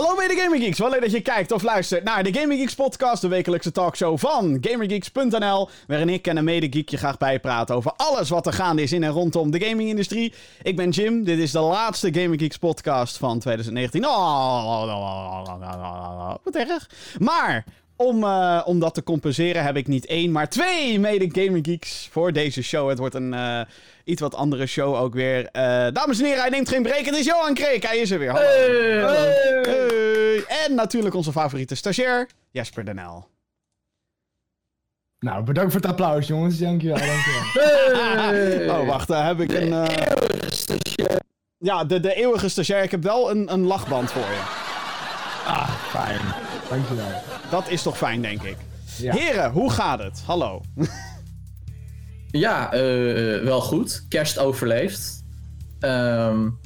Hallo mede Gaming Geeks, wel leuk dat je kijkt of luistert naar de Gaming Geeks podcast, de wekelijkse talkshow van GamerGeeks.nl, waarin ik en een mede geek je graag bijpraten over alles wat er gaande is in en rondom de gaming-industrie. Ik ben Jim, dit is de laatste Gaming Geeks podcast van 2019. Oh, wat erg. Maar om, uh, om dat te compenseren heb ik niet één, maar twee mede Gaming Geeks voor deze show. Het wordt een uh, iets wat andere show ook weer. Uh, dames en heren, hij neemt geen break. Het is Johan Kreek. Hij is er weer. Hallo. Hey. Hey. Hey. En natuurlijk onze favoriete stagiair, Jasper Denel. Nou, bedankt voor het applaus, jongens. Dankjewel, dankjewel. Hey. Oh, wacht, daar heb ik een... Ja, de, de eeuwige stagiair. Ik heb wel een, een lachband voor je. Ah, fijn. Dankjewel. Dat is toch fijn, denk ik. Ja. Heren, hoe gaat het? Hallo. Ja, uh, wel goed. Kerst overleefd. Um,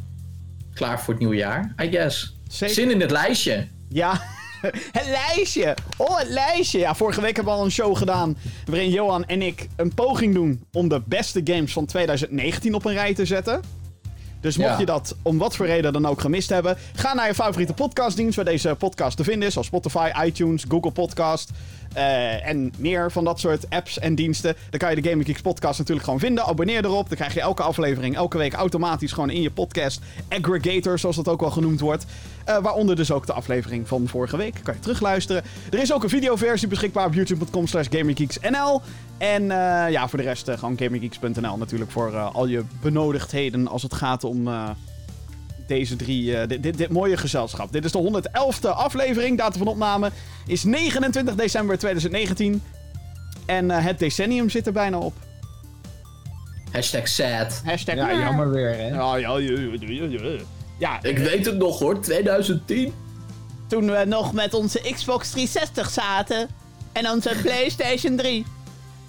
klaar voor het nieuwe jaar, I guess. Zeker. Zin in het lijstje. Ja, het lijstje. Oh, het lijstje. Ja, vorige week hebben we al een show gedaan waarin Johan en ik een poging doen om de beste games van 2019 op een rij te zetten. Dus mocht Ja. je dat om wat voor reden dan ook gemist hebben, ga naar je favoriete podcastdienst waar deze podcast te vinden is, zoals Spotify, iTunes, Google Podcast eh, en meer van dat soort apps en diensten. Dan kan je de Gaming Geeks podcast natuurlijk gewoon vinden. Abonneer erop, dan krijg je elke aflevering elke week automatisch gewoon in je podcast aggregator, zoals dat ook wel genoemd wordt. Eh, waaronder dus ook de aflevering van vorige week. Kan je terugluisteren. Er is ook een videoversie beschikbaar op youtube.com slash. En eh, ja, voor de rest gewoon gaminggeeks.nl natuurlijk voor al je benodigdheden als het gaat om deze drie, eh, dit, dit, dit, mooie gezelschap. Dit is de 111e aflevering. Datum van opname is 29 december 2019. En eh, het decennium zit er bijna op. Hashtag sad. Hashtag Ja, jammer weer, hè. Ja, ja, ja, ja, ja. ja Ik weet het nog hoor, 2010. toen we nog met onze Xbox 360 zaten. En onze PlayStation 3.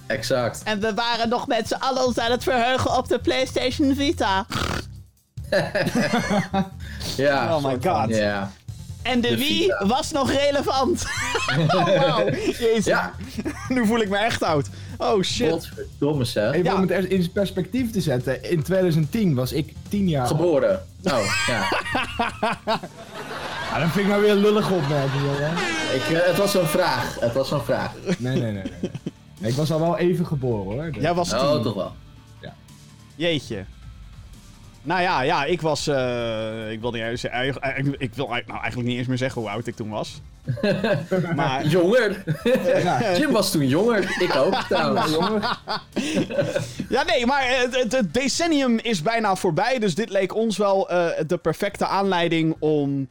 Exact. En we waren nog met z'n allen ons aan het verheugen op de PlayStation Vita. Ja. Oh my god. Ja. En de, De Wii Vita. was nog relevant. oh, wauw. Jezus. Ja, Nu voel ik me echt oud. Oh shit. godverdomme zeg. Even Ja. om het er- in perspectief te zetten. In 2010 was ik 10 jaar oud. Geboren. Oh, ja. Ah, dan vind ik nou weer een lullige opmerking, jongen. Ik, eh, het was zo'n vraag. Het was zo'n vraag. Nee, nee, nee. nee. Nee, Ik was al wel even geboren, hoor. Jij was tien. Oh, toch wel. Jeetje. Nou ja, ja, ik was. eh, ik wil niet eens. eh, Ik, ik wil nou eigenlijk niet eens meer zeggen hoe oud ik toen was. maar. Jonger. Ja. Jim was toen jonger. Ik ook trouwens. jongen. Ja, nee, maar het, het- het decennium is bijna voorbij. Dus dit leek ons wel eh, de perfecte aanleiding om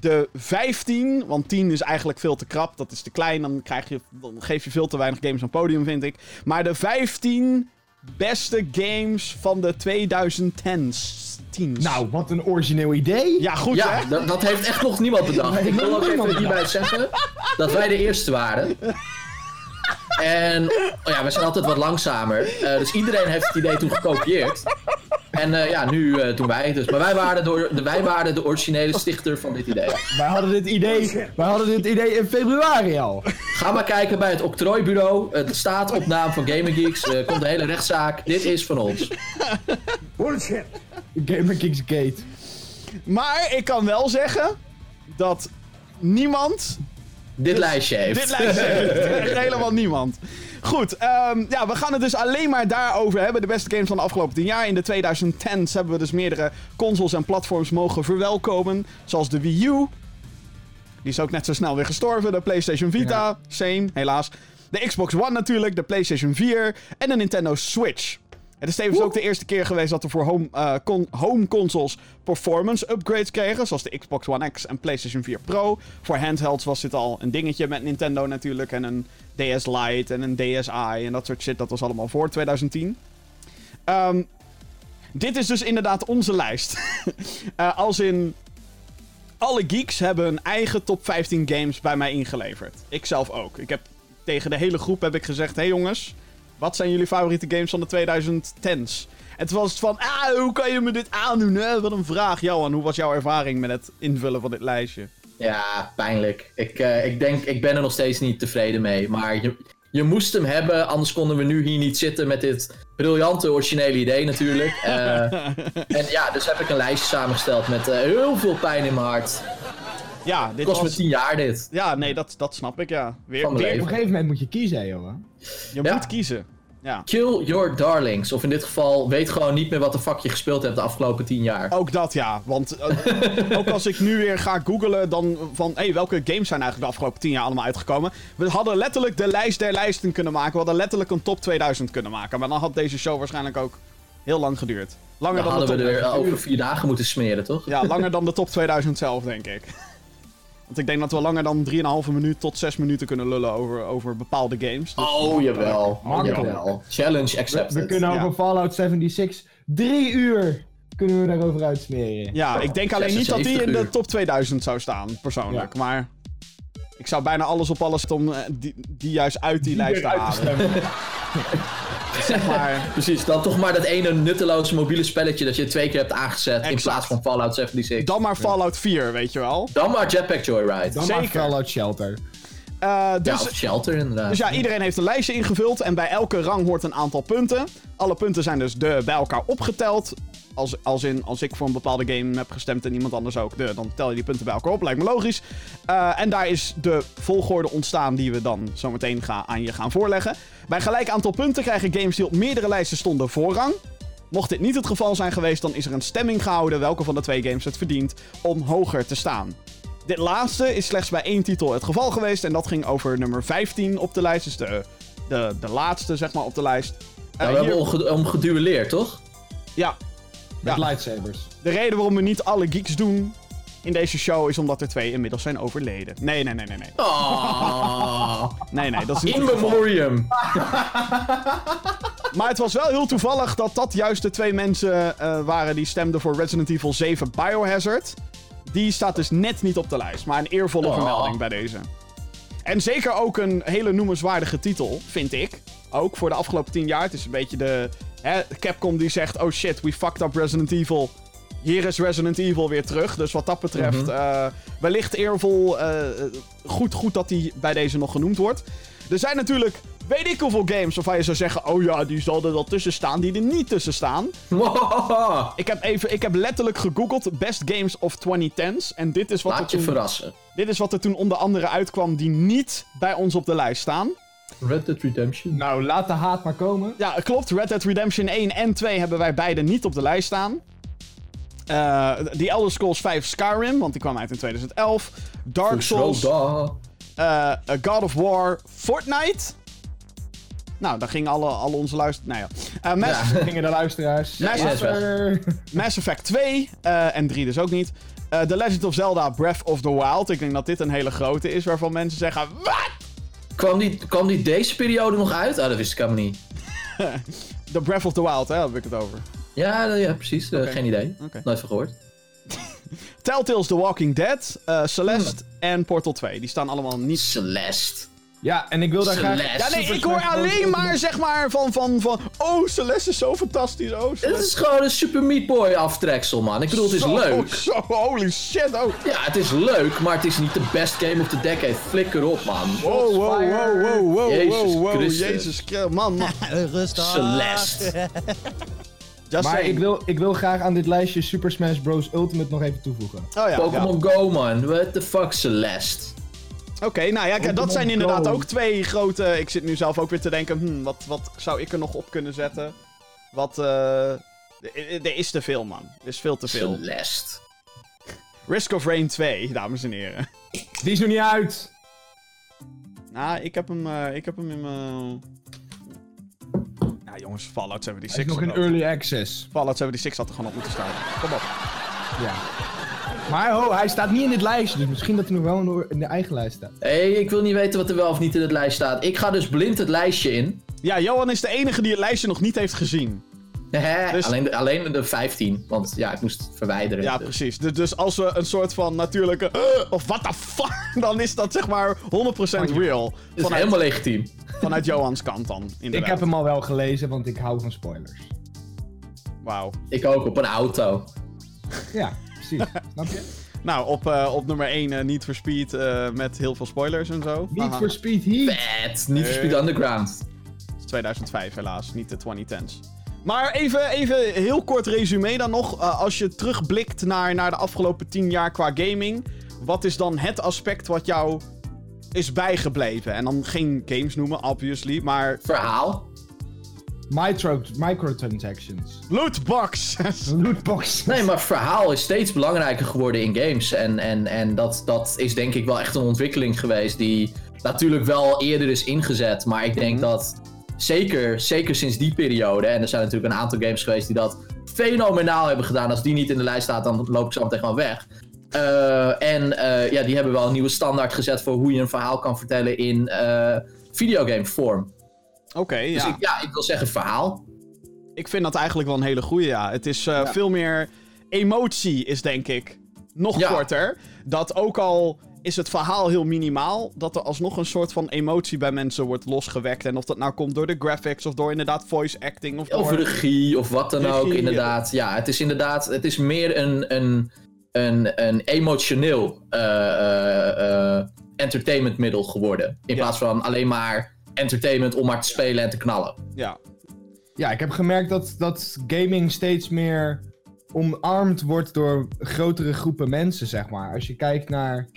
de 15. Want 10 is eigenlijk veel te krap. Dat is te klein. Dan, krijg je, dan geef je veel te weinig games aan podium, vind ik. Maar de 15 beste games van de 2010's. Teens. Nou, wat een origineel idee. Ja, goed Ja, hè? dat, dat heeft echt nog niemand bedacht. Ik wil ook even hierbij zeggen dat wij de eerste waren. En oh ja, we zijn altijd wat langzamer. Eh, dus iedereen heeft het idee toen gekopieerd. En eh, ja, nu eh, doen wij het dus. Maar wij waren, de, de, wij waren de originele stichter van dit idee. Wij hadden dit idee, wij hadden dit idee in februari al. Ga maar kijken bij het octrooibureau. Het staat op naam van Gaming Geeks. Er komt een hele rechtszaak. Dit is van ons. Gamer Kicks Gate. Maar ik kan wel zeggen dat niemand Dit lijstje heeft. dit lijstje heeft. Helemaal niemand. Goed, ehm, ja, we gaan het dus alleen maar daarover hebben. De beste games van de afgelopen 10 jaar. In de 2010's hebben we dus meerdere consoles en platforms mogen verwelkomen. Zoals de Wii U. Die is ook net zo snel weer gestorven. De PlayStation Vita, same, helaas. De Xbox One natuurlijk, de PlayStation 4 en de Nintendo Switch. Het is tevens ook de eerste keer geweest dat we voor home, eh, con- home consoles performance upgrades kregen. Zoals de Xbox One X en PlayStation 4 Pro. Voor handhelds was dit al een dingetje met Nintendo natuurlijk. En een DS Lite en een DSi en dat soort shit. Dat was allemaal voor 2010. Ehm, dit is dus inderdaad onze lijst. Eh, als in... Alle geeks hebben hun eigen top 15 games bij mij ingeleverd. Ik zelf ook. Ik heb tegen de hele groep heb ik gezegd... Hé hey jongens, wat zijn jullie favoriete games van de 2010s? En toen was het van, ah, hoe kan je me dit aandoen? Hè? Wat een vraag, Johan. Hoe was jouw ervaring met het invullen van dit lijstje? Ja, pijnlijk. Ik, eh, ik denk, ik ben er nog steeds niet tevreden mee. Maar je, je moest hem hebben, anders konden we nu hier niet zitten met dit briljante originele idee natuurlijk. Eh, en ja, dus heb ik een lijstje samengesteld met eh, heel veel pijn in mijn hart. Ja, dit Kost me was... 10 jaar dit. Ja, nee, dat, dat snap ik, ja. Weer, weer- Op een gegeven moment moet je kiezen, hè, jongen. Je Ja. moet kiezen. Ja. Kill your darlings. Of in dit geval, weet gewoon niet meer wat de fuck je gespeeld hebt de afgelopen 10 jaar. Ook dat, ja. Want eh, ook als ik nu weer ga googlen, dan van... Hé, welke games zijn eigenlijk de afgelopen 10 jaar allemaal uitgekomen? We hadden letterlijk de lijst der lijsten kunnen maken. We hadden letterlijk een top 2000 kunnen maken. Maar dan had deze show waarschijnlijk ook heel lang geduurd. Langer Dan dan, de hadden we er over vier dagen moeten smeren, toch? Ja, langer dan de top 2000 zelf, denk ik. Want ik denk dat we langer dan 3,5 minuut tot 6 minuten kunnen lullen over, over bepaalde games. Dus- Oh, jawel. Makkelijk. jawel. Challenge accepted. we kunnen Ja. over Fallout 76 drie uur kunnen we daarover uitsmeren. Ja, ik denk alleen niet dat die 76 in de top 2000 zou staan, persoonlijk. Maar ik zou bijna alles op alles om eh, die, die juist uit die lijst te Eruit te halen. Zeg maar. Precies, dan toch maar dat ene nutteloze mobiele spelletje dat je twee keer hebt aangezet in plaats van Fallout 76. Dan maar Fallout 4, weet je wel. Dan maar Jetpack Joyride. Dan maar. Fallout Shelter. Eh, ja, dus, of Shelter inderdaad. dus ja, iedereen heeft een lijstje ingevuld. En bij elke rang hoort een aantal punten. Alle punten zijn dus de, bij elkaar opgeteld. Als, als, in, als ik voor een bepaalde game heb gestemd en iemand anders ook, de, dan tel je die punten bij elkaar op. Lijkt me logisch. Eh, en daar is de volgorde ontstaan die we dan zometeen ga, aan je gaan voorleggen. Bij gelijk aantal punten krijgen games die op meerdere lijsten stonden voorrang. Mocht dit niet het geval zijn geweest, dan is er een stemming gehouden welke van de twee games het verdient om hoger te staan. Dit laatste is slechts bij één titel het geval geweest en dat ging over nummer 15 op de lijst, dus de, de, de laatste zeg maar op de lijst. Ja, Eh, we hebben hier- om, ge- om geduelleerd, toch? ja, Met Ja. lightsabers. de reden waarom we niet alle geeks doen in deze show is omdat er twee inmiddels zijn overleden. Nee, nee, nee, nee, nee. Oh, Nee, nee, dat is niet in memoriam. Maar het was wel heel toevallig dat dat juist de twee mensen eh, waren die stemden voor Resident Evil 7 Biohazard. Die staat dus net niet op de lijst, maar een eervolle Oh. vermelding bij deze. En zeker ook een hele noemenswaardige titel, vind ik. Ook voor de afgelopen 10 jaar. Het is een beetje de hè, Capcom die zegt: Oh shit, we fucked up Resident Evil. Hier is Resident Evil weer terug. Dus wat dat betreft, Mhm. eh, wellicht eervol. eh, goed, goed dat die bij deze nog genoemd wordt. Er zijn natuurlijk, weet ik hoeveel games waarvan je zou zeggen: Oh ja, die zal er wel tussen staan, die er niet tussen staan. Wow. Ik heb, even, ik heb letterlijk gegoogeld Best Games of 2010s. En dit is, wat er Laat je toen, verrassen. dit is wat er toen onder andere uitkwam die niet bij ons op de lijst staan. Red Dead Redemption. Nou, laat de haat maar komen. Ja, klopt. Red Dead Redemption 1 en 2 hebben wij beide niet op de lijst staan. Eh The Elder Scrolls 5 Skyrim, want die kwam uit in 2011. Dark Souls, eh, God of War, Fortnite. Nou, daar gingen alle, alle onze luisteren... Nou ja. Eh, Mass, Ja. Gingen de luisteraars. Mass. Effect. Mass Effect 2 eh, en 3 dus ook niet. Eh, The Legend of Zelda Breath of the Wild. Ik denk dat dit een hele grote is waarvan mensen zeggen... Wat? Kwam die, kwam die deze periode nog uit? Ah, dat wist ik helemaal niet. The Breath of the Wild, hè, heb ik het over. Ja, ja precies. Geen idee. Oké. Nooit van gehoord. Telltale's The Walking Dead, eh, Celeste en Portal 2. Die staan allemaal niet... Celeste. Ja, en ik wil daar graag... Celeste. Ja, nee, Super ik hoor alleen maar, zeg maar, van, van, van... Oh, Celeste is zo fantastisch. Oh, Het is gewoon een Super Meat Boy aftreksel, man. Ik bedoel, het is Zo, leuk. Zo, holy shit. Oh. Ja, het is leuk, maar het is niet de best game of the decade. Flikker op, man. Wow, wow, wow, wow, wow, Jezus wow, wow, Christus. Jezus Christus. Man, man. Rustig. Celeste. Just Maar saying. ik wil, ik wil graag aan dit lijstje Super Smash Bros. Ultimate nog even toevoegen. Oh ja, ja. Pokémon Go, man. What the fuck, Celeste. Oké, nou ja, kijk, dat zijn inderdaad ook twee grote... Ik zit nu zelf ook weer te denken, hmm, wat, wat zou ik er nog op kunnen zetten? Wat, eh... Er is te veel, man. Er is veel te veel. Celeste. Risk of Rain 2, dames en heren. Die is nog niet uit. Nou, ik heb hem, eh, ik heb hem in mijn... Ja, jongens, Fallout Hij 76. is nog in early access. Fallout 76 had er gewoon op moeten staan. Kom op. Ja. Maar ho, hij staat niet in dit lijstje, dus misschien dat hij nog wel in de, eigen lijst staat. Hé, hey, ik wil niet weten wat er wel of niet in het lijst staat. Ik ga dus blind het lijstje in. Ja, Johan is de enige die het lijstje nog niet heeft gezien. Hè, Dus- alleen, de, alleen de 15, want ja, ik moest het verwijderen. Ja, dus. precies. Dus, dus als we een soort van natuurlijke... "Uh," of what the fuck, dan is dat zeg maar 100% real. Het is Vanuit, helemaal legitiem. vanuit Johans kant dan, inderdaad. Ik heb hem al wel gelezen, want ik hou van spoilers. Wauw. Ik ook, op een auto. Ja, precies. Snap je? Nou, op, eh, op nummer 1 Need for Speed eh, met heel veel spoilers en zo. Niet Haha. voor Speed Heat. Vet, niet for Speed Underground. Het is 2005 helaas, niet de 2010s. Maar even, even heel kort resume dan nog. Eh, als je terugblikt naar, naar de afgelopen 10 jaar qua gaming. wat is dan het aspect wat jou is bijgebleven? En dan geen games noemen, obviously, maar Verhaal. Micro, microtransactions. lootbox. Lootbox. Nee, maar verhaal is steeds belangrijker geworden in games. En, en, en dat, dat is denk ik wel echt een ontwikkeling geweest die natuurlijk wel eerder is ingezet. Maar ik denk dat zeker, zeker sinds die periode, en er zijn natuurlijk een aantal games geweest die dat fenomenaal hebben gedaan. Als die niet in de lijst staat, dan loop ik zo meteen gewoon weg. Eh, en eh, ja, die hebben wel een nieuwe standaard gezet voor hoe je een verhaal kan vertellen in eh videogame vorm. Oké, Dus ja. ik, ja, ik wil zeggen verhaal. Ik vind dat eigenlijk wel een hele goeie, ja. Het is eh, veel meer... Emotie is denk ik nog Ja. korter. Dat ook al is het verhaal heel minimaal... dat er alsnog een soort van emotie bij mensen wordt losgewekt. En of dat nou komt door de graphics of door inderdaad voice acting... Of, Of door... regie of wat dan Regie, ook, inderdaad. Ja, het is inderdaad, het is meer een, een, een, een emotioneel eh, eh, eh, entertainmentmiddel geworden. In Ja. plaats van alleen maar entertainment om maar te spelen en te knallen. Ja, Ja, ik heb gemerkt dat, dat gaming steeds meer omarmd wordt door grotere groepen mensen, zeg maar. Als je kijkt naar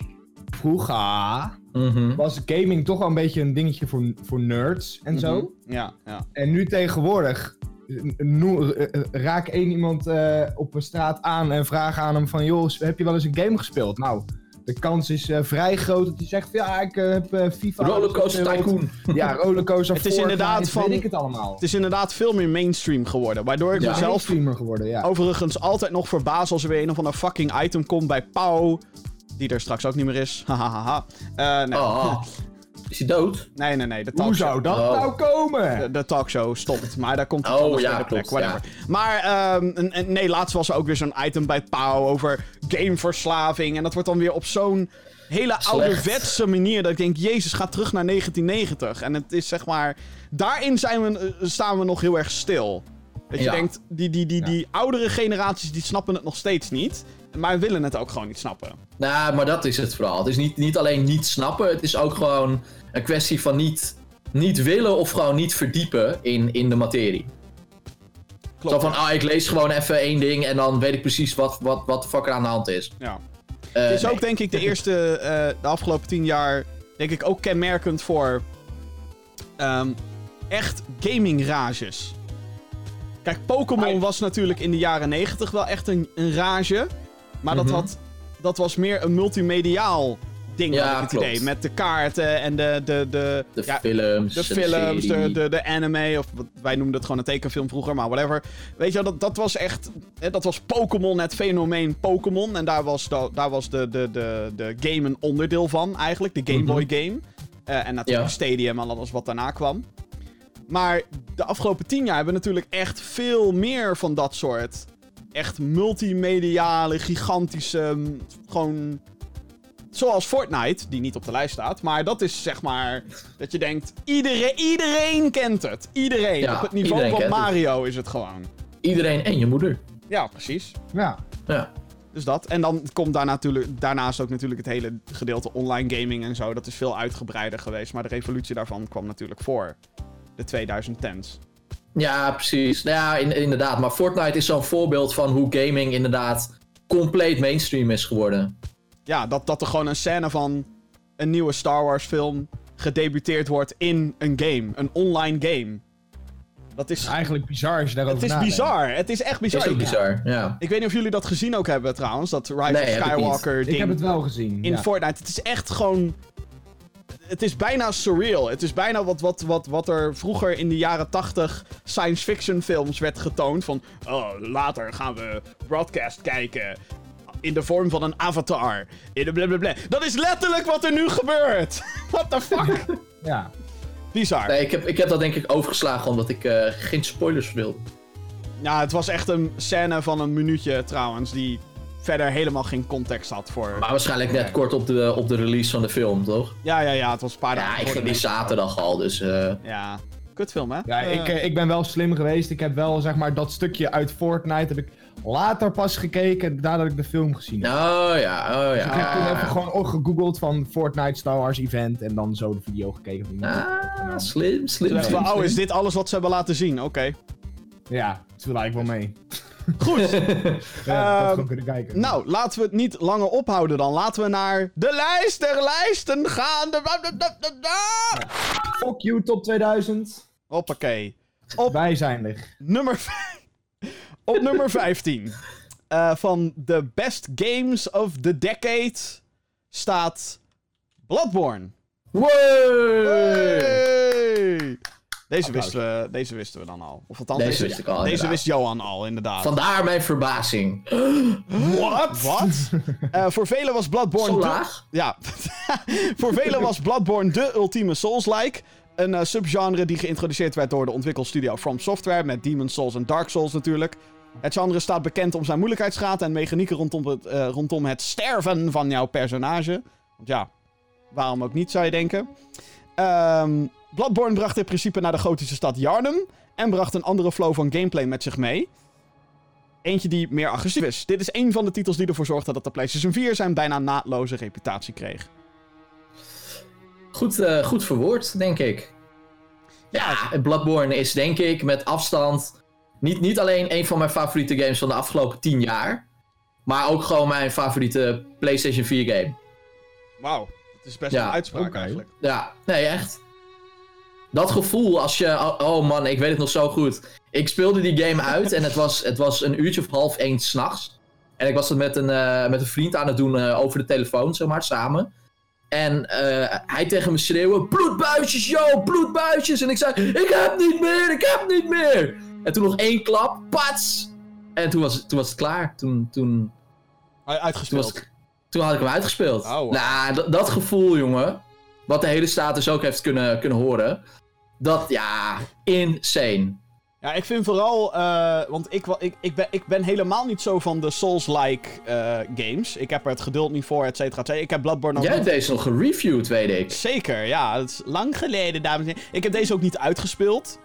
vroeger, Mhm. was gaming toch wel een beetje een dingetje voor, voor nerds en zo. Mhm. ja, ja. En nu tegenwoordig eh, eh, eh, raak één iemand eh, op een straat aan en vraag aan hem van... joh, heb je wel eens een game gespeeld? Nou, de kans is eh, vrij groot dat hij zegt van, ja, ik eh, heb eh, FIFA Rollercoaster. Tycoon. Ja, Rollercoaster Het is Fortnite, inderdaad van- weet ik het allemaal. Het is inderdaad veel meer mainstream geworden. Waardoor ik Ja. mezelf streamer geworden, ja. overigens altijd nog verbaas als er weer een of ander fucking item komt bij Pauw. Die er straks ook niet meer is. Hahaha. Eh nee. Oh, is hij dood? nee, nee, nee. De Hoe talkshow. zou dat Oh. nou komen? De, de talkshow stopt, maar daar komt Oh, iets anders ja, de plek. klopt, whatever. Maar ehm, nee, laatst was er ook weer zo'n item bij Pauw over gameverslaving. En dat wordt dan weer op zo'n hele Slecht. ouderwetse manier. Dat ik denk, jezus, ga terug naar 1990. En het is zeg maar... Daarin zijn we, eh, staan we nog heel erg stil. Dat je Ja. denkt, die, die, die, die oudere generaties die snappen het nog steeds niet. Maar willen het ook gewoon niet snappen. Nou, maar dat is het vooral. Het is niet, niet alleen niet snappen, het is ook gewoon een kwestie van niet, niet willen of gewoon niet verdiepen in, in de materie. Klopt. Zo van, ah, ik lees gewoon even één ding en dan weet ik precies wat, wat, wat de fuck er aan de hand is. Ja. Eh, Het is nee. ook denk ik de eerste, eh, de afgelopen tien jaar, denk ik ook kenmerkend voor ehm, echt gaming rages. Kijk, Pokémon was natuurlijk in de jaren negentig wel echt een, een rage. Maar dat, Mhm. had, dat was meer een multimediaal ding, Ja, had ik het idee. Met de kaarten en de, de, de, De ja, films, de films, de, de, de anime, of wij noemden het gewoon een tekenfilm vroeger, maar whatever. Weet je, wel, dat, dat was echt, hè, dat was Pokémon, het fenomeen Pokémon. En daar was, de, daar was de, de, de, de game een onderdeel van eigenlijk, de Game Boy game. Eh, en natuurlijk Ja. Stadium en alles wat daarna kwam. Maar de afgelopen tien jaar hebben we natuurlijk echt veel meer van dat soort. Echt multimediale, gigantische, gewoon... Zoals Fortnite, die niet op de lijst staat. Maar dat is zeg maar dat je denkt, iedereen, iedereen kent het. Iedereen. Ja, op het niveau van het. Mario is het gewoon. Iedereen en je moeder. Ja, precies. Ja. Ja. Dus dat. En dan komt daar natuurlijk, daarnaast ook natuurlijk het hele gedeelte online gaming en zo. Dat is veel uitgebreider geweest. Maar de revolutie daarvan kwam natuurlijk voor de 2010s. Ja, precies. Nou ja, in- inderdaad. Maar Fortnite is zo'n voorbeeld van hoe gaming inderdaad compleet mainstream is geworden. Ja, dat, dat er gewoon een scène van een nieuwe Star Wars film gedebuteerd wordt in een game. Een online game. Dat is, eigenlijk bizar als je daarover het is nadenkt. bizar. Het is echt bizar. is ook bizar, ja. Ik weet niet of jullie dat gezien ook hebben trouwens. Dat Rise Nee, of ik. Skywalker Ik ding. heb het wel gezien. in ja. Fortnite. Het is echt gewoon. Het is bijna surreal. Het is bijna wat, wat, wat, wat er vroeger in de jaren 80 science fiction films werd getoond. Van oh, later gaan we broadcast kijken. In de vorm van een avatar. In de blablabla. Dat is letterlijk wat er nu gebeurt. What the fuck? Ja. Bizar. Nee, ik heb, ik heb dat denk ik overgeslagen omdat ik eh, geen spoilers wil. Ja, het was echt een scène van een minuutje trouwens. Die verder helemaal geen context had voor. Maar waarschijnlijk net kort op de, op de release van de film, toch? Ja, ja, ja. Het was een paar dagen Ja, ik ging die zaterdag al, dus... eh, Ja. Kutfilm, hè? Ja, ik, eh, ik ben wel slim geweest. Ik heb wel, zeg maar, dat stukje uit Fortnite heb ik later pas gekeken nadat ik de film gezien heb. Oh ja, oh Dus ik heb toen ja. even gewoon ook gegoogeld van Fortnite Star Wars event en dan zo de video gekeken. Van Ah, slim, slim. Toen ik slim. van, oh, is dit alles wat ze hebben laten zien? Oké. Ja, het viel eigenlijk wel mee. Goed. Ja, kunnen kijken. Nou, laten we het niet langer ophouden dan. Laten we naar de lijst der lijsten gaan. De... Fuck you, top 2000. Hoppakee. Op Wij zijn er. nummer, v- op nummer 15 eh, van de best games of the decade staat Bloodborne. Wow! Hey! Deze, wisten we, deze wisten we dan al. Of althans, Deze wist ik al, Deze wist Johan al, inderdaad. Vandaar mijn verbazing. What? Wat? Eh, voor velen was Bloodborne... Zo de- laag? Ja. voor velen was Bloodborne de ultieme Souls-like. Een eh, subgenre die geïntroduceerd werd door de ontwikkelstudio From Software. Met Demon's Souls en Dark Souls natuurlijk. Het genre staat bekend om zijn moeilijkheidsgraad en mechanieken rondom het, eh, rondom het sterven van jouw personage. Want ja, waarom ook niet zou je denken. Ehm, Bloodborne bracht in principe naar de gotische stad Yarnum. En bracht een andere flow van gameplay met zich mee. Eentje die meer agressief is. Dit is een van de titels die ervoor zorgde dat de PlayStation 4 zijn bijna naadloze reputatie kreeg. Goed, eh, goed verwoord, denk ik. Ja, Bloodborne is denk ik met afstand niet, niet alleen een van mijn favoriete games van de afgelopen 10 jaar. Maar ook gewoon mijn favoriete PlayStation 4 game. Wauw, dat is best Ja, een uitspraak eigenlijk. Ja, nee, echt. Dat gevoel als je. Oh, oh man, ik weet het nog zo goed. Ik speelde die game uit en het was, het was een uurtje of half één s'nachts. En ik was het met een, eh, met een vriend aan het doen eh, over de telefoon, zeg maar, samen. En eh, hij tegen me schreeuwen: Bloedbuisjes, yo, bloedbuisjes. En ik zei: Ik heb niet meer, ik heb niet meer. En toen nog één klap, pats. En toen was, toen was het klaar. Toen, toen, toen, was Uitgespeeld. ik- toen had ik hem uitgespeeld. Oh, wow. Nou, dat- dat gevoel, jongen. Wat de hele status ook heeft kunnen, kunnen horen. Dat, ja, insane. Ja, ik vind vooral, eh, want ik, ik, ik, ben, ik ben helemaal niet zo van de Souls-like eh, games. Ik heb er het geduld niet voor, et cetera, et cetera. Ik heb Bloodborne ook Jij hebt deze nog gereviewd, weet ik. Zeker, ja. Dat is lang geleden, dames en heren. Ik heb deze ook niet uitgespeeld.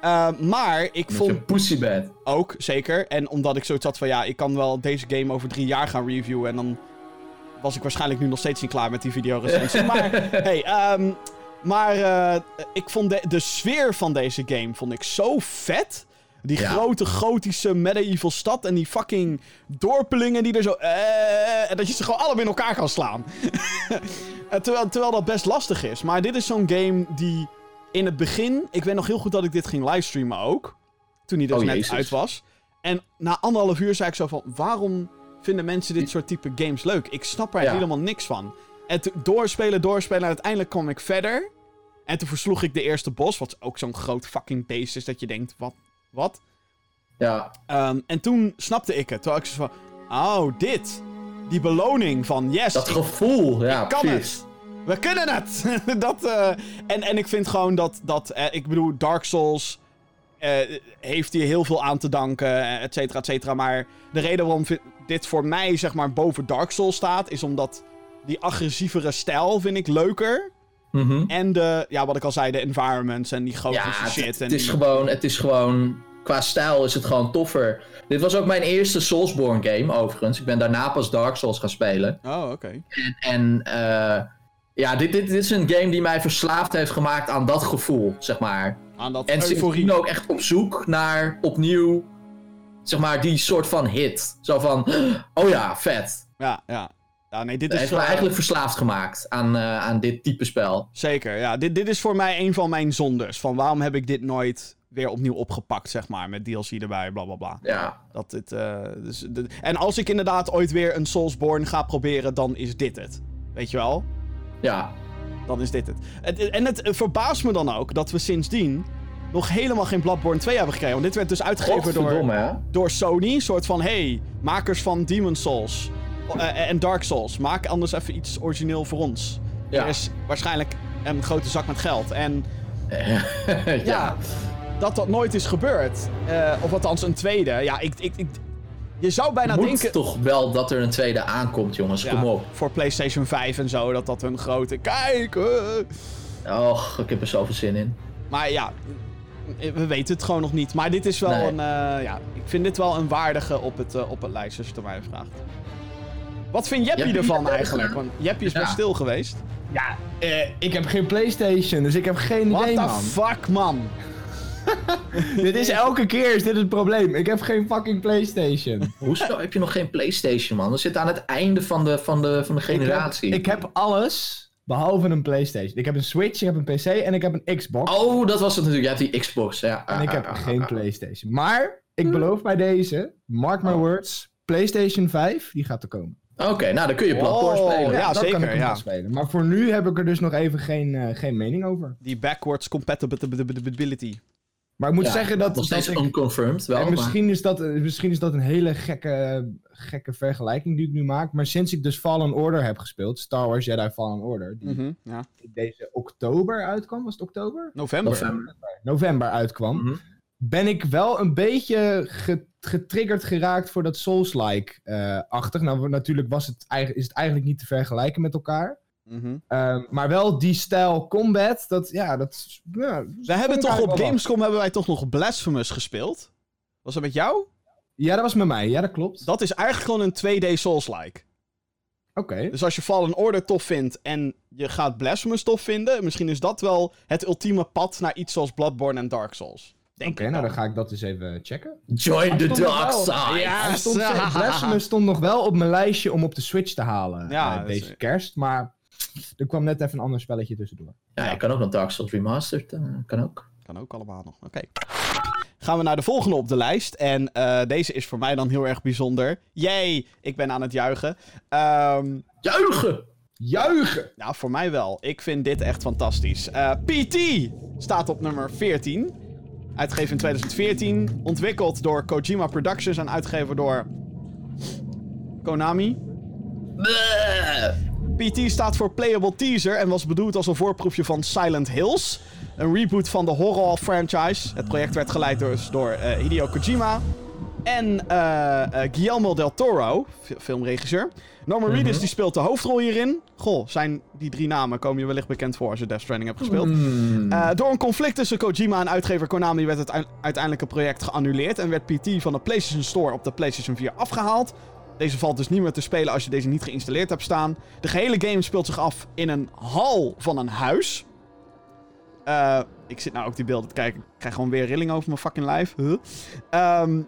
Eh, maar ik Met vond je pussybed. ook, zeker. En omdat ik zoiets had van, ja, ik kan wel deze game over drie jaar gaan reviewen. En dan was ik waarschijnlijk nu nog steeds niet klaar met die videorecensie. maar, hey, ehm, maar eh, ik vond de, de sfeer van deze game vond ik zo vet. Die Ja. grote gotische medieval stad en die fucking dorpelingen die er zo... eh, en dat je ze gewoon allemaal in elkaar kan slaan. En terwijl, terwijl dat best lastig is. Maar dit is zo'n game die in het begin... Ik weet nog heel goed dat ik dit ging livestreamen ook. Toen hij dus Oh, net Jezus. uit was. En na anderhalf uur zei ik zo van... Waarom vinden mensen dit soort type games leuk? Ik snap er Ja. helemaal niks van. En toen doorspelen, doorspelen. En uiteindelijk kwam ik verder. En toen versloeg ik de eerste bos. Wat ook zo'n groot fucking beest is dat je denkt... Wat? Wat? Ja, Ehm, en toen snapte ik het. Toen had ik zo van... Oh, dit. Die beloning van... Yes, dat ik- gevoel. Ja, kan precies. het. We kunnen het. dat, eh, en, en ik vind gewoon dat, dat eh, ik bedoel, Dark Souls eh, heeft hier heel veel aan te danken, et cetera, et cetera. Maar de reden waarom dit voor mij, zeg maar, boven Dark Souls staat, is omdat die agressievere stijl vind ik leuker. Mhm. En de, ja, wat ik al zei, de environments en die gotische het, shit. het en is die- gewoon, het is gewoon, qua stijl is het gewoon toffer. Dit was ook mijn eerste Soulsborne game, overigens. Ik ben daarna pas Dark Souls gaan spelen. Oh, oké. En, en eh, ja, dit, dit, dit is een game die mij verslaafd heeft gemaakt aan dat gevoel, zeg maar. Aan dat En euforie. sindsdien ook echt op zoek naar opnieuw, zeg maar, die soort van hit. Zo van, oh ja, vet. Ja, ja. Ja, nee, dit is heeft me wel- eigenlijk verslaafd gemaakt aan, eh, aan dit type spel. Zeker, ja. Dit, dit is voor mij een van mijn zondes. Van waarom heb ik dit nooit weer opnieuw opgepakt, zeg maar. Met DLC erbij, bla bla bla. Ja, Dat dit, eh, dus, en als ik inderdaad ooit weer een Soulsborne ga proberen, dan is dit het. Weet je wel? ja. Dan is dit het. En het verbaast me dan ook dat we sindsdien nog helemaal geen Bloodborne 2 hebben gekregen. Want dit werd dus uitgegeven door, door Sony. Een soort van, hey, makers van Demon's Souls eh, en Dark Souls. Maak anders even iets origineel voor ons. Ja. Er is waarschijnlijk een grote zak met geld. En ja. ja, dat dat nooit is gebeurd. Eh, of althans een tweede. Ja, ik, ik, ik, je zou bijna Moet denken... toch wel dat er een tweede aankomt, jongens. Ja, Kom op. Voor PlayStation 5 en zo, dat dat hun grote... Kijk! eh. Och, ik heb er zoveel zin in. Maar ja, we weten het gewoon nog niet. Maar dit is wel Nee. een... ja, ik vind dit wel een waardige op het, op het lijst, als je het mij vraagt. Wat vind Jeppie Jeppie? ervan eigenlijk? Want Jeppie is Ja. best stil geweest. Ja, eh, ik heb geen PlayStation, dus ik heb geen What idee, the man. fuck, man? dit is elke keer is dit het probleem. Ik heb geen fucking PlayStation. Hoezo heb je nog geen PlayStation, man? We zitten aan het einde van de, van de, van de generatie. Ik heb, ik heb alles behalve een PlayStation. Ik heb een Switch, ik heb een PC en ik heb een Xbox. Oh, dat was het natuurlijk. Je hebt die Xbox, ja. En ik heb Ah, ah, geen ah, ah. PlayStation. Maar ik beloof bij deze, mark my Oh. words, PlayStation 5, die gaat er komen. Oké, nou dan kun je Bloodborne Oh, spelen. ja. dat zeker, kan ik ja. spelen. Maar voor nu heb ik er dus nog even geen, eh, geen mening over. Die backwards compatibility. Maar ik moet Ja, zeggen dat, Nog dat steeds ik... unconfirmed wel. en maar- misschien, is dat, misschien is dat een hele gekke, gekke vergelijking die ik nu maak. Maar sinds ik dus Fallen Order heb gespeeld, Star Wars Jedi Fallen Order, die Mhm, ja. deze oktober uitkwam, was het oktober? November. November. November uitkwam. Mhm. Ben ik wel een beetje ge- getriggerd geraakt voor dat Souls-like-achtig. nou, natuurlijk was het, is het eigenlijk niet te vergelijken met elkaar. Mhm. Ehm, maar wel die stijl combat, dat, ja, dat... Ja, We hebben toch op Gamescom hebben wij toch nog Blasphemous gespeeld? Was dat met jou? Ja, dat was met mij. Ja, dat klopt. Dat is eigenlijk gewoon een 2D Souls-like. Oké. Dus als je Fallen Order tof vindt en je gaat Blasphemous tof vinden, misschien is dat wel het ultieme pad naar iets zoals Bloodborne en Dark Souls. Oké, ik nou dan. ga ik dat eens even checken. Join the dark side. Ja. Stond, Yes. Blasphemous stond nog wel op mijn lijstje om op de Switch te halen Ja, deze is- kerst. Maar er kwam net even een ander spelletje tussendoor. Ja, je kan ook nog Dark Souls Remastered. eh, kan ook. Kan ook allemaal nog. Oké. Gaan we naar de volgende op de lijst. En eh, deze is voor mij dan heel erg bijzonder. Jee, ik ben aan het juichen. Ehm, Juichen! Juichen! nou, voor mij wel. Ik vind dit echt fantastisch. Eh, PT staat op nummer 14. Uitgegeven in 2014. Ontwikkeld door Kojima Productions en uitgegeven door Konami. Bleh. PT staat voor Playable Teaser en was bedoeld als een voorproefje van Silent Hills. Een reboot van de horror franchise. Het project werd geleid dus door eh, Hideo Kojima. En eh, Guillermo del Toro, fi- filmregisseur. Norman Reedus die speelt de hoofdrol hierin. Goh, zijn die drie namen komen je wellicht bekend voor als je Death Stranding hebt gespeeld. Hmm. Eh, door een conflict tussen Kojima en uitgever Konami werd het ui- uiteindelijke project geannuleerd en werd PT van de PlayStation Store op de PlayStation 4 afgehaald. Deze valt dus niet meer te spelen als je deze niet geïnstalleerd hebt staan. De gehele game speelt zich af in een hal van een huis. Eh, ik zit nou ook die beelden te kijken. Ik krijg gewoon weer rilling over mijn fucking lijf. Huh? Ehm,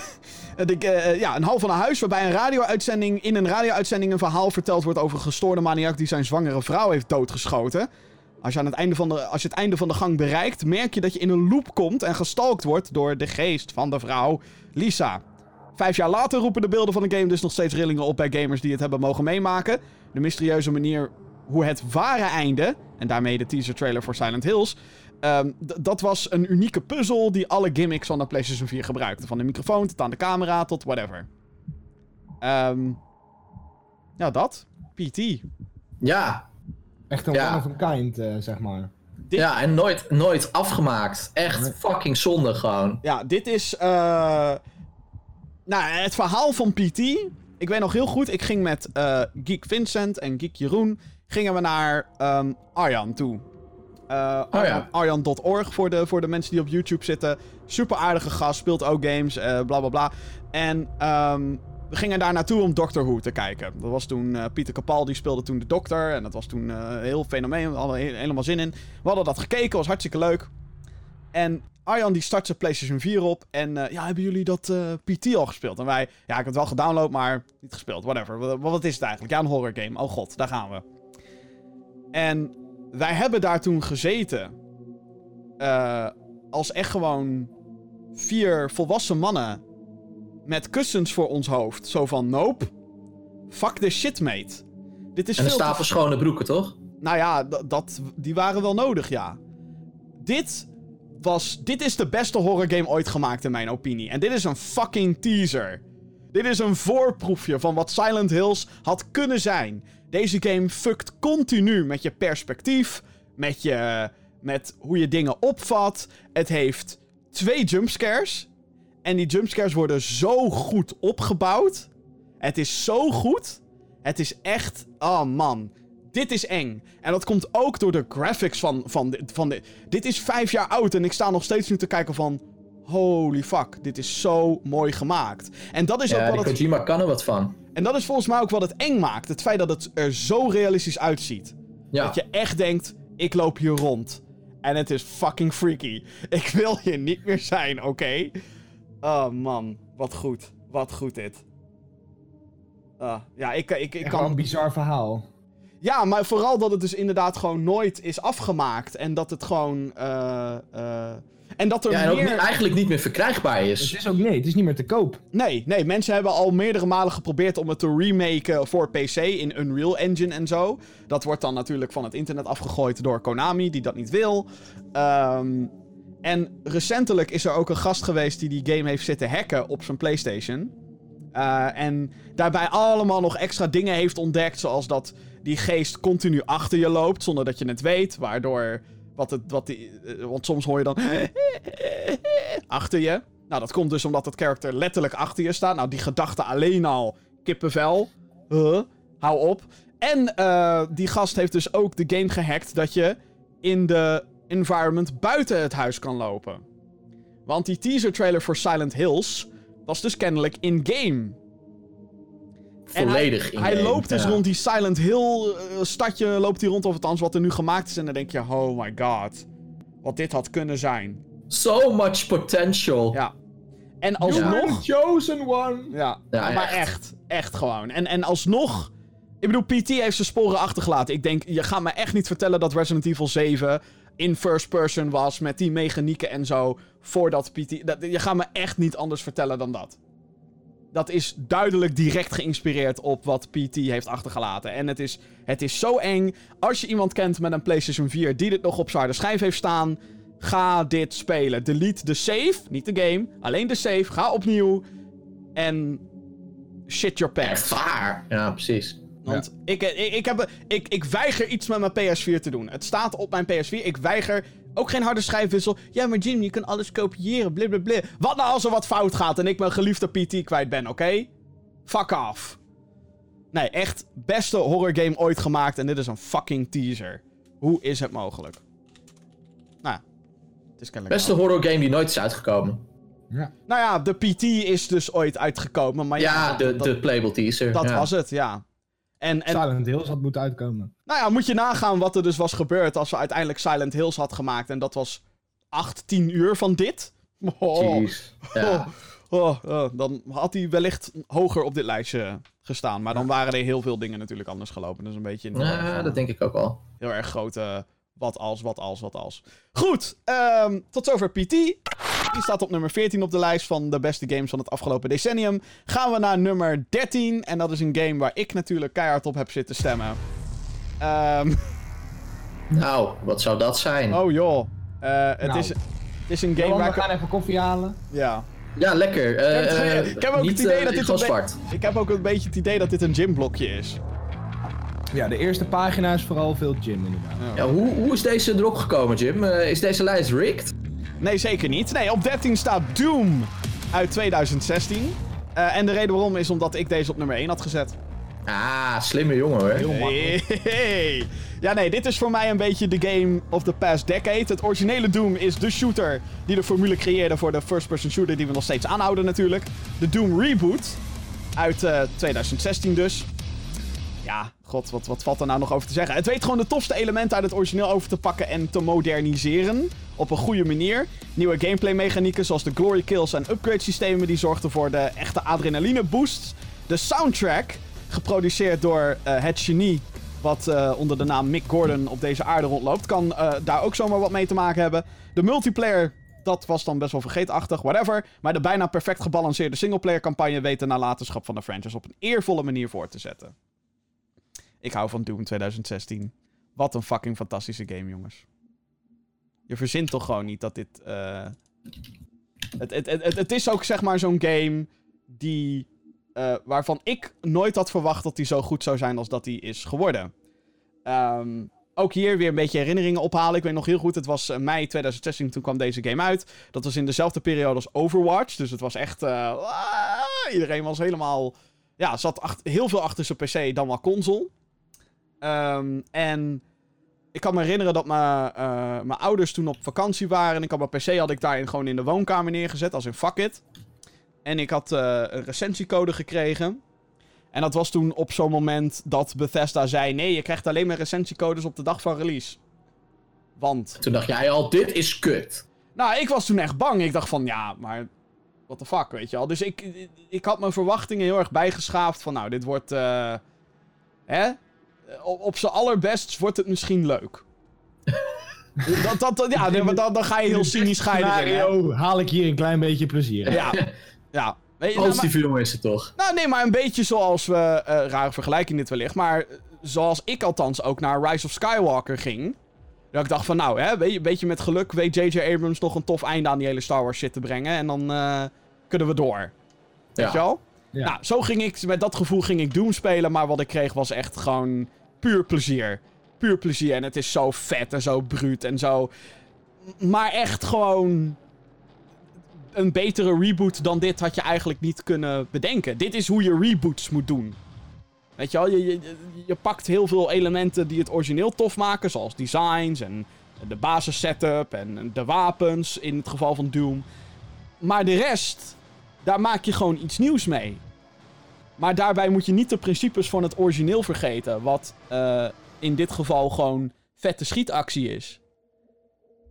eh, ja, een hal van een huis waarbij een radio-uitzending, in een radio-uitzending een verhaal verteld wordt over een gestoorde maniak die zijn zwangere vrouw heeft doodgeschoten. Als je, aan het einde van de, als je het einde van de gang bereikt, merk je dat je in een loop komt en gestalkt wordt door de geest van de vrouw Lisa. Vijf jaar later roepen de beelden van de game dus nog steeds rillingen op bij gamers die het hebben mogen meemaken. De mysterieuze manier hoe het ware einde, en daarmee de teaser trailer voor Silent Hills, ehm, dat was een unieke puzzel die alle gimmicks van de PlayStation 4 gebruikte. Van de microfoon tot aan de camera tot whatever. Ehm ja, dat. PT. Ja. Echt een Ja. one of a kind, eh, zeg maar. Dit- ja, en nooit, nooit afgemaakt. Echt fucking zonde gewoon. Ja, dit is. eh Nou, het verhaal van PT. Ik weet nog heel goed, ik ging met eh, Geek Vincent en Geek Jeroen. Gingen we naar ehm, Arjan toe. Eh Oh ja. Arjan- Arjan.org voor de, voor de mensen die op YouTube zitten. Super aardige gast, speelt ook games, eh bla bla bla. En ehm, we gingen daar naartoe om Doctor Who te kijken. Dat was toen eh, Pieter Capaldi speelde toen de dokter. En dat was toen een heel fenomeen. We hadden he- helemaal zin in. We hadden dat gekeken, was hartstikke leuk. En Arjan die start zijn PlayStation 4 op. En ja, hebben jullie dat PT al gespeeld? En wij, ja, ik heb het wel gedownload, maar niet gespeeld. Whatever. Wat, wat is het eigenlijk? Ja, een horror game. Oh god, daar gaan we. En wij hebben daar toen gezeten. eh, als echt gewoon vier volwassen mannen. Met kussens voor ons hoofd. Zo van, nope. Fuck this shit, mate. Dit is En een veel te stapel schone broeken, toch? nou ja, dat, die waren wel nodig, ja. Dit was... Dit is de beste horror game ooit gemaakt, in mijn opinie. En dit is een fucking teaser. Dit is een voorproefje van wat Silent Hills had kunnen zijn. Deze game fuckt continu met je perspectief, met, je, met hoe je dingen opvat. Het heeft twee jumpscares. En die jumpscares worden zo goed opgebouwd. Het is zo goed. Het is echt... Oh man. Dit is eng. En dat komt ook door de graphics van, van, van de... Dit is vijf jaar oud en ik sta nog steeds nu te kijken van... Holy fuck, dit is zo mooi gemaakt. En dat is Ja, ook wat het... Kojima kan er wat van. En dat is volgens mij ook wat het eng maakt. Het feit dat het er zo realistisch uitziet. Ja. Dat je echt denkt, ik loop hier rond. En het is fucking freaky. Ik wil hier niet meer zijn, oké? Oh man, wat goed. Wat goed dit. Ah, ja, ik, ik, ik Echt wel een kan... bizar verhaal. Ja, maar vooral dat het dus inderdaad gewoon nooit is afgemaakt. En dat het gewoon... eh, eh, En dat er Ja, en ook meer... niet- eigenlijk niet meer verkrijgbaar Het is. is ook nee, het is niet meer te koop. Nee, nee, mensen hebben al meerdere malen geprobeerd om het te remaken voor PC in Unreal Engine en zo. Dat wordt dan natuurlijk van het internet afgegooid door Konami, die dat niet wil. Ehm, en recentelijk is er ook een gast geweest die die game heeft zitten hacken op zijn PlayStation. Eh, en daarbij allemaal nog extra dingen heeft ontdekt, zoals dat die geest continu achter je loopt zonder dat je het weet, waardoor wat het, wat die, eh, want soms hoor je dan achter je. Nou, dat komt dus omdat het karakter letterlijk achter je staat. Nou, die gedachte alleen al kippenvel. Huh? Hou op. En eh, die gast heeft dus ook de game gehackt dat je in de environment buiten het huis kan lopen. Want die teaser trailer voor Silent Hills was dus kennelijk in-game. Volledig in Hij game, loopt dus ja. rond die Silent Hill eh, stadje, loopt hij rond, of althans wat er nu gemaakt is. En dan denk je, oh my god, wat dit had kunnen zijn. So much potential. Ja. En You alsnog... the chosen one. Ja, Ja, maar echt. echt. echt. gewoon. En, en alsnog... Ik bedoel, PT heeft zijn sporen achtergelaten. Ik denk, je gaat me echt niet vertellen dat Resident Evil 7 in first person was met die mechanieken en zo, voordat PT... Dat, je gaat me echt niet anders vertellen dan dat. Dat is duidelijk direct geïnspireerd op wat PT heeft achtergelaten. En het is, het is zo eng. Als je iemand kent met een PlayStation 4 die dit nog op zwaarde schijf heeft staan, ga dit spelen. Delete de save, niet de game, alleen de save. Ga opnieuw en shit your Echt pants. waar. Ja, precies. Want ik, ik, ik, heb, ik, ik weiger iets met mijn PS4 te doen. Het staat op mijn PS4. Ik weiger ook geen harde schijfwissel. Ja, maar Jim, je kan alles kopiëren. Blablabla. Wat nou als er wat fout gaat en ik mijn geliefde PT kwijt ben, oké? Fuck off. Nee, echt beste horrorgame ooit gemaakt en dit is een fucking teaser. Hoe is het mogelijk? Nou, ja, het is kennelijk... Beste horror game die nooit is uitgekomen. Ja. Nou ja, de PT is dus ooit uitgekomen, maar ja, Ja, de, dat, de playable teaser. dat ja. was het, ja. En, en Silent Hills had moeten uitkomen. Nou ja, moet je nagaan wat er dus was gebeurd als ze uiteindelijk Silent Hills had gemaakt. En dat was 8, 10 uur van dit. Oh, Jeez. Ja. oh, oh, dan had hij wellicht hoger op dit lijstje gestaan. Maar dan waren er heel veel dingen natuurlijk anders gelopen. Dus een beetje in de war ja, van dat denk ik ook wel. heel erg grote wat als, wat als, wat als. Goed, ehm, tot zover PT. Die staat op nummer 14 op de lijst van de beste games van het afgelopen decennium. Gaan we naar nummer 13. En dat is een game waar ik natuurlijk keihard op heb zitten stemmen. Ehm... Nou, wat zou dat zijn? Oh joh. Eh, het, Nou. is, het is een game Johan, waar we ik... gaan even koffie halen. Ja. Ja, lekker. Eh, Ik heb eh, ik heb ook niet, het idee dat dit een. Ik heb ook een beetje het idee dat dit een gymblokje is. Ja, de eerste pagina is vooral veel gym inderdaad. Ja, hoe, hoe is deze erop gekomen, Jim? Eh, is deze lijst rigged? Nee, zeker niet. Nee, op 13 staat Doom uit 2016. Eh, en de reden waarom is omdat ik deze op nummer 1 had gezet. Ah, slimme jongen hoor. Heel makkelijk. Hey. Ja, nee, dit is voor mij een beetje de game of the past decade. Het originele Doom is de shooter die de formule creëerde voor de first-person shooter die we nog steeds aanhouden natuurlijk. De Doom Reboot uit eh, 2016 dus. Ja, god, wat, wat valt er nou nog over te zeggen? Het weet gewoon de tofste elementen uit het origineel over te pakken en te moderniseren. Op een goede manier. Nieuwe gameplay mechanieken zoals de glory kills en upgrade systemen die zorgden voor de echte adrenaline boosts. De soundtrack, geproduceerd door eh, het genie wat eh, onder de naam Mick Gordon op deze aarde rondloopt, kan eh, daar ook zomaar wat mee te maken hebben. De multiplayer, dat was dan best wel vergeetachtig, whatever. Maar de bijna perfect gebalanceerde singleplayer campagne weet de nalatenschap van de franchise op een eervolle manier voor te zetten. Ik hou van Doom 2016. Wat een fucking fantastische game, jongens. Je verzint toch gewoon niet dat dit. eh, Het, het, het, het, is ook zeg maar zo'n game die. eh, waarvan ik nooit had verwacht dat die zo goed zou zijn als dat die is geworden. Ehm, ook hier weer een beetje herinneringen ophalen. Ik weet nog heel goed, het was eh, mei 2016, toen kwam deze game uit. Dat was in dezelfde periode als Overwatch. Dus het was echt. ah, iedereen was helemaal. Ja, zat heel veel achter zijn PC dan wel console. Ehm, en ik kan me herinneren dat mijn, eh, mijn ouders toen op vakantie waren. En ik had mijn PC had ik daarin gewoon in de woonkamer neergezet, als in fuck it. En ik had eh, een recensiecode gekregen. En dat was toen op zo'n moment dat Bethesda zei: nee, je krijgt alleen maar recensiecodes op de dag van release. Want, Toen dacht jij al, dit is kut. nou, ik was toen echt bang. Ik dacht van, ja, maar what the fuck, weet je wel. Dus ik, ik had mijn verwachtingen heel erg bijgeschaafd van, nou, dit wordt, eh, hè? Op, op z'n allerbest wordt het misschien leuk. dat, dat, dat- ja, nee, maar dan, dan ga je heel cynisch je. Scenario haal ik hier een klein beetje plezier. Ja, ja. Weet je, nou, Positieve jongen is het toch? Nou, nee, maar een beetje zoals we. eh rare vergelijking dit wellicht. Maar eh, zoals ik althans ook naar Rise of Skywalker ging. Dat ik dacht van, nou, hè, weet je, beetje met geluk weet J.J. Abrams nog een tof einde aan die hele Star Wars shit te brengen. En dan eh, kunnen we door. Weet je Ja. wel? Ja. Nou, zo ging ik, met dat gevoel ging ik Doom spelen. Maar wat ik kreeg was echt gewoon puur plezier. Puur plezier. En het is zo vet en zo bruut en zo. Maar echt gewoon. Een betere reboot dan dit had je eigenlijk niet kunnen bedenken. Dit is hoe je reboots moet doen. Weet je wel, je, je, je pakt heel veel elementen die het origineel tof maken, zoals designs en de basis setup en de wapens in het geval van Doom. Maar de rest, daar maak je gewoon iets nieuws mee. Maar daarbij moet je niet de principes van het origineel vergeten, wat eh, in dit geval gewoon vette schietactie is.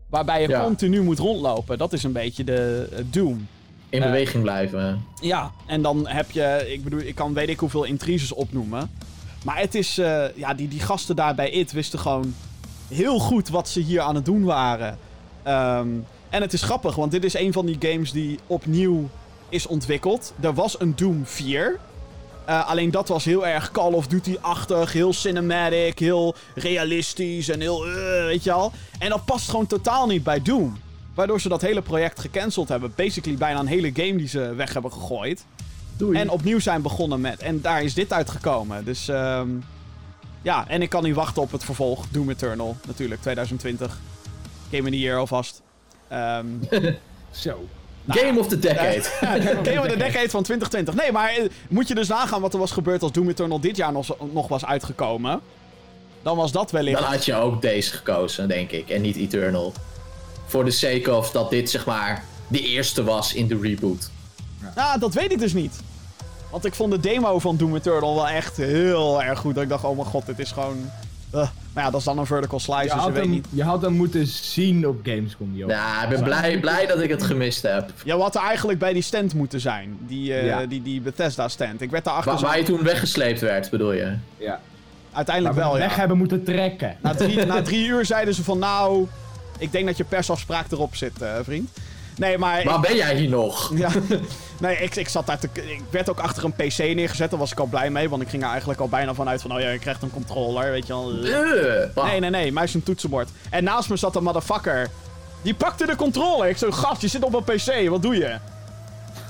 Waarbij je Ja. continu moet rondlopen. Dat is een beetje de eh, Doom. In Eh, beweging blijven. Ja, en dan heb je, ik bedoel, ik kan weet ik hoeveel intriges opnoemen. Maar het is, ja, die, die gasten daar bij IT wisten gewoon heel goed wat ze hier aan het doen waren. Ehm, en het is grappig, want dit is een van die games die opnieuw is ontwikkeld. Er was een Doom 4. Eh, alleen dat was heel erg Call of Duty-achtig, heel cinematic, heel realistisch en heel, eh, weet je al. En dat past gewoon totaal niet bij Doom. Waardoor ze dat hele project gecanceld hebben. Basically bijna een hele game die ze weg hebben gegooid. Doei. En opnieuw zijn begonnen met. En daar is dit uitgekomen. Dus ehm, ja, en ik kan niet wachten op het vervolg. Doom Eternal, natuurlijk, 2020. Game of the Year alvast. Ehm Zo. Game of the Decade. Game of the Decade van 2020. Nee, maar eh, moet je dus nagaan wat er was gebeurd als Doom Eternal dit jaar nog, nog was uitgekomen. Dan was dat wellicht... Dan had je ook deze gekozen, denk ik. En niet Eternal. For the sake of dat dit, zeg maar, de eerste was in de reboot. Nou, dat weet ik dus niet. Want ik vond de demo van Doom Eternal wel echt heel erg goed. Dat ik dacht, oh mijn god, dit is gewoon... eh. Maar ja, dat is dan een vertical slice, Je dus je had, weet hem, niet... je had hem moeten zien op Gamescom, joh. Nou, ik ben blij, blij dat ik het gemist heb. Ja, wat er eigenlijk bij die stand moeten zijn. Die, eh, Ja. die, die Bethesda stand. Ik werd daarachter Waar, zo... waar je toen weggesleept werd, bedoel je? Ja. Uiteindelijk we wel, ja. weg hebben moeten trekken. Na drie, na drie uur zeiden ze van, nou... Ik denk dat je persafspraak erop zit, eh, vriend. Nee, maar... Waar ben jij hier nog? Ja, nee, ik, ik zat daar te, Ik werd ook achter een PC neergezet, daar was ik al blij mee. Want ik ging er eigenlijk al bijna vanuit van, oh ja, je krijgt een controller, weet je wel. Uh, Nee, nee, nee, muis en toetsenbord. En naast me zat een motherfucker. Die pakte de controller. Ik zo, gast, je zit op een PC, wat doe je?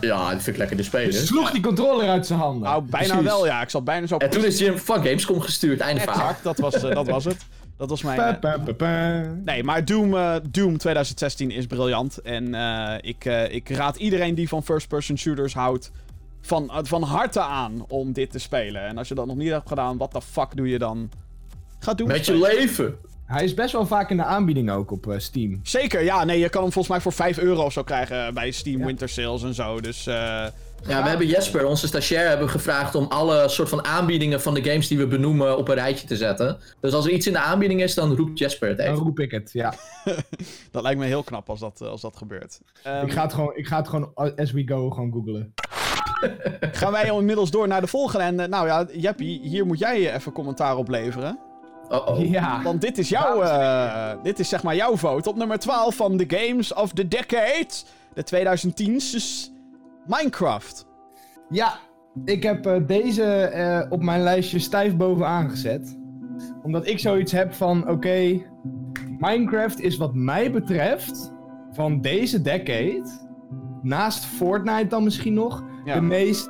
Ja, die vind ik lekker te spelen. Dus sloeg die controller uit zijn handen. Nou, bijna Precies. wel, ja. Ik zat bijna zo... En toen is hij hem van Gamescom gestuurd, einde verhaal. Exact, dat was, eh, dat was het. Dat was mijn... Pa, eh, pa, pa, pa. Nee, maar Doom, eh, Doom 2016 is briljant. En eh, ik, eh, ik raad iedereen die van first-person shooters houdt van, van harte aan om dit te spelen. En als je dat nog niet hebt gedaan, wat de fuck doe je dan? Ga Doom Met je spelen. leven. Hij is best wel vaak in de aanbieding ook op Steam. Zeker, ja. Nee, je kan hem volgens mij voor 5 euro of zo krijgen bij Steam Ja. Winter Sales en zo. Dus eh, Ja, we hebben Jesper, onze stagiair, hebben gevraagd om alle soort van aanbiedingen van de games die we benoemen op een rijtje te zetten. Dus als er iets in de aanbieding is, dan roept Jesper het Dan even. roep ik het, ja. dat lijkt me heel knap als dat, eh, als dat gebeurt. Ehm, Ik ga het gewoon, ik ga het gewoon as we go gewoon googlen. Gaan wij inmiddels door naar de volgende. En eh, nou ja, Jeppie, hier moet jij even commentaar op leveren. Oh oh. Ja. Want dit is jouw, eh, dit is zeg maar jouw vote op nummer 12 van de Games of the Decade. De 2010's, dus Minecraft. Ja, ik heb eh, deze eh, op mijn lijstje stijf bovenaan gezet. Omdat ik zoiets heb van, oké, Minecraft is wat mij betreft van deze decade, naast Fortnite dan misschien nog, Ja. de meest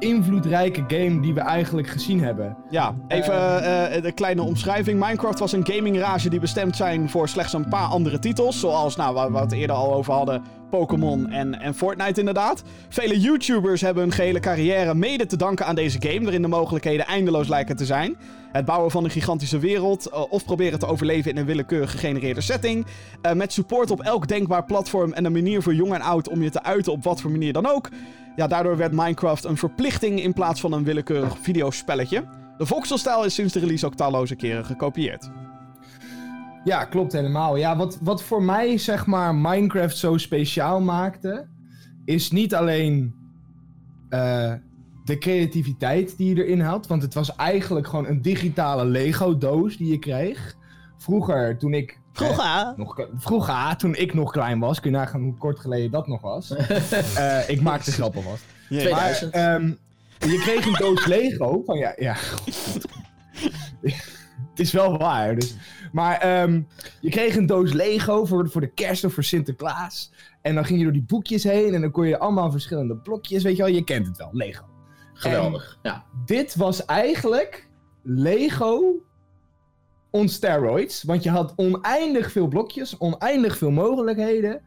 invloedrijke game die we eigenlijk gezien hebben. Ja, even eh, de kleine omschrijving. Minecraft was een gamingrage die bestemd zijn voor slechts een paar andere titels. Zoals, nou, waar we het eerder al over hadden, Pokémon en, en Fortnite inderdaad. Vele YouTubers hebben hun gehele carrière mede te danken aan deze game, waarin de mogelijkheden eindeloos lijken te zijn. Het bouwen van een gigantische wereld, eh, of proberen te overleven in een willekeurig gegenereerde setting. Eh, met support op elk denkbaar platform en een manier voor jong en oud om je te uiten op wat voor manier dan ook. Ja, daardoor werd Minecraft een verplichting in plaats van een willekeurig videospelletje. De voxelstijl is sinds de release ook talloze keren gekopieerd. Ja, klopt helemaal. Ja, wat, wat voor mij zeg maar Minecraft zo speciaal maakte, is niet alleen eh, de creativiteit die je erin had, want het was eigenlijk gewoon een digitale Lego-doos die je kreeg. Vroeger, toen ik. Vroeger. Nog, vroeger, toen ik nog klein was, kun je nagaan hoe kort geleden dat nog was. Eh, ik maakte grap alvast. Jee. Twee- Maar 2000. ehm, je kreeg een doos Lego van ja, ja. het is wel waar. Dus. Maar ehm, je kreeg een doos Lego voor, voor de kerst of voor Sinterklaas. En dan ging je door die boekjes heen en dan kon je allemaal verschillende blokjes, weet je wel. Je kent het wel, Lego. Geweldig. Ja. Dit was eigenlijk Lego on steroids. Want je had oneindig veel blokjes, oneindig veel mogelijkheden.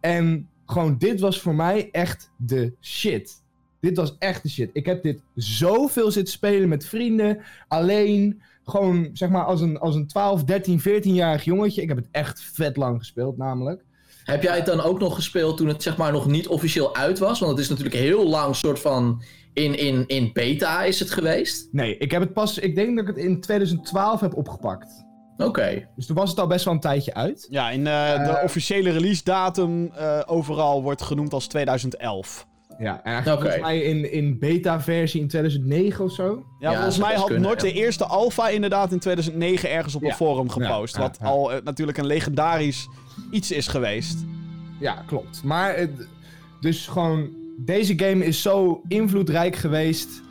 En gewoon, dit was voor mij echt de shit. Dit was echt de shit. Ik heb dit zoveel zitten spelen met vrienden, alleen. Gewoon, zeg maar, als een, als een 12, 13, 14-jarig jongetje. Ik heb het echt vet lang gespeeld, namelijk. Heb jij het dan ook nog gespeeld toen het zeg maar nog niet officieel uit was? Want het is natuurlijk heel lang soort van in, in, in beta is het geweest. Nee, ik heb het pas... Ik denk dat ik het in 2012 heb opgepakt. Oké. Dus toen was het al best wel een tijdje uit. Ja, in eh, de Eh. officiële release datum eh, overal wordt genoemd als 2011. Ja, en eigenlijk Oké. volgens mij in, in beta-versie in 2009 of zo. Ja, Ja, volgens mij had kunnen, Nord ja. de eerste alpha inderdaad in 2009 ergens op een forum gepost. Ja, ja, wat ja. al natuurlijk een legendarisch iets is geweest. Ja, klopt. Maar dus gewoon, deze game is zo invloedrijk geweest.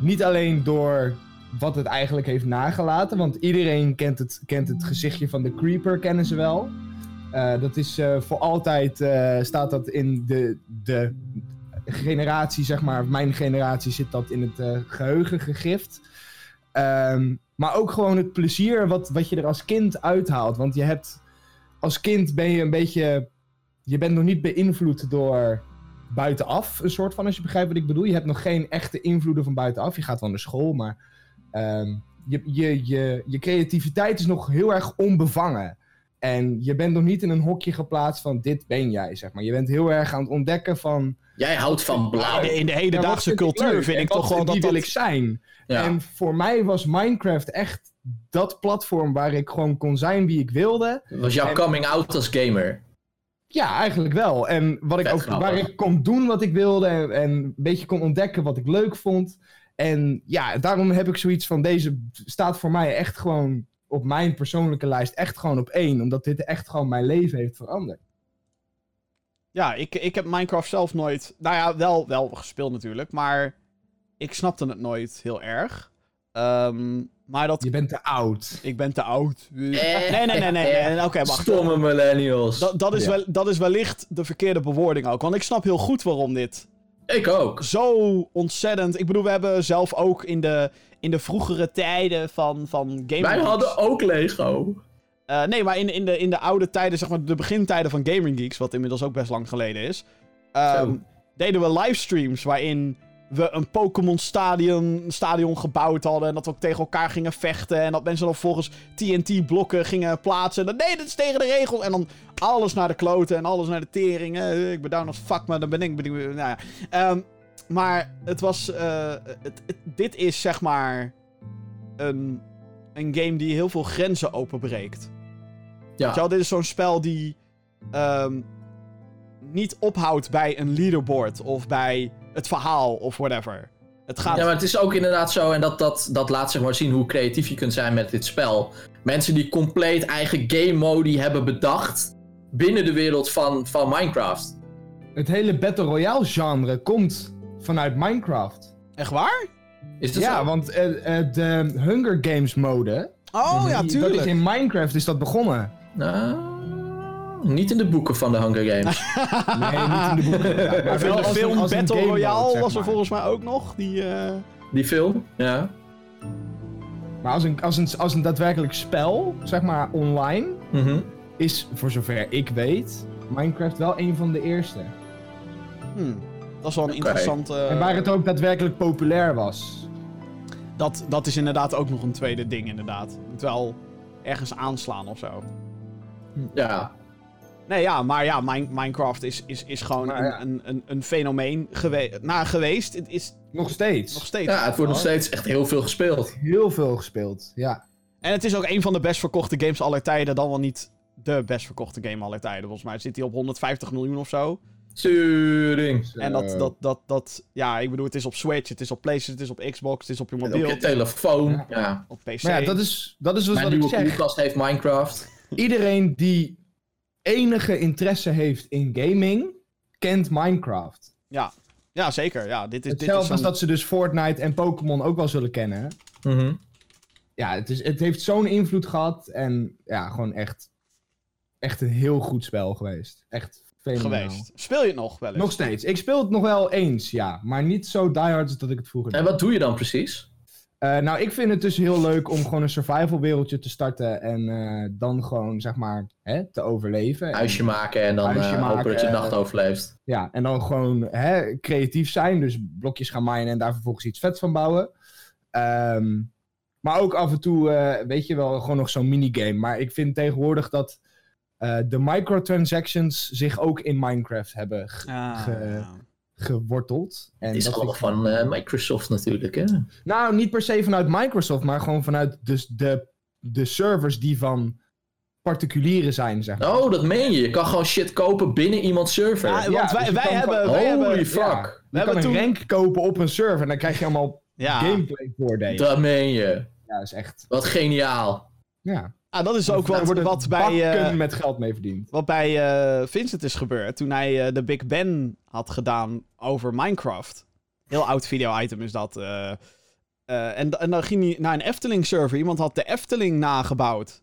Niet alleen door wat het eigenlijk heeft nagelaten. Want iedereen kent het, kent het gezichtje van de Creeper, kennen ze wel. Eh, dat is eh, voor altijd, eh, staat dat in de, de generatie, zeg maar, mijn generatie zit dat in het eh, geheugen gegrift. Ehm, maar ook gewoon het plezier wat, wat je er als kind uithaalt. Want je hebt, als kind ben je een beetje je bent nog niet beïnvloed door buitenaf, een soort van, als je begrijpt wat ik bedoel. Je hebt nog geen echte invloeden van buitenaf. Je gaat wel naar school, maar ehm, je, je, je, je creativiteit is nog heel erg onbevangen. En je bent nog niet in een hokje geplaatst van dit ben jij, zeg maar. Je bent heel erg aan het ontdekken van... Jij houdt van blauw. de, in de ja, hedendaagse wat vind ik cultuur vind ik toch gewoon dat Die wil dat... ik zijn. Ja. En voor mij was Minecraft echt dat platform waar ik gewoon kon zijn wie ik wilde. Dat was jouw En- coming out als gamer. Ja, eigenlijk wel. En wat ik ook, waar ik kon doen wat ik wilde en, en een beetje kon ontdekken wat ik leuk vond. En ja, daarom heb ik zoiets van deze staat voor mij echt gewoon op mijn persoonlijke lijst echt gewoon op één. Omdat dit echt gewoon mijn leven heeft veranderd. Ja, ik, ik heb Minecraft zelf nooit... Nou ja, wel, wel gespeeld natuurlijk, maar ik snapte het nooit heel erg. Ehm, maar dat... Je bent te oud. Ik ben te oud. Eh, Nee, nee, nee, nee. nee. nee. Oké, wacht. Stomme millennials. Dat, dat, is Ja. wel, dat is wellicht de verkeerde bewoording ook. Want ik snap heel goed waarom dit Ik ook. zo ontzettend... Ik bedoel, we hebben zelf ook in de, in de vroegere tijden van, van Gaming Wij Geeks- hadden ook Lego. Eh, nee, maar in, in, de, in de oude tijden, zeg maar de begintijden van Gaming Geeks... wat inmiddels ook best lang geleden is... ehm, deden we livestreams waarin we een Pokémon stadion, stadion gebouwd hadden... en dat we ook tegen elkaar gingen vechten... en dat mensen dan volgens TNT-blokken gingen plaatsen... en dan, nee, dit is tegen de regel... en dan alles naar de kloten en alles naar de tering. Eh, ik ben down as fuck, maar dan ben ik... Ben ik nou ja. Ehm, maar het was... eh, het, het- dit is zeg maar... Een, een game die heel veel grenzen openbreekt. Ja. wel, dit is zo'n spel die ehm, niet ophoudt bij een leaderboard of bij het verhaal of whatever. Het gaat... ja, maar het is ook inderdaad zo, en dat, dat, dat laat zeg maar zien hoe creatief je kunt zijn met dit spel. Mensen die compleet eigen game modi hebben bedacht binnen de wereld van, van Minecraft. Het hele Battle Royale genre komt vanuit Minecraft. Echt waar? Is dat Ja, zo? want eh, eh, de Hunger Games mode, Oh ja, die- dat tuurlijk. is in Minecraft is dat begonnen. Nou, niet in de boeken van de Hunger Games. Nee, niet in de boeken. Ja, Maar wel de film als Battle Royale zeg was er maar. volgens mij ook nog. Die, eh, Die film, ja. Maar als een, als, een, als een daadwerkelijk spel, zeg maar online, Mhm. is voor zover ik weet, Minecraft wel een van de eerste. hmm, dat is wel een interessante... en waar het ook daadwerkelijk populair was. dat, dat is inderdaad ook nog een tweede ding, inderdaad. Moet wel ergens aanslaan of zo. Ja. Nee, ja, maar ja, Min- Minecraft is, is, is gewoon Maar ja. een, een, een, een fenomeen gewe nou, geweest. Het is Nog steeds. nog steeds. ja, het wordt nog steeds echt heel veel gespeeld. Heel veel gespeeld, ja. En het is ook een van de best verkochte games aller tijden. Dan wel niet de best verkochte game aller tijden. Volgens mij zit hij op 150 miljoen of zo. Sturing. En dat, dat, dat, dat, ja, ik bedoel, het is op Switch, het is op PlayStation, het is op Xbox, het is op je En op mobiel, je telefoon. Ja. op PC. Maar ja, dat is, dat is dus Mijn wat ik nieuwe zeg. koelkast heeft Minecraft. Iedereen die enige interesse heeft in gaming, kent Minecraft. ja. ja, zeker. Ja, dit is, dit is Hetzelfde als dat ze dus Fortnite en Pokémon ook wel zullen kennen. Mhm. Ja, het, is, het heeft zo'n invloed gehad. En ja, gewoon echt, echt een heel goed spel geweest. Echt fenomenaal. geweest. Speel je het nog wel eens? Nog steeds. Ik speel het nog wel eens, ja. Maar niet zo diehard als dat ik het vroeger En deed. wat doe je dan precies? Eh, nou, ik vind het dus heel leuk om gewoon een survival wereldje te starten. En eh, dan gewoon, zeg maar, hè, te overleven. En- Huisje maken en dan Huisje eh, hopen maken, dat je de nacht overleeft. Ja, en dan gewoon hè, creatief zijn. Dus blokjes gaan minen en daar vervolgens iets vets van bouwen. Ehm, maar ook af en toe, eh, weet je wel, gewoon nog zo'n minigame. Maar ik vind tegenwoordig dat eh, de microtransactions zich ook in Minecraft hebben ge- Ah, ge- ja. Geworteld. En Het is dat allemaal ik- van eh, Microsoft natuurlijk, hè? Nou, niet per se vanuit Microsoft, maar gewoon vanuit dus de, de servers die van particulieren zijn, zeg maar. Oh, dat meen je. Je kan gewoon shit kopen binnen iemands server. Ja, want wij, dus wij hebben... gewoon- Wij Holy hebben fuck. Ja, je We kan hebben een rank kopen op een server en dan krijg je allemaal ja. gameplay voordelen. Dat meen je. Ja, dat is echt... Wat geniaal. Ja. Ah, dat is ook wat, wat bij... eh, met geld mee verdiend. Wat bij eh, Vincent is gebeurd toen hij eh, de Big Ben had gedaan over Minecraft. Heel oud video-item is dat. eh. Eh, en, en dan ging hij naar een Efteling-server. Iemand had de Efteling nagebouwd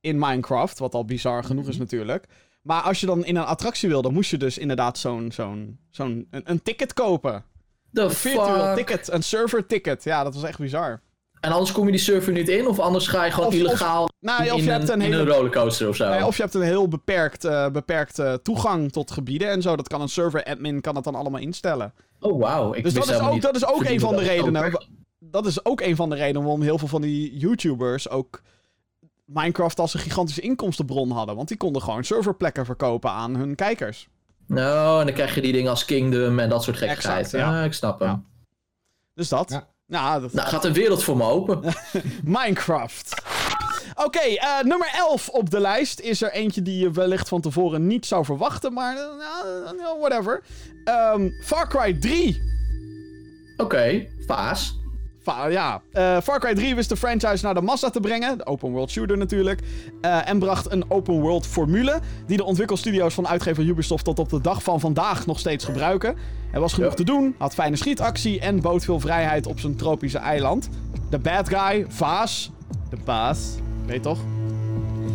in Minecraft. Wat al bizar genoeg is natuurlijk. Maar als je dan in een attractie wilde, moest je dus inderdaad zo'n zo'n zo'n een, een ticket kopen. The Een virtueel fuck? ticket, een server-ticket. Ja, dat was echt bizar. En anders kom je die server niet in? Of anders ga je gewoon Of- of- illegaal Nou, in, of je hebt een in hele een rollercoaster of zo? Nee, of je hebt een heel beperkt, eh, beperkt eh, toegang tot gebieden en zo. Dat kan een server-admin kan dat dan allemaal instellen. Oh, wauw. Ik Dus dat is ook, niet- dat is ook een van de redenen. Dat is ook een van de redenen waarom heel veel van die YouTubers ook Minecraft als een gigantische inkomstenbron hadden. Want die konden gewoon serverplekken verkopen aan hun kijkers. Nou, en dan krijg je die dingen als Kingdom en dat soort gekkigheid. Exact, ja. ja. ik snap hem. Ja. Dus dat. Ja. Nou, dat Nou, gaat een wereld voor me open. Minecraft. Oké, eh, nummer 11 op de lijst is er eentje die je wellicht van tevoren niet zou verwachten, maar eh, nou, whatever. Ehm, Far Cry 3. Oké, Vaas. Ja, eh, Far Cry 3 wist de franchise naar de massa te brengen. De open world shooter natuurlijk. eh, en bracht een open world formule. Die de ontwikkelstudio's van uitgever Ubisoft tot op de dag van vandaag nog steeds gebruiken. Er was genoeg Ja. te doen, had fijne schietactie en bood veel vrijheid op zijn tropische eiland. De bad guy, Vaas. De baas, weet toch?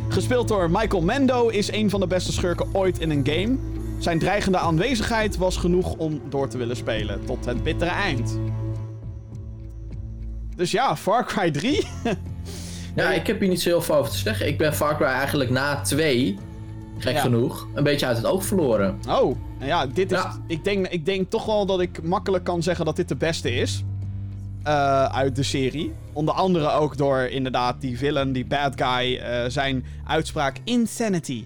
Gespeeld door Michael Mendo is een van de beste schurken ooit in een game. Zijn dreigende aanwezigheid was genoeg om door te willen spelen tot het bittere eind. Dus ja, Far Cry 3. Ja, ik heb hier niet zo heel veel over te zeggen. Ik ben Far Cry eigenlijk na 2, gek Ja. genoeg, een beetje uit het oog verloren. Oh, nou ja, dit is. Ja. Ik, denk, ik denk toch wel dat ik makkelijk kan zeggen dat dit de beste is. eh, uit de serie. Onder andere ook door inderdaad die villain, die bad guy, eh, zijn uitspraak Insanity.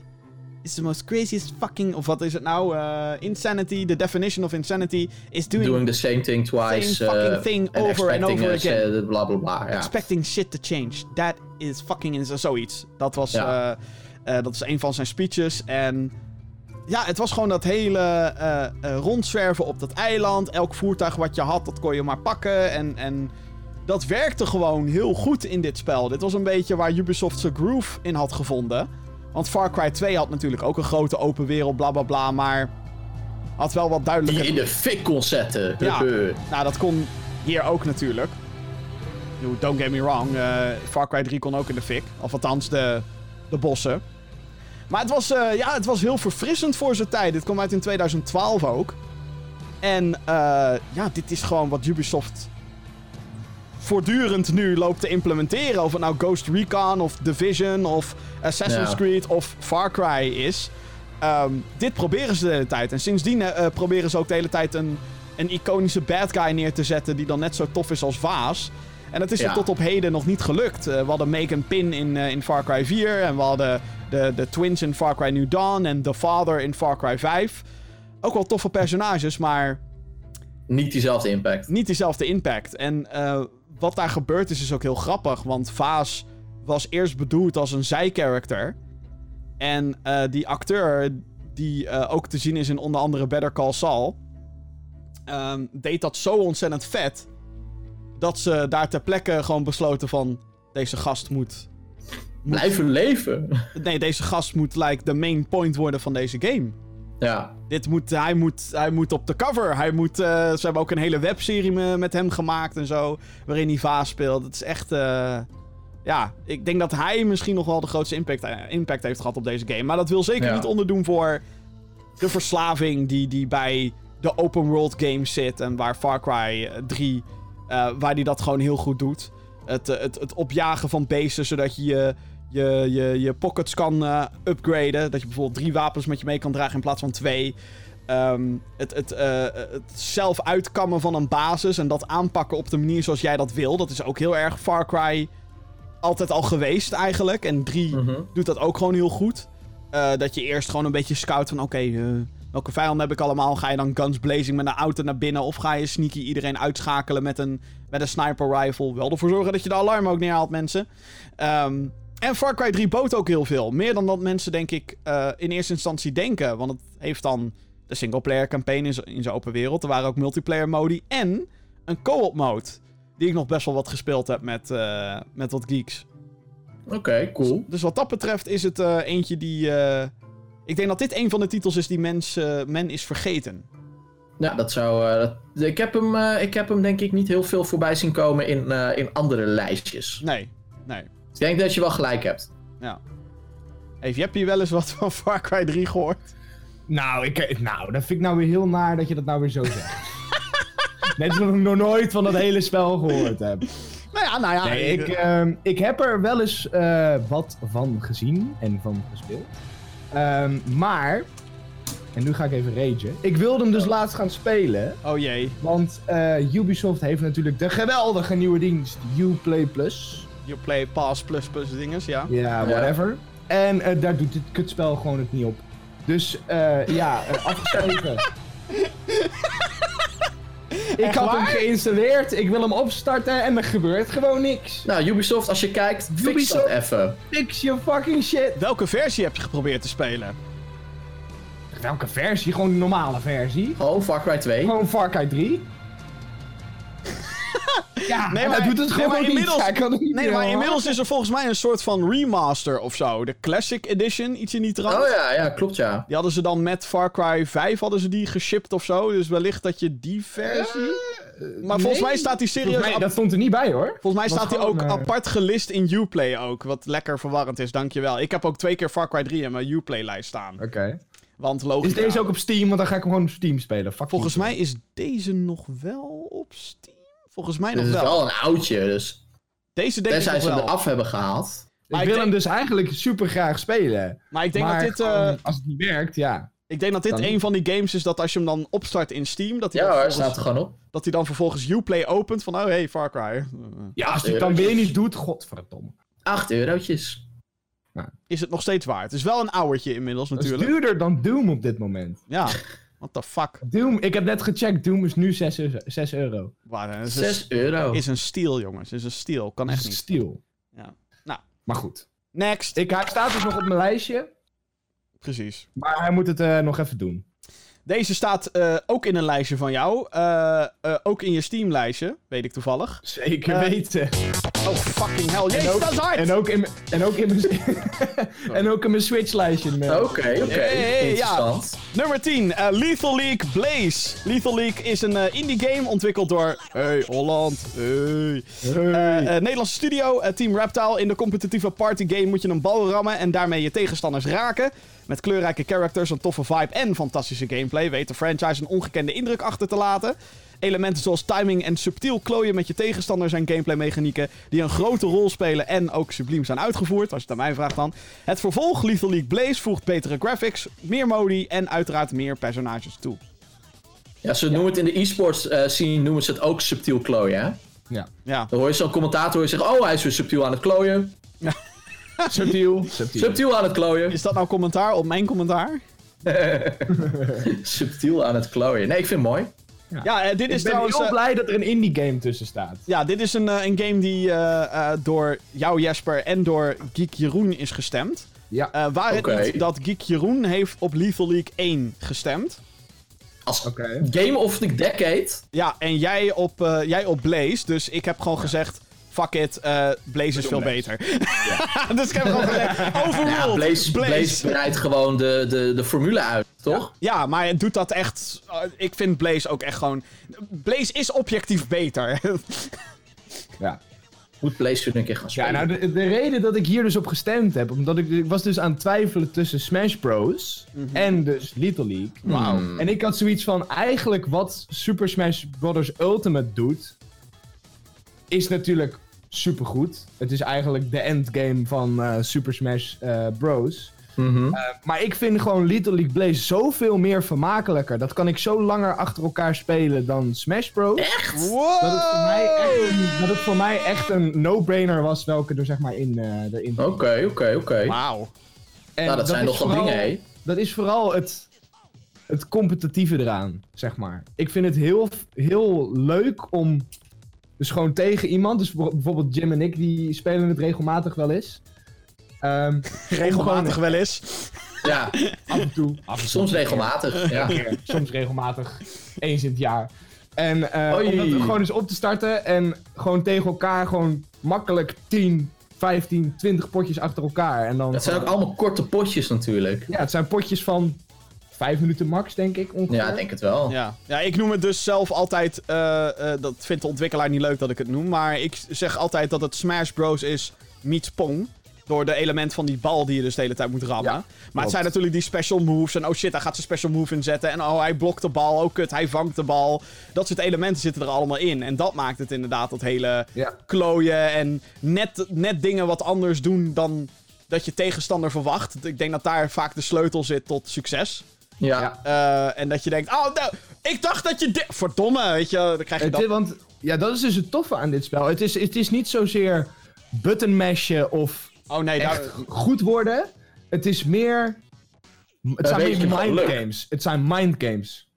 Is the most craziest fucking. Of wat is het nou? Eh, insanity, the definition of insanity is doing, Doing the same thing twice. Same fucking eh, thing and over and over again. eh, bla bla bla. Ja. expecting shit to change. That is fucking ins- zoiets. Dat was, Ja. dat is een van zijn speeches. En ja, het was gewoon dat hele rondzwerven op dat eiland. Elk voertuig wat je had, dat kon je maar pakken. En, en dat werkte gewoon heel goed in dit spel. Dit was een beetje waar Ubisoft zijn groove in had gevonden. Want Far Cry 2 had natuurlijk ook een grote open wereld, bla bla bla. Maar had wel wat Die duidelijker... je in de fik kon zetten. Ja. Nou, dat kon hier ook natuurlijk. Don't get me wrong, eh, Far Cry 3 kon ook in de fik. Of althans, de, de bossen. Maar het was, eh, ja, het was heel verfrissend voor zijn tijd. Dit kwam uit in 2012 ook. En eh, ja, dit is gewoon wat Ubisoft voortdurend nu loopt te implementeren. Of het nou Ghost Recon of Division of Assassin's Ja. Creed of Far Cry is. Ehm, dit proberen ze de hele tijd. En sindsdien eh, proberen ze ook de hele tijd een, een iconische bad guy neer te zetten die dan net zo tof is als Vaas. En dat is er Ja. tot op heden nog niet gelukt. Eh, we hadden Megan Pin in, eh, in Far Cry 4 en we hadden de, de twins in Far Cry New Dawn en The Father in Far Cry 5. Ook wel toffe personages, maar Niet diezelfde impact. niet diezelfde impact. En eh, wat daar gebeurd is, is ook heel grappig. Want Vaas was eerst bedoeld als een zijcharacter. En eh, die acteur, die eh, ook te zien is in onder andere Better Call Saul, ehm, deed dat zo ontzettend vet. Dat ze daar ter plekke gewoon besloten van. Deze gast moet. Blijven leven. Nee, deze gast moet like de main point worden van deze game. Ja. Dit moet, hij, moet, hij moet op de cover. Hij moet, eh, ze hebben ook een hele webserie me- met hem gemaakt en zo. Waarin hij Vaas speelt. Het is echt. eh, ja, ik denk dat hij misschien nog wel de grootste impact, eh, impact heeft gehad op deze game. Maar dat wil zeker Ja. niet onderdoen voor de verslaving die, die bij de open world games zit. En waar Far Cry eh, 3, eh, waar die dat gewoon heel goed doet. Het, het, het opjagen van beesten, zodat je je, je, je, je pockets kan eh, upgraden. Dat je bijvoorbeeld drie wapens met je mee kan dragen in plaats van twee. Ehm, het, het, eh, het zelf uitkammen van een basis en dat aanpakken op de manier zoals jij dat wil. Dat is ook heel erg Far Cry altijd al geweest eigenlijk. En 3 Mhm. doet dat ook gewoon heel goed. Eh, dat je eerst gewoon een beetje scout van oké, welke vijanden heb ik allemaal? Ga je dan guns blazing met een auto naar binnen? Of ga je sneaky iedereen uitschakelen met een, met een sniper rifle? Wel ervoor zorgen dat je de alarm ook neerhaalt, mensen. Ehm, en Far Cry 3 bood ook heel veel. Meer dan dat mensen, denk ik, eh, in eerste instantie denken. Want het heeft dan de singleplayer campaign in in zijn open wereld. Er waren ook multiplayer modi en een co-op mode. Die ik nog best wel wat gespeeld heb met, eh, met wat geeks. Oké, cool. Dus wat dat betreft is het eh, eentje die... ik denk dat dit een van de titels is die mens, men is vergeten. Ja, dat zou. dat- ik, heb hem, ik heb hem denk ik niet heel veel voorbij zien komen in, in andere lijstjes. Nee, nee. Ik denk dat je wel gelijk hebt. Ja. Heeft Jeppie wel eens wat van Far Cry 3 gehoord? Nou, ik, nou, dat vind ik nou weer heel naar dat je dat nou weer zo zegt. Net alsof ik nog nooit van dat hele spel gehoord heb. Nou ja, nou ja. Nee, ik, ehm, ik heb er wel eens eh, wat van gezien en van gespeeld. Ehm, maar, en nu ga ik even ragen. Ik wilde hem dus laatst gaan spelen. Oh jee. Want eh, Ubisoft heeft natuurlijk de geweldige nieuwe dienst Uplay Plus. You play pass plus plus dinges, ja. Ja, whatever. En eh, daar doet dit kutspel gewoon het niet op. Dus eh, ja, eh, afgeschreven. ik Echt had hem geïnstalleerd, ik wil hem opstarten en er gebeurt gewoon niks. Nou, Ubisoft, als je kijkt, fix Ubisoft? dat even. Fix your fucking shit. Welke versie heb je geprobeerd te spelen? Welke versie? Gewoon de normale versie. Oh, Far Cry 2. Gewoon Far Cry 3. Ja, Nee, maar- hij doet het nee, gewoon maar inmiddels- Hij kan het niet Nee, maar inmiddels is er volgens mij een soort van remaster of zo. De Classic Edition, iets in die trant. Oh ja, ja, klopt ja. Die hadden ze dan met Far Cry 5 hadden ze die geshipped of zo. Dus wellicht dat je die versie... maar volgens nee. mij staat die serieus... Volgens mij, ap- dat stond er niet bij hoor. volgens mij was staat die ook eh, apart gelist in Uplay ook. Wat lekker verwarrend is, dankjewel. Ik heb ook twee keer Far Cry 3 in mijn Uplay-lijst staan. Oké. Want logisch. Is deze ook op Steam? Want dan ga ik hem gewoon op Steam spelen. Fuck Volgens mij is deze nog wel op Steam. Volgens mij nog is wel. wel een oudje, dus. Deze denk ik Tenzij ze hem wel. eraf hebben gehaald. Maar ik ik wil denk- hem dus eigenlijk super graag spelen. Maar ik denk maar dat dit, gewoon, eh, als het niet werkt, ja. ik denk dat dit Dan- een van die games is dat als je hem dan opstart in Steam, dat hij, Ja dan, staat er gewoon op. dat hij dan vervolgens Uplay opent van, oh hey, Far Cry. Ja, als hij het dan weer niet doet, godverdomme. 8 eurotjes. Is het nog steeds waard? Het is wel een ouwertje inmiddels Dat is natuurlijk. duurder dan Doom op dit moment. Ja, what the fuck. Doom, ik heb net gecheckt, Doom is nu 6 euro. 6 euro. Waar, eh, is, 6 euro. is een steal, jongens. Is een steal. Kan echt is niet. Steel. Ja. Nou. Maar goed. Next. Ik, hij staat dus nog op mijn lijstje, Precies. maar hij moet het eh, nog even doen. Deze staat eh, ook in een lijstje van jou. Eh, eh, ook in je Steam-lijstje, weet ik toevallig. Zeker weten. Oh, fucking hell. Jezus, En ook, dat is hard! en ook in, mijn- en ook in mijn, en ook in mijn Switch-lijstje. Oké, oké. Hey, ja. Interessant. Nummer 10, eh, Lethal League Blaze. Lethal League is een eh, indie game ontwikkeld door... Hey, Holland. Hey. Eh, eh, Nederlandse studio, Team Reptile. In de competitieve party game moet je een bal rammen en daarmee je tegenstanders raken. Met kleurrijke characters, een toffe vibe en fantastische gameplay weet de franchise een ongekende indruk achter te laten. Elementen zoals timing en subtiel klooien met je tegenstander zijn gameplay mechanieken die een grote rol spelen en ook subliem zijn uitgevoerd, als je het aan mij vraagt dan. Het vervolg Lethal League Blaze voegt betere graphics, meer modi en uiteraard meer personages toe. Ja, ze noemen het in de e-sports eh, scene noemen ze het ook subtiel klooien, hè? Ja. Ja, Dan hoor je zo'n commentator hoor je zeggen, oh hij is weer subtiel aan het klooien. Subtiel. Subtiel. Subtiel aan het klooien. is dat nou commentaar op mijn commentaar? subtiel aan het klooien. Nee, ik vind het mooi. Ja, eh, dit Ik is ben trouwens... heel eh, blij dat er een indie game tussen staat. Ja, dit is een, eh, een game die eh, eh, door jou, Jesper, en door Geek Jeroen is gestemd. Ja, Eh waar het niet dat Geek Jeroen heeft op Lethal League 1 gestemd. Als oké. Game of the Decade. Ja, en jij op, eh, jij op Blaze. Dus ik heb gewoon gezegd, fuck it, eh, Blaze is veel beter. dus ik heb gewoon gezegd, overruled, Ja, Blaze, Blaze breidt gewoon de, de, de formule uit, toch? Ja, maar het doet dat echt... eh, ik vind Blaze ook echt gewoon... Blaze is objectief beter. Ja. Moet Blaze een keer gaan Ja, spelen. nou, de, de reden dat ik hier dus op gestemd heb, omdat ik, ik was dus aan het twijfelen tussen Smash Bros. en dus Little League. Wauw. En ik had zoiets van, eigenlijk wat Super Smash Bros. Ultimate doet, is natuurlijk supergoed. Het is eigenlijk de endgame van eh, Super Smash eh, Bros. Mhm. Eh, maar ik vind gewoon Little League Blaze zoveel meer vermakelijker. Dat kan ik zo langer achter elkaar spelen dan Smash Bros. Wow! Dat het voor mij echt een, dat het voor mij echt een no-brainer was welke er zeg maar in, eh erin zit. Oké, oké, oké. Wauw. En Nou, dat zijn nogal dingen, hè? Dat is vooral het, het competitieve eraan, zeg maar. Ik vind het heel, heel leuk om dus gewoon tegen iemand, dus bijvo- bijvoorbeeld Jim en ik, die spelen het regelmatig wel eens. Ehm, Regelmatig wel eens. Ja, af en toe. Af en toe soms regelmatig. Ja. Soms regelmatig. Eens in het jaar. En eh om dat gewoon eens op te starten en gewoon tegen elkaar gewoon makkelijk 10, 15, 20 potjes achter elkaar. En dan Het zijn ook allemaal korte potjes natuurlijk. Ja, het zijn potjes van 5 minuten max, denk ik ongeveer. Ja, ik denk het wel. Ja. ja, ik noem het dus zelf altijd... eh, eh, dat vindt de ontwikkelaar niet leuk dat ik het noem. Maar ik zeg altijd dat het Smash Bros. is meets Pong. Door de element van die bal die je dus de hele tijd moet rammen. Ja, maar het zijn natuurlijk die special moves. En oh shit, hij gaat zijn special move inzetten. En oh, hij blokt de bal. Oh kut, hij vangt de bal. Dat soort elementen zitten er allemaal in. En dat maakt het inderdaad dat hele Ja. klooien. En net, net dingen wat anders doen dan dat je tegenstander verwacht. Ik denk dat daar vaak de sleutel zit tot succes. Ja. Ja. Eh, en dat je denkt, oh, nou, ik dacht dat je dit... Verdomme, weet je, dan krijg je Het dat... is- want ja, dat is dus het toffe aan dit spel. Het is, het is niet zozeer button mashen of Oh nee, daar... echt goed worden. Het is meer... Het zijn meer mind games. Het zijn mind games.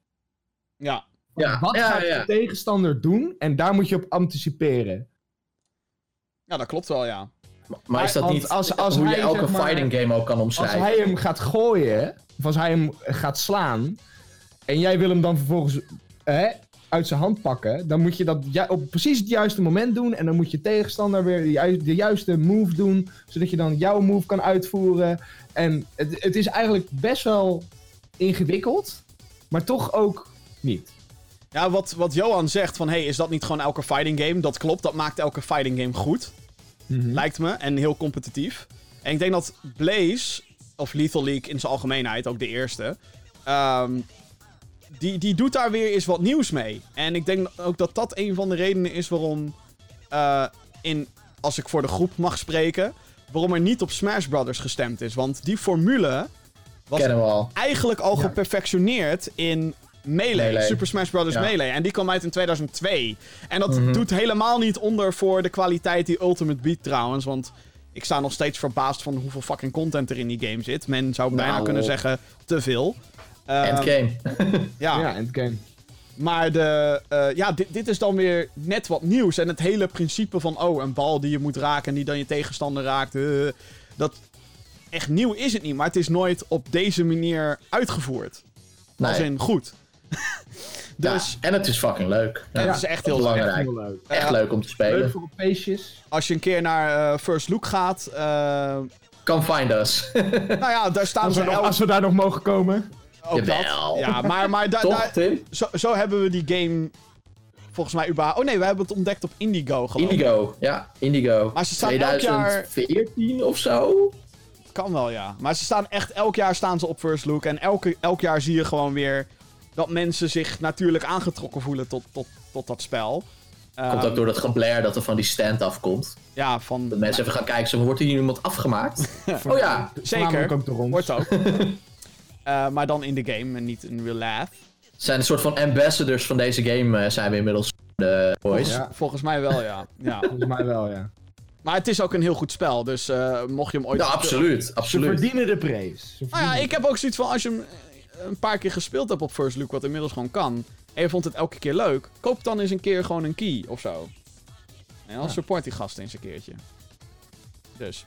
Ja. Ja, Wat ja, gaat ja. de tegenstander doen? En daar moet je op anticiperen. ja, dat klopt wel, ja. Maar is dat niet als- als hoe je hij, elke zeg maar- fighting game ook kan Als omschrijven? hij hem gaat gooien, of als hij hem gaat slaan, en jij wil hem dan vervolgens hè, uit zijn hand pakken, dan moet je dat ju- op precies het juiste moment doen. En dan moet je tegenstander weer de, ju- de juiste move doen, zodat je dan jouw move kan uitvoeren. En het, het is eigenlijk best wel ingewikkeld, maar toch ook niet. Ja, wat, wat Johan zegt van, hey, is dat niet gewoon elke fighting game? Dat klopt, dat maakt elke fighting game goed. Lijkt me. En heel competitief. En ik denk dat Blaze, of Lethal League in zijn algemeenheid, ook de eerste... ehm, die, die doet daar weer eens wat nieuws mee. En ik denk ook dat dat een van de redenen is waarom... eh, in, als ik voor de groep mag spreken... waarom er niet op Smash Brothers gestemd is. Want die formule was eigenlijk al Ja. geperfectioneerd in Melee, Melee. Super Smash Bros. Ja. Melee. En die kwam uit in 2002. En dat Mhm. doet helemaal niet onder voor de kwaliteit die Ultimate biedt trouwens. Want ik sta nog steeds verbaasd van hoeveel fucking content er in die game zit. Men zou bijna Nou. kunnen zeggen te veel. Ehm, Endgame. ja, Ja, endgame. maar de, eh, ja, dit, dit is dan weer net wat nieuws. En het hele principe van, oh, een bal die je moet raken en die dan je tegenstander raakt. eh, dat echt nieuw is het niet. Maar het is nooit op deze manier uitgevoerd. Als Nee. in goed. dus Ja, en het is fucking leuk. Ja, het is echt heel belangrijk. Heel leuk. Echt Ja. leuk om te Leuk spelen. voor op feestjes. als je een keer naar eh, First Look gaat. eh, Come find us. nou ja, daar staan Als ze we, nog- elk- als we daar nog mogen komen. ook dat. Jawel. Ja, maar, maar da- Toch, daar- Tim? zo, zo hebben we die game volgens mij überhaupt... Oh nee, we hebben het ontdekt op Indigo geloof ik. Indigo. Ja, Indigo. Maar ze staan elk jaar- 2014 of zo? Kan wel, ja. Maar ze staan echt... Elk jaar staan ze op First Look. En elke, elk jaar zie je gewoon weer... Dat mensen zich natuurlijk aangetrokken voelen tot, tot, tot dat spel. Komt Ehm, ook door dat geblair dat er van die stand afkomt. Ja, van... Dat mensen even gaan kijken, zo, wordt hier iemand afgemaakt? oh ja. Zeker. Ook door ons. Wordt ook. Eh, maar dan in de game en niet in real life. zijn een soort van ambassadors van deze game eh, zijn we inmiddels de boys. Ja. Volgens mij wel, ja. ja. Volgens mij wel, ja. Maar het is ook een heel goed spel. Dus eh, mocht je hem ooit... Ja, absoluut. Ze absoluut. verdienen de prijs. Ze Nou ja, ik heb ook zoiets van... Als je hem een paar keer gespeeld hebt op First Look... Wat inmiddels gewoon kan... en je vond het elke keer leuk, koop dan eens een keer gewoon een key of zo. En dan Ja. support die gast eens een keertje. Dus.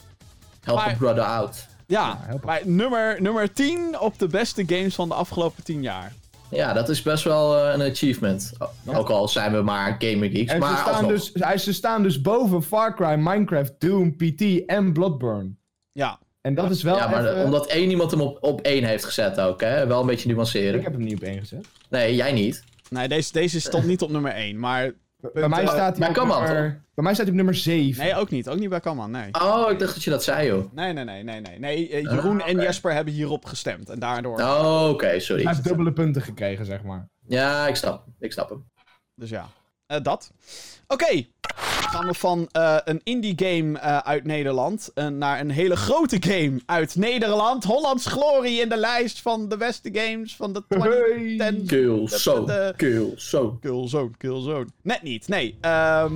Help Maar- a brother out. Ja, maar nummer, nummer 10 op de beste games van de afgelopen 10 jaar. Ja, dat is best wel eh, een achievement. Ook al zijn we maar gamer geeks. En maar ze, staan alsnog. dus, hij- ze staan dus boven Far Cry, Minecraft, Doom, PT en Bloodborne. Ja, En dat is wel ja, maar even- omdat één iemand hem op, op één heeft gezet ook, hè? Wel een beetje nuanceren. Ik heb hem niet op één gezet. Nee, jij niet. nee, deze, deze stond niet op nummer 1. Maar Bij mij eh, staat hij bij op Kaman, nummer... Bij mij staat hij op nummer 7. nee, ook niet. Ook niet bij Kaman, nee. Oh, ik dacht dat je dat zei, joh. Nee, nee, nee, nee, nee. nee eh, Jeroen Ah, en oké. Jesper hebben hierop gestemd. En daardoor... Oh, oké, sorry. Hij heeft dubbele punten gekregen, zeg maar. Ja, ik snap. Ik snap hem. Dus ja, Eh, dat. Oké, gaan we van eh, een indie game eh, uit Nederland eh, naar een hele grote game uit Nederland. Hollands glorie in de lijst van de beste games van de 2010. Kill, Dat- zo. dat, eh, Kill, zo. Killzone, Killzone. Net niet, nee. Ehm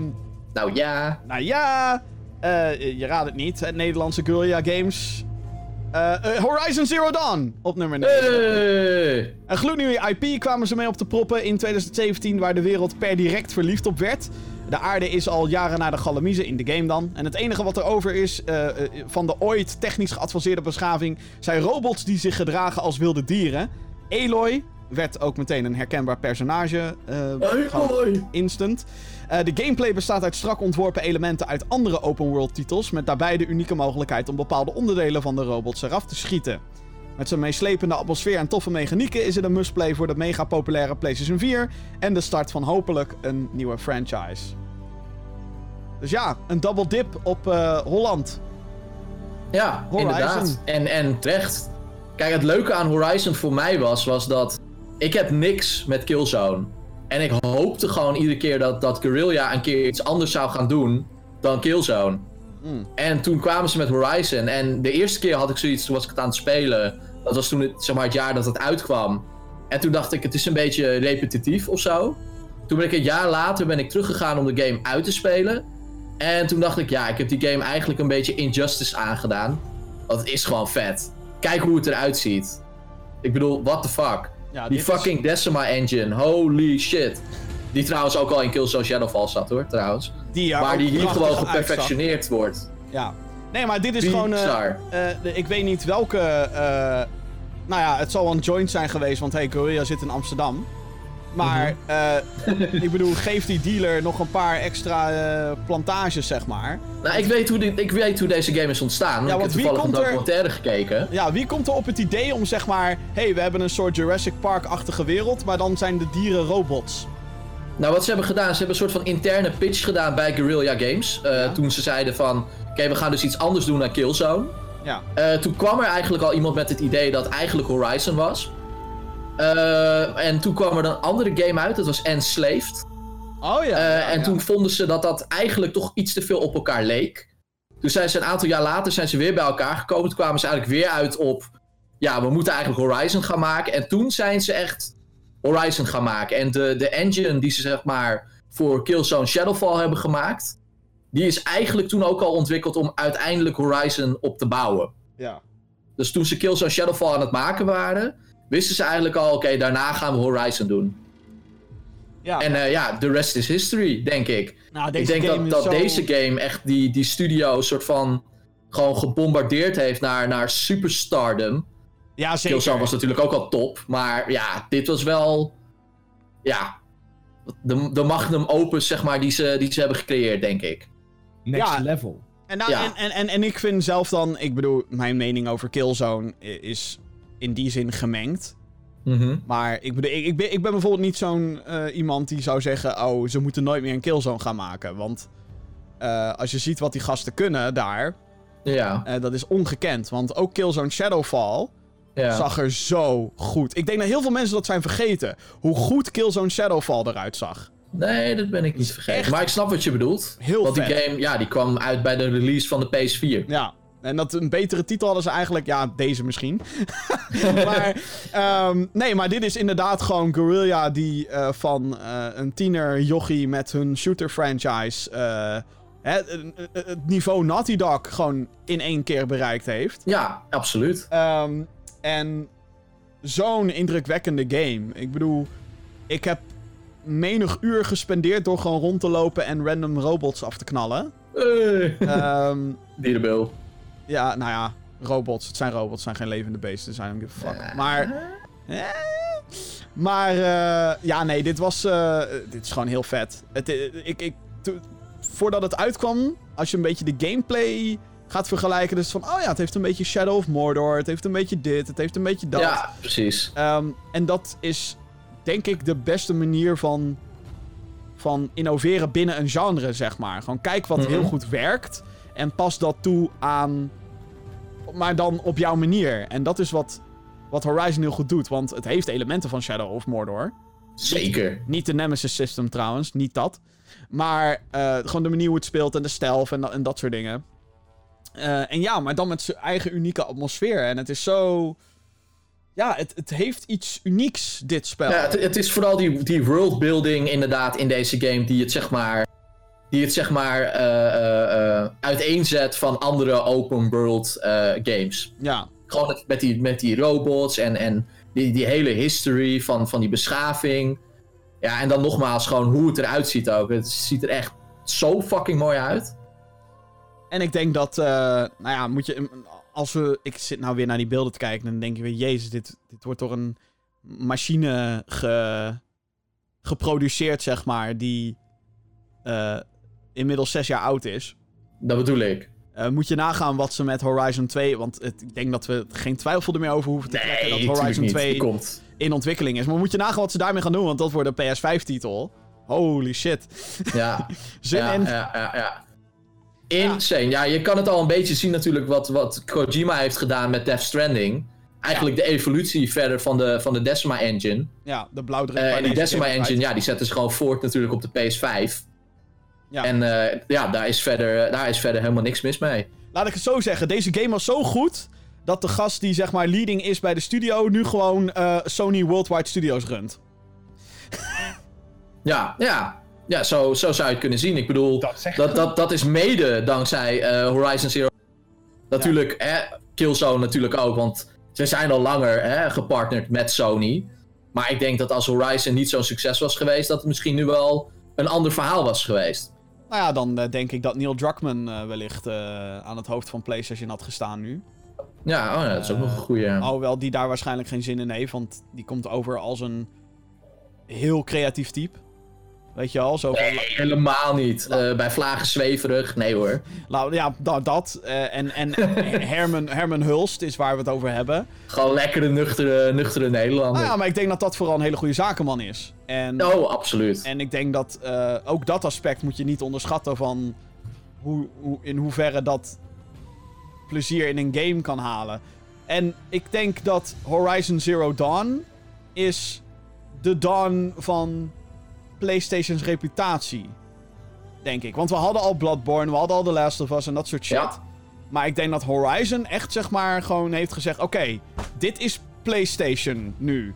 Nou ja. nou ja, eh, je raadt het niet. Het Nederlandse Guerrilla Games. Horizon Zero Dawn op nummer 9. Hey. Een gloednieuwe IP kwamen ze mee op te proppen in 2017, waar de wereld per direct verliefd op werd. De aarde is al jaren naar de Galamiezen in de game dan. En het enige wat er over is eh, eh, van de ooit technisch geavanceerde beschaving zijn robots die zich gedragen als wilde dieren. Aloy werd ook meteen een herkenbaar personage. Hoi. instant. De gameplay bestaat uit strak ontworpen elementen uit andere open world titels, met daarbij de unieke mogelijkheid om bepaalde onderdelen van de robots eraf te schieten. Met zijn meeslepende atmosfeer en toffe mechanieken is het een must-play voor de mega populaire PlayStation 4 en de start van hopelijk een nieuwe franchise. Dus ja, een double dip op eh, Holland. Ja, Horizon. inderdaad. En, en terecht. Kijk, het leuke aan Horizon voor mij was, was dat ik heb niks met Killzone. En ik hoopte gewoon iedere keer dat, dat Guerrilla een keer iets anders zou gaan doen dan Killzone. Mm. En toen kwamen ze met Horizon. En de eerste keer had ik zoiets, toen was ik het aan het spelen. Dat was toen het, zeg maar, het jaar dat het uitkwam. En toen dacht ik, het is een beetje repetitief of zo. Toen ben ik een jaar later ben ik teruggegaan om de game uit te spelen. En toen dacht ik, ja, ik heb die game eigenlijk een beetje injustice aangedaan. Want het is gewoon vet. Kijk hoe het eruit ziet. Ik bedoel, what the fuck. Ja, Die dit is- fucking Decima engine, holy shit. Die trouwens ook al in Killzone Shadowfall zat hoor, trouwens. die maar die hier gewoon uitzag. geperfectioneerd wordt. Ja. Nee, maar dit is gewoon... eh, eh, de- ik weet niet welke... nou ja, het zal wel een joint zijn geweest, want hey, Korea zit in Amsterdam. Maar, Mhm. eh, ik bedoel, geef die dealer nog een paar extra eh, plantages, zeg maar. Nou, ik weet, hoe dit, ik weet hoe deze game is ontstaan. Ja, ik want heb wie toevallig een komt er- gekeken. Ja, wie komt er op het idee om, zeg maar... hey, we hebben een soort Jurassic Park-achtige wereld, maar dan zijn de dieren robots. Nou, wat ze hebben gedaan, ze hebben een soort van interne pitch gedaan bij Guerrilla Games. eh, Ja. Toen ze zeiden van, oké, we gaan dus iets anders doen dan Killzone. Ja. Eh, toen kwam er eigenlijk al iemand met het idee dat eigenlijk Horizon was. Eh, en toen kwam er een andere game uit, dat was Enslaved. Oh ja. Eh, ja, en ja. toen vonden ze dat dat eigenlijk toch iets te veel op elkaar leek. Toen zijn ze een aantal jaar later zijn ze weer bij elkaar gekomen. Toen kwamen ze eigenlijk weer uit op... Ja, we moeten eigenlijk Horizon gaan maken. En toen zijn ze echt Horizon gaan maken. En de, de engine die ze zeg maar voor Killzone Shadowfall hebben gemaakt... Die is eigenlijk toen ook al ontwikkeld om uiteindelijk Horizon op te bouwen. Ja. Dus toen ze Killzone Shadowfall aan het maken waren... Wisten ze eigenlijk al, oké, daarna gaan we Horizon doen. Ja. En eh, ja, the rest is history, denk ik. nou, Ik denk game dat, is dat zo... deze game echt die, die studio soort van gewoon gebombardeerd heeft naar, naar superstardom. Ja, zeker. Killzone was natuurlijk ook al top, maar ja, dit was wel, ja, de, de magnum opus zeg maar die ze, die ze hebben gecreëerd, denk ik. Next Ja. level. En, nou, Ja. en, en, en, en ik vind zelf dan, ik bedoel, mijn mening over Killzone is in die zin gemengd. Mhm. Maar ik bedoel, ik, ik, ben, ik ben bijvoorbeeld niet zo'n eh, iemand die zou zeggen, oh, ze moeten nooit meer een Killzone gaan maken. Want eh, als je ziet wat die gasten kunnen daar, Ja, eh, dat is ongekend. Want ook Killzone Shadowfall ja. zag er zo goed. Ik denk dat heel veel mensen dat zijn vergeten. Hoe goed Killzone Shadowfall eruit zag. Nee, dat ben ik niet vergeten. echt Maar ik snap wat je bedoelt. heel Want die game, ja, die kwam uit bij de release van de PS4. Ja. En dat een betere titel hadden ze eigenlijk... Ja, deze misschien. maar, ehm, nee, maar dit is inderdaad gewoon Guerrilla die eh, van eh, een tiener jochie met hun shooter franchise... hè, eh, het niveau Naughty Dog gewoon in één keer bereikt heeft. Ja, absoluut. Ehm, en zo'n indrukwekkende game. Ik bedoel, ik heb menig uur gespendeerd door gewoon rond te lopen en random robots af te knallen. Eh, Ehm Dierenbil. ja, nou ja, robots. Het zijn robots, het zijn geen levende beesten. Zijn don't give a fuck. Maar, eh, maar eh, ja, nee, dit was, eh, dit is gewoon heel vet. Het, eh, ik, ik, to- voordat het uitkwam, als je een beetje de gameplay gaat vergelijken, dus van, oh ja, het heeft een beetje Shadow of Mordor, het heeft een beetje dit, het heeft een beetje dat. Ja, precies. Ehm, en dat is, denk ik, de beste manier van, van innoveren binnen een genre, zeg maar. Gewoon kijk wat Mhm. heel goed werkt en pas dat toe aan... Maar dan op jouw manier. En dat is wat, wat Horizon heel goed doet. Want het heeft elementen van Shadow of Mordor. Zeker. Niet de Nemesis System trouwens, niet dat. Maar eh, gewoon de manier hoe het speelt en de stealth en, da- en dat soort dingen. Eh, en ja, maar dan met zijn eigen unieke atmosfeer. En het is zo... Ja, het, het heeft iets unieks, dit spel. Ja, het, het is vooral die, die worldbuilding inderdaad in deze game die het zeg maar, die het zeg maar eh, eh, eh, uiteenzet van andere open world games. Ja, Gewoon met die, met die robots en, en die, die hele history van, van die beschaving. Ja, en dan nogmaals gewoon hoe het eruit ziet ook. Het ziet er echt zo fucking mooi uit. En ik denk dat, nou ja, moet je, als we, ik zit nou weer naar die beelden te kijken, dan denk je weer, jezus, dit, dit wordt door een machine ge, geproduceerd, zeg maar, die eh, inmiddels zes jaar oud is. Dat bedoel ik. Eh, moet je nagaan wat ze met Horizon 2, want het, ik denk dat we geen twijfel er meer over hoeven te trekken dat Horizon niet. 2 Die komt. in ontwikkeling is. Maar moet je nagaan wat ze daarmee gaan doen, want dat wordt een PS5-titel. Holy shit. Ja. Zin ja, in. Ja, ja, ja. Insane. Ja. je kan het al een beetje zien natuurlijk wat, wat Kojima heeft gedaan met Death Stranding. Eigenlijk de evolutie verder van de, van de Decima engine. Ja, de blauwdruk. Eh, en die Decima engine, ja, die zetten ze gewoon voort natuurlijk op de PS5. Ja. En eh, ja, daar is, verder, daar is verder helemaal niks mis mee. Laat ik het zo zeggen. Deze game was zo goed dat de gast die zeg maar leading is bij de studio nu gewoon eh, Sony Worldwide Studios runt. Ja, ja. Ja, zo, zo zou je het kunnen zien. Ik bedoel, Dat dat, dat, dat is mede dankzij eh, Horizon Zero. Natuurlijk, hè, Killzone natuurlijk ook, want ze zijn al langer hè, gepartnerd met Sony. Maar ik denk dat als Horizon niet zo'n succes was geweest, dat het misschien nu wel een ander verhaal was geweest. Nou ja, dan eh, denk ik dat Neil Druckmann eh, wellicht aan het hoofd van PlayStation had gestaan nu. Ja, oh ja dat is ook nog een goede. Alhoewel die daar waarschijnlijk geen zin in heeft, want die komt over als een heel creatief type. Weet je al, zo van... Nee, helemaal niet. Eh, bij vlagen zweverig, nee hoor. Nou ja, da- dat. eh, en en Herman, Herman Hulst is waar we het over hebben. Gewoon lekkere, nuchtere, nuchtere Nederlander. Nou ja, maar ik denk dat dat vooral een hele goede zakenman is. En, Oh, absoluut. en ik denk dat eh, ook dat aspect moet je niet onderschatten van hoe, hoe, in hoeverre dat plezier in een game kan halen. En ik denk dat Horizon Zero Dawn is de Dawn van PlayStation's reputatie. Denk ik. Want we hadden al Bloodborne, we hadden al The Last of Us en dat soort shit. Ja. Maar ik denk dat Horizon echt zeg maar gewoon heeft gezegd: oké, dit is PlayStation nu.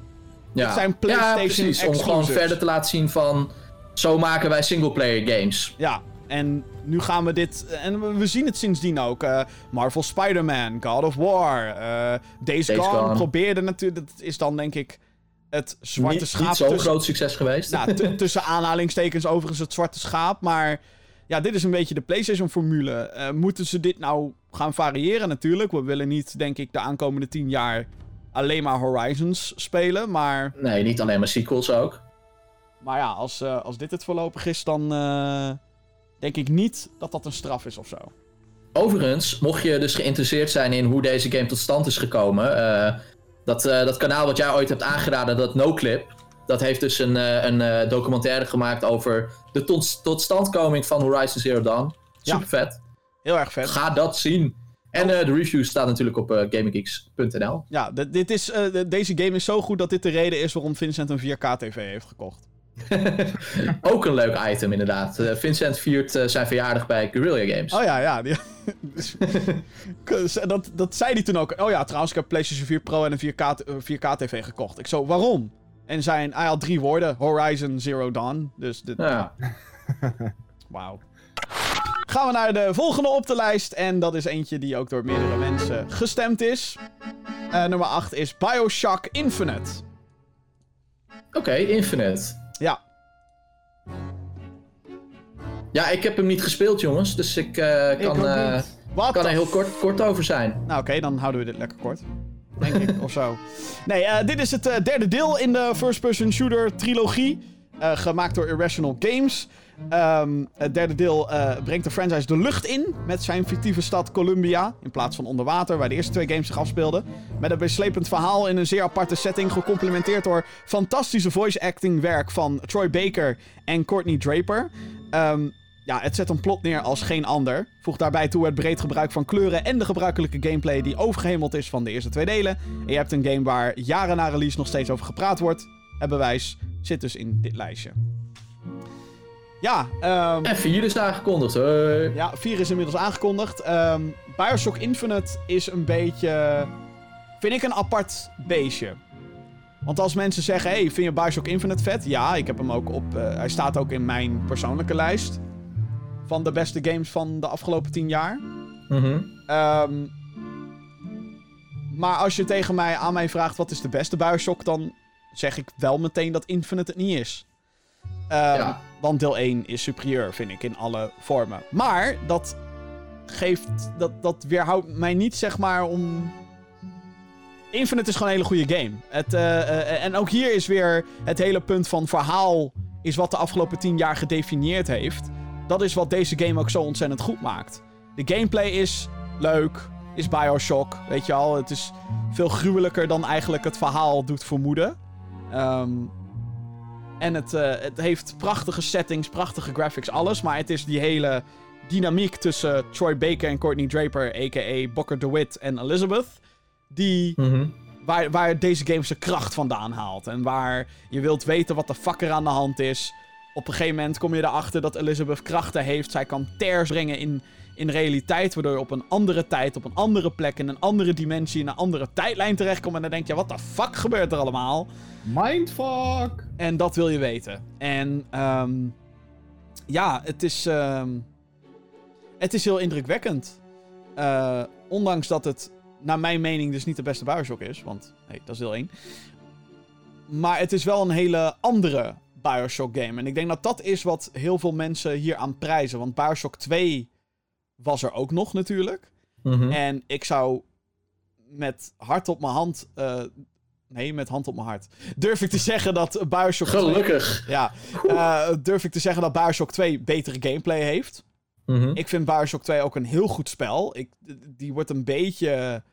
Ja. Dit zijn PlayStation ja, precies. Om gewoon verder te laten zien van... Zo maken wij singleplayer games. Ja, en nu gaan we dit. En we- zien het sindsdien ook. eh, Marvel Spider-Man, God of War, Days, Days Gone, Gone. probeerde natuurlijk. Dat is dan denk ik het zwarte niet, schaap. niet zo'n groot succes geweest. Nou, tussen aanhalingstekens overigens het zwarte schaap. Maar ja, dit is een beetje de PlayStation-formule. Eh, moeten ze dit nou gaan variëren? Natuurlijk. We willen niet, denk ik, de aankomende tien jaar alleen maar Horizons spelen. Maar, Nee, niet alleen maar sequels ook. maar ja, als, eh, als dit het voorlopig is, dan eh, denk ik niet dat dat een straf is of zo. Overigens, mocht je dus geïnteresseerd zijn in hoe deze game tot stand is gekomen... dat, eh, dat kanaal wat jij ooit hebt aangeraden, dat NoClip... dat heeft dus een, eh, een eh, documentaire gemaakt over de tot, totstandkoming van Horizon Zero Dawn. Ja. Super vet. Heel erg vet. Ga dat zien. En de review staat natuurlijk op eh gaminggeeks.nl. Ja, dit is, deze game is zo goed dat dit de reden is waarom Vincent een 4K-TV heeft gekocht. Ook een leuk item inderdaad. Eh, Vincent viert eh, zijn verjaardag bij Guerrilla Games. Oh ja, ja. die- dus- dat, dat zei hij toen ook. Oh ja, trouwens, ik heb PlayStation 4 Pro en een 4K, t- eh, 4K-TV gekocht. Ik zo, waarom? En zijn, hij had drie woorden. Horizon Zero Dawn. Dus dit, Ja. wauw. Gaan we naar de volgende op de lijst. En dat is eentje die ook door meerdere mensen gestemd is. Eh, nummer 8 is Bioshock Infinite. Oké, Infinite. Ja. Ja, ik heb hem niet gespeeld, jongens. Dus ik kan, ik kan eh, er heel kort, kort over zijn. Nou, oké, dan houden we dit lekker kort. Denk ik, of zo. Nee, eh, dit is het derde deel in de first-person shooter trilogie. gemaakt door Irrational Games. Ehm, het derde deel eh, brengt de franchise de lucht in met zijn fictieve stad Columbia. In plaats van onder water, waar de eerste twee games zich afspeelden. Met een beslepend verhaal in een zeer aparte setting. Gecomplementeerd door fantastische voice acting werk van Troy Baker en Courtney Draper. Ehm, ja, het zet een plot neer als geen ander. Voeg daarbij toe het breed gebruik van kleuren en de gebruikelijke gameplay die overgehemeld is van de eerste twee delen. En je hebt een game waar jaren na release nog steeds over gepraat wordt. Het bewijs zit dus in dit lijstje. Ja, ehm, En 4 is aangekondigd. Hey. ja 4 is inmiddels aangekondigd. Ehm, Bioshock Infinite is een beetje, vind ik een apart beestje. Want als mensen zeggen, hey, vind je Bioshock Infinite vet? Ja, ik heb hem ook op, eh, hij staat ook in mijn persoonlijke lijst. Van de beste games van de afgelopen 10 jaar. Ehm, maar als je tegen mij aan mij vraagt wat is de beste Bioshock, dan zeg ik wel meteen dat Infinite het niet is. Ehm, Ja. Want deel 1 is superieur, vind ik, in alle vormen. Maar dat geeft. Dat, dat weerhoudt mij niet, zeg maar, om. Infinite is gewoon een hele goede game. Het, eh, eh, en ook hier is weer het hele punt van verhaal. Is wat de afgelopen 10 jaar gedefinieerd heeft. Dat is wat deze game ook zo ontzettend goed maakt. De gameplay is leuk. Is Bioshock. Weet je al. Het is veel gruwelijker dan eigenlijk het verhaal doet vermoeden. Ehm, en het, eh, het heeft prachtige settings, prachtige graphics, alles. Maar het is die hele dynamiek tussen Troy Baker en Courtney Draper, a.k.a. Booker DeWitt en Elizabeth. Die, Mhm. waar, waar deze game zijn kracht vandaan haalt. En waar je wilt weten wat de fuck er aan de hand is. Op een gegeven moment kom je erachter dat Elizabeth krachten heeft. Zij kan tears brengen in, in realiteit. Waardoor je op een andere tijd, op een andere plek, in een andere dimensie, in een andere tijdlijn terechtkomt. En dan denk je, wat de fuck gebeurt er allemaal? Mindfuck! En dat wil je weten. En ehm, ja, het is, ehm, het is heel indrukwekkend. Eh, ondanks dat het, naar mijn mening, dus niet de beste Bioshock is. Want hey, dat is deel 1. Maar het is wel een hele andere Bioshock game. En ik denk dat dat is wat heel veel mensen hier aan prijzen. Want Bioshock 2 was er ook nog natuurlijk. Mhm. En ik zou met hart op mijn hand. eh, nee, met hand op mijn hart. Durf ik te zeggen dat Bioshock 2. Gelukkig. Ja, eh, durf ik te zeggen dat Bioshock 2 betere gameplay heeft. Mhm. Ik vind Bioshock 2 ook een heel goed spel. Ik, die wordt een beetje.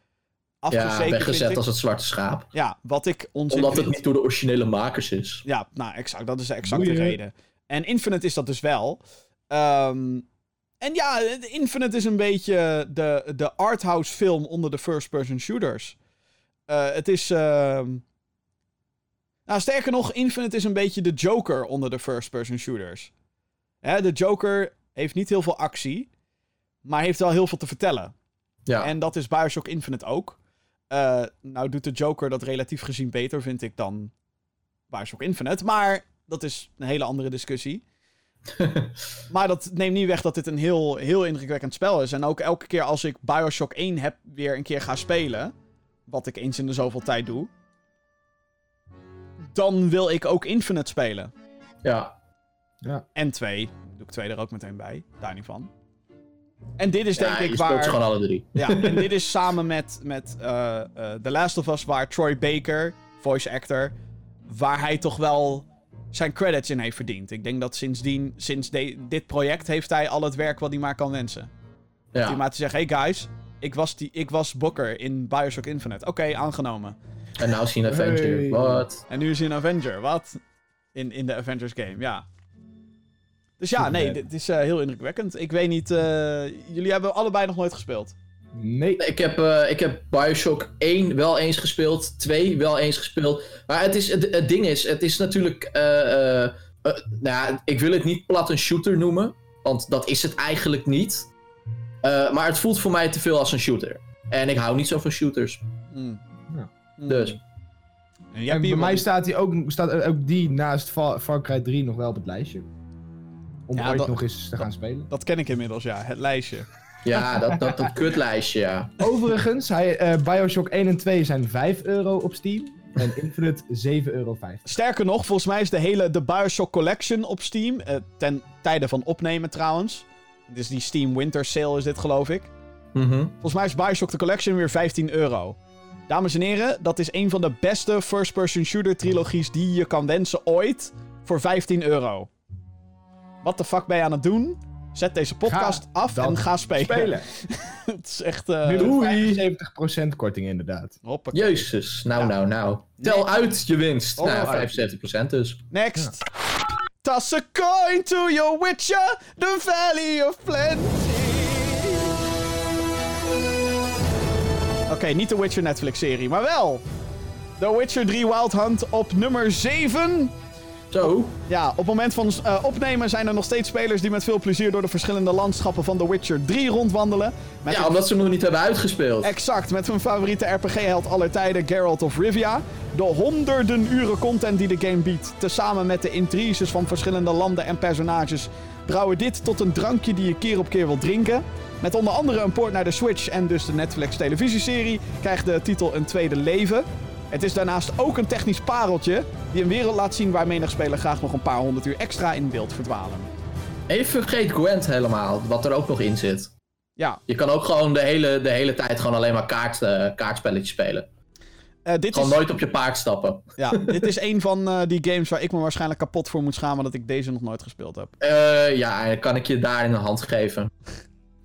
Ja, vind weggezet als het zwarte schaap. Ja, wat ik onzin Omdat het niet door de originele makers is. Ja, nou, exact. Dat is de exacte Boeien. reden. En Infinite is dat dus wel. Ehm, en ja, Infinite is een beetje de, de arthouse film onder de first-person shooters. Eh, het is... ehm, Nou, sterker nog, Infinite is een beetje de Joker onder de first-person shooters. Hè, de Joker heeft niet heel veel actie, maar heeft wel heel veel te vertellen. Ja. En dat is Bioshock Infinite ook. Eh, nou doet de Joker dat relatief gezien beter, vind ik, dan Bioshock Infinite. Maar dat is een hele andere discussie. maar dat neemt niet weg dat dit een heel, heel indrukwekkend spel is. En ook elke keer als ik Bioshock 1 heb weer een keer ga spelen... wat ik eens in de zoveel tijd doe... dan wil ik ook Infinite spelen. ja. Ja. En 2. Doe ik 2 er ook meteen bij. Daar niet van. En dit is denk ja, ik waar... ze gewoon alle drie. Ja, en dit is samen met, met eh, eh, The Last of Us, waar Troy Baker, voice actor, waar hij toch wel zijn credits in heeft verdiend. Ik denk dat sindsdien, sinds de- dit project, heeft hij al het werk wat hij maar kan wensen. Ja. Ja. maar te zeggen, hey guys, ik was, die, ik was Booker in Bioshock Infinite. Oké, aangenomen. En nou zien Avenger. Hey. Wat? En nu is hij een Avenger, wat? In, in de Avengers game, ja. Dus ja, nee, dit is eh, heel indrukwekkend. Ik weet niet, eh, jullie hebben allebei nog nooit gespeeld. Nee. Ik heb, eh, ik heb Bioshock 1 wel eens gespeeld, 2 wel eens gespeeld. Maar het, is, het, het ding is, het is natuurlijk. eh, eh, eh, nou, ja, ik wil het niet plat een shooter noemen, want dat is het eigenlijk niet. Eh, maar het voelt voor mij te veel als een shooter. En ik hou niet zo van shooters. Mm. Ja. Mm. Dus. En bij mij staat, die ook, staat ook die naast Far, Far Cry 3 nog wel op het lijstje. Om Ja, ooit dat- nog eens te gaan spelen. Dat ken ik inmiddels, ja. Het lijstje. Ja, dat, dat, dat kutlijstje, ja. Overigens, hij, eh, Bioshock 1 en 2 zijn 5 euro op Steam. En Infinite 7,50 euro. Sterker nog, volgens mij is de hele de Bioshock Collection op Steam. eh, ten tijde van opnemen trouwens. Dus die Steam Winter Sale is dit, geloof ik. Mhm. Volgens mij is Bioshock The Collection weer 15 euro. Dames en heren, dat is een van de beste first-person shooter trilogies die je kan wensen ooit. Voor 15 euro. Wat de fuck ben je aan het doen? Zet deze podcast af en ga spelen. Spelen. Het is echt... eh Nu Doei. 75% korting inderdaad. hoppakee. Jezus, nou, Ja. nou, nou. Tel uit je winst. Oh, nou, uit. 75% dus. Next. Toss a coin to your witcher, the valley of plenty. Oké, niet de Witcher Netflix-serie, maar wel. The Witcher 3 Wild Hunt op nummer 7. Zo. Ja, op het moment van eh, opnemen zijn er nog steeds spelers die met veel plezier door de verschillende landschappen van The Witcher 3 rondwandelen. Met Ja, omdat ze hem nog niet hebben uitgespeeld. Exact, met hun favoriete RPG-held aller tijden, Geralt of Rivia. De honderden uren content die de game biedt, tezamen met de intriges van verschillende landen en personages, brouwen dit tot een drankje die je keer op keer wilt drinken. Met onder andere een port naar de Switch en dus de Netflix televisieserie krijgt de titel een tweede leven. Het is daarnaast ook een technisch pareltje die een wereld laat zien waar menig speler graag nog een paar honderd uur extra in wilt verdwalen. Even vergeet Gwent helemaal, wat er ook nog in zit. Ja, Je kan ook gewoon de hele, de hele tijd gewoon alleen maar kaart, eh, kaartspelletjes spelen. eh, dit, Gewoon is, nooit op je paard stappen. ja dit is een van eh, die games waar ik me waarschijnlijk kapot voor moet schamen dat ik deze nog nooit gespeeld heb. Eh, ja, kan ik je daar in de hand geven.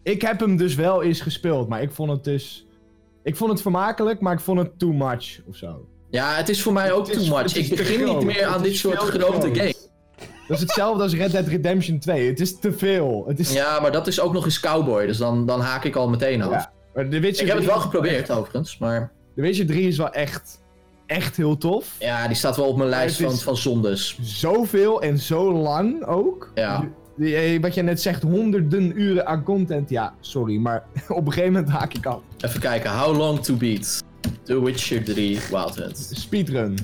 Ik heb hem dus wel eens gespeeld, maar ik vond het dus... Ik vond het vermakelijk, maar ik vond het too much of zo. Ja, het is voor mij ook is- too much. Ik begin niet meer aan dit soort grote games. Dat is hetzelfde als Red Dead Redemption 2. Het is te veel. Het is... Ja, maar dat is ook nog eens cowboy, dus dan, dan haak ik al meteen af. Ja. Maar The Witcher Ik heb het 3 wel geprobeerd overigens, maar The Witcher 3 is wel echt, echt heel tof. ja, die staat wel op mijn lijst van, van zondes. Zoveel en zo lang ook. Ja. Die- eh, Wat je net zegt, honderden uren aan content. Ja, sorry, maar op een gegeven moment haak ik af. Even kijken, How Long to Beat? The Witcher 3 Wild Hunt. Speedrun.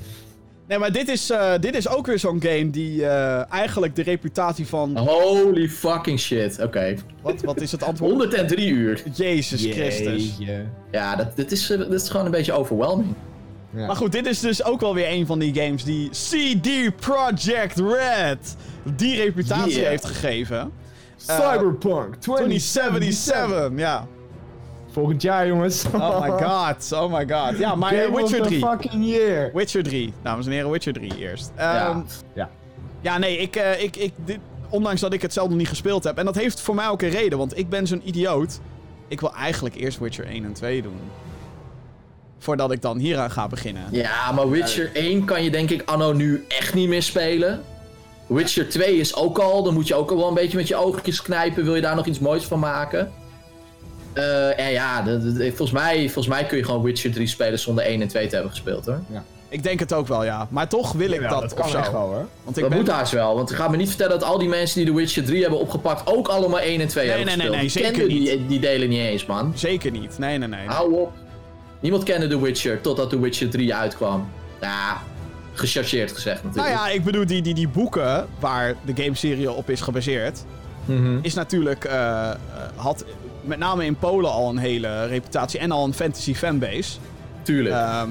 Nee, maar dit is, eh, dit is ook weer zo'n game die eh, eigenlijk de reputatie van... Holy fucking shit, oké. Wat, wat is het antwoord? 103 uur. Jezus Christus. Jeetje. Ja, dat, dit, is, dit is gewoon een beetje overwhelming. Ja. Maar goed, dit is dus ook wel weer een van die games die CD Projekt Red die reputatie Yeah. heeft gegeven. Cyberpunk 2077. 2077, ja. Volgend jaar, jongens. Oh my god, oh my god. Ja, maar Game eh, Witcher of the 3. fucking year. Witcher 3, dames en heren, Witcher 3 eerst. Ja. Ehm, Ja. Ja, nee, ik, eh, ik, ik, dit, ondanks dat ik het zelf nog niet gespeeld heb. En dat heeft voor mij ook een reden, want ik ben zo'n idioot. Ik wil eigenlijk eerst Witcher 1 en 2 doen. Voordat ik dan hieraan ga beginnen. Ja, maar Witcher 1 kan je denk ik anno nu echt niet meer spelen. Witcher 2 is ook al, dan moet je ook al wel een beetje met je oogjes knijpen. Wil je daar nog iets moois van maken? Eh, en ja, de- de- de- volgens, mij, volgens mij kun je gewoon Witcher 3 spelen zonder 1 en 2 te hebben gespeeld hoor. Ik denk het ook wel, ja. Maar toch wil ik Ja, dat, dat of kan zo. echt wel, hoor. Want ik dat ben... moet haast wel, want ga me niet vertellen dat al die mensen die de Witcher 3 hebben opgepakt ook allemaal 1 en 2 Nee, hebben nee, nee, gespeeld. nee, Die zeker kenden Die, die delen niet eens man. Zeker niet. Nee, nee, nee. Hou op. Niemand kende The Witcher totdat The Witcher 3 uitkwam. Ja, gechargeerd gezegd Nou natuurlijk. ja, ik bedoel, die, die, die boeken waar de gameserie op is gebaseerd... Mhm. is natuurlijk... eh, eh, had met name in Polen al een hele reputatie en al een fantasy fanbase. Tuurlijk. Ehm,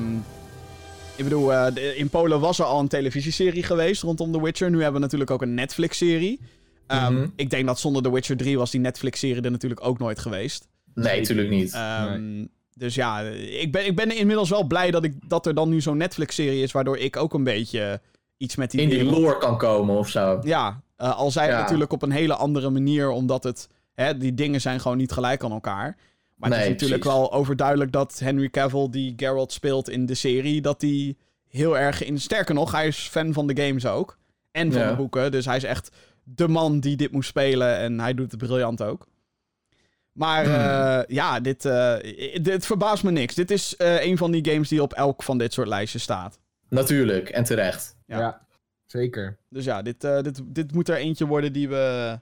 ik bedoel, eh, de- in Polen was er al een televisieserie geweest rondom The Witcher. Nu hebben we natuurlijk ook een Netflix-serie. Ehm, Mhm. Ik denk dat zonder The Witcher 3 was die Netflix-serie er natuurlijk ook nooit geweest. nee, tuurlijk niet. Ehm, Dus ja, ik ben, ik ben inmiddels wel blij dat, ik, dat er dan nu zo'n Netflix-serie is... waardoor ik ook een beetje iets met die in die lore kan komen of zo. Ja, eh, al zij het Ja. natuurlijk op een hele andere manier... omdat het... Hè, die dingen zijn gewoon niet gelijk aan elkaar. Maar het is natuurlijk precies. wel overduidelijk dat Henry Cavill, die Geralt speelt in de serie, dat hij heel erg in. Sterker nog, hij is fan van de games ook. En van Ja. de boeken. Dus hij is echt de man die dit moest spelen. En hij doet het briljant ook. Maar Hmm. eh, ja, dit, eh, dit verbaast me niks. Dit is eh, een van die games die op elk van dit soort lijstjes staat. Natuurlijk, en terecht. Ja. Ja. zeker. Dus ja, dit, eh, dit, dit moet er eentje worden die we,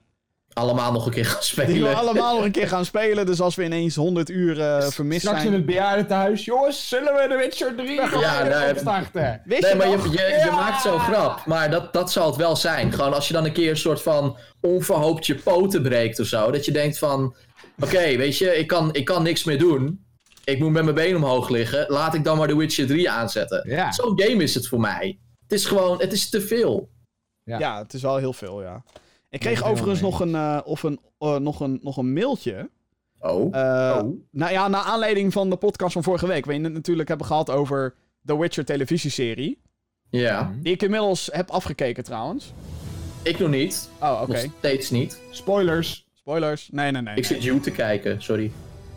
Allemaal nog een keer gaan spelen. die we allemaal nog een keer gaan spelen. Dus als we ineens 100 uur eh, vermist Straks in zijn. het bejaardentehuis. Jongens, zullen we de Witcher 3 Ja, gaan nou, opstarten? Wist Nee, je maar je, je, je maakt zo'n grap. Maar dat, dat zal het wel zijn. Gewoon als je dan een keer een soort van onverhoopt je poten breekt of zo. Dat je denkt van... Oké, weet je, ik kan, ik kan niks meer doen. ik moet met mijn been omhoog liggen. Laat ik dan maar The Witcher 3 aanzetten. Ja. Zo'n game is het voor mij. Het is gewoon, het is te veel. Ja. Ja. het is wel heel veel, ja. Ik kreeg overigens nog een, eh, of een, eh, nog, een, nog een mailtje. Oh. Eh, Oh. Nou ja, naar aanleiding van de podcast van vorige week. Waarin we het natuurlijk hebben gehad over The Witcher televisieserie. Ja. Die ik inmiddels heb afgekeken trouwens. Ik nog niet. Oh, oké. Nog steeds niet. Spoilers. Spoilers? Nee, nee, nee. Ik zit you te kijken, sorry.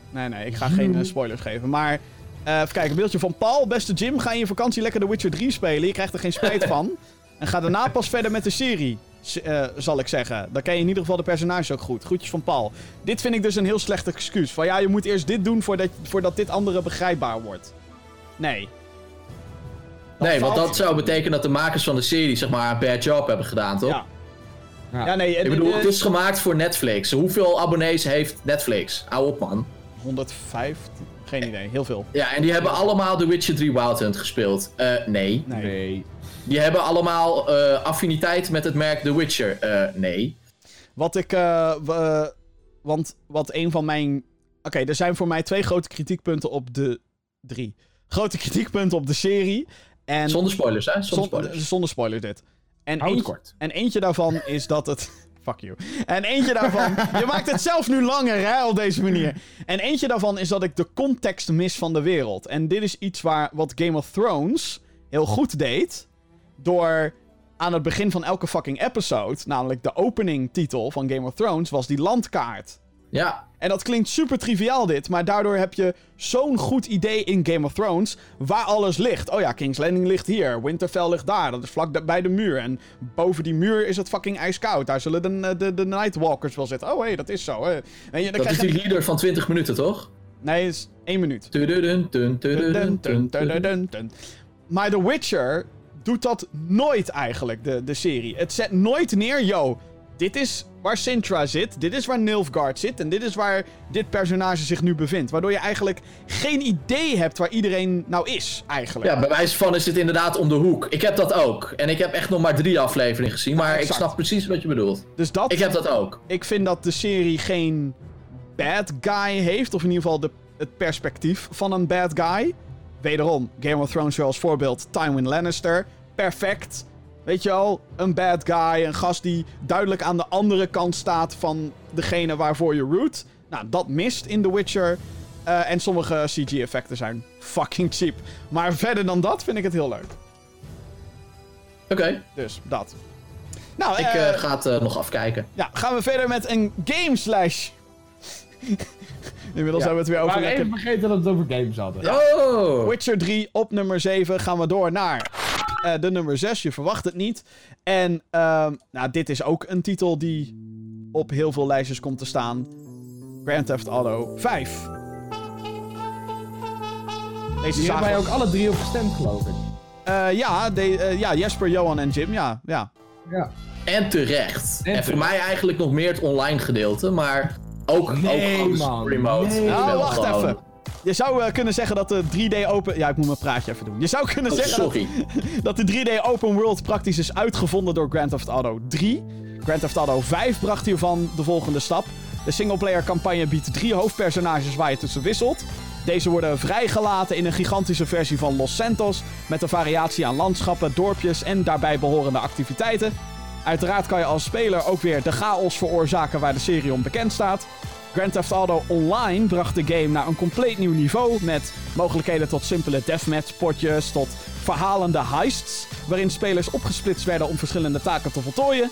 Nee, nee, ik ga geen eh, spoilers geven. Maar eh, even kijken, een beeldje van Paul. Beste Jim, ga je in vakantie lekker The Witcher 3 spelen? Je krijgt er geen spijt van. En ga daarna pas verder met de serie, eh, zal ik zeggen. Dan ken je in ieder geval de personages ook goed. Groetjes van Paul. Dit vind ik dus een heel slecht excuus. Van ja, je moet eerst dit doen voordat, voordat dit andere begrijpbaar wordt. Nee. Dan Nee, want dat zou betekenen dat de makers van de serie zeg maar een bad job hebben gedaan, toch? Ja. Ja. Ja, nee. Ik bedoel, het is gemaakt voor Netflix. Hoeveel abonnees heeft Netflix? Hou op, man. 105? Geen idee, heel veel. Ja, en die hebben allemaal The Witcher 3 Wild Hunt gespeeld. Eh, nee. Nee. Nee. Die hebben allemaal eh, affiniteit met het merk The Witcher. Eh, nee. Wat ik. want wat een van mijn. Oké, er zijn voor mij twee grote kritiekpunten op de. Drie. Grote kritiekpunten op de serie. En Zonder spoilers, hè? Zonder zon- spoilers. zonder spoilers dit. En Houd het eentje, kort. en eentje daarvan is dat het. Fuck you. En eentje daarvan. je maakt het zelf nu langer, hè, op deze manier. En eentje daarvan is dat ik de context mis van de wereld. En dit is iets waar wat Game of Thrones heel goed deed. Door aan het begin van elke fucking episode, namelijk de opening titel van Game of Thrones, was die landkaart. Ja, En dat klinkt super triviaal dit, maar daardoor heb je zo'n goed idee in Game of Thrones waar alles ligt. Oh ja, King's Landing ligt hier, Winterfell ligt daar, dat is vlak de- bij de muur. En boven die muur is het fucking ijskoud, daar zullen de, de, de Nightwalkers wel zitten. Oh hé, hey, dat is zo. Hè. En je, dan dat is die leader van 20 minuten, toch? Nee, het is één minuut. Maar The Witcher doet dat nooit eigenlijk, de, de serie. Het zet nooit neer, yo, dit is waar Sintra zit, dit is waar Nilfgaard zit en dit is waar dit personage zich nu bevindt. Waardoor je eigenlijk geen idee hebt waar iedereen nou is, eigenlijk. Ja, bij wijze van is het inderdaad om de hoek. Ik heb dat ook. En ik heb echt nog maar drie afleveringen gezien, maar ik snap precies wat je bedoelt. Dus dat, Ik heb dat ook. ik vind dat de serie geen bad guy heeft, of in ieder geval de, het perspectief van een bad guy. Wederom, Game of Thrones als voorbeeld, Tywin Lannister. Perfect. Weet je wel, een bad guy, een gast die duidelijk aan de andere kant staat van degene waarvoor je root. Nou, dat mist in The Witcher. Eh, en sommige CG-effecten zijn fucking cheap. Maar verder dan dat vind ik het heel leuk. Oké, Dus, dat. Nou, ik eh, eh, ga het nog afkijken. ja, gaan we verder met een game slash. Inmiddels Ja. hebben we het weer over Maar even vergeten dat we het over games hadden. Oh! Witcher 3 op nummer 7 gaan we door naar eh, de nummer 6. Je verwacht het niet. En ehm, nou, dit is ook een titel die op heel veel lijstjes komt te staan. Grand Theft Auto 5. Deze Die hebben wij ook alle drie op gestemd, geloof ik. Eh, ja, de, eh, ja, Jesper, Johan en Jim. Ja, ja. Ja. En terecht. En En, voor terecht. mij eigenlijk nog meer het online gedeelte, maar ook, Nee, ook gewoon de man. remote. Nee. Nou, wacht gewoon- even. Je zou eh, kunnen zeggen dat de 3D open... Ja, ik moet mijn praatje even doen. Je zou kunnen Oh, zeggen dat, sorry. dat de 3D open world praktisch is uitgevonden door Grand Theft Auto 3. Grand Theft Auto 5 bracht hiervan de volgende stap. De singleplayer campagne biedt drie hoofdpersonages waar je tussen wisselt. Deze worden vrijgelaten in een gigantische versie van Los Santos... met een variatie aan landschappen, dorpjes en daarbij behorende activiteiten. Uiteraard kan je als speler ook weer de chaos veroorzaken waar de serie om bekend staat. Grand Theft Auto Online bracht de game naar een compleet nieuw niveau... met mogelijkheden tot simpele deathmatch potjes tot verhalende heists... waarin spelers opgesplitst werden om verschillende taken te voltooien.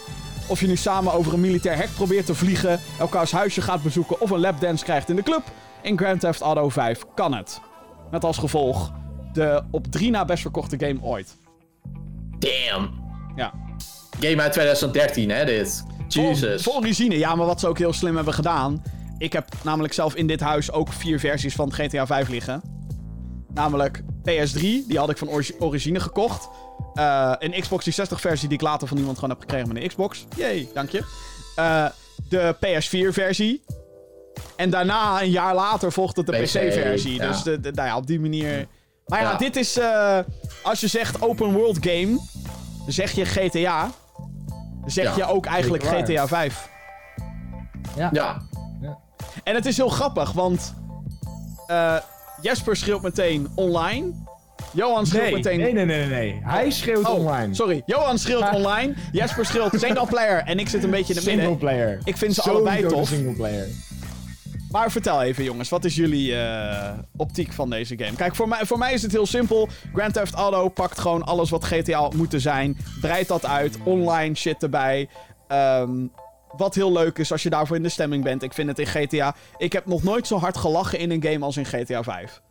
Of je nu samen over een militair hek probeert te vliegen... elkaars huisje gaat bezoeken of een lapdance krijgt in de club... in Grand Theft Auto 5 kan het. Met als gevolg de op drie na best verkochte game ooit. Damn. Ja. Game uit 2013, hè, dit. Jesus. Vol, vol. Ja, maar wat ze ook heel slim hebben gedaan. Ik heb namelijk zelf in dit huis ook vier versies van GTA 5 liggen. Namelijk PS3, die had ik van origi- origine gekocht. Eh, een Xbox 360 versie die ik later van iemand gewoon heb gekregen met een Xbox. Yay, dank je. Eh, de PS4 versie. En daarna, een jaar later, volgde de PC, PC-versie. ja. Dus de, de- nou ja, op die manier... Maar ja, Ja. dit is... eh, als je zegt open world game, zeg je GTA. Zeg Ja, je ook eigenlijk. GTA 5. Ja. En het is heel grappig, want eh, Jesper schreeuwt meteen online. Johan schreeuwt Nee, meteen... nee, nee, nee, nee. Hij schreeuwt Oh, online. sorry. Johan schreeuwt online. Jesper schreeuwt single player. En ik zit een beetje in het midden. Singleplayer. Ik vind ze allebei tof. Singleplayer. Maar vertel even jongens, wat is jullie eh, optiek van deze game? Kijk, voor mij, voor mij is het heel simpel. Grand Theft Auto pakt gewoon alles wat GTA had moeten zijn. Breidt dat uit. Online shit erbij. Ehm, wat heel leuk is als je daarvoor in de stemming bent. Ik vind het in GTA... Ik heb nog nooit zo hard gelachen in een game als in GTA 5.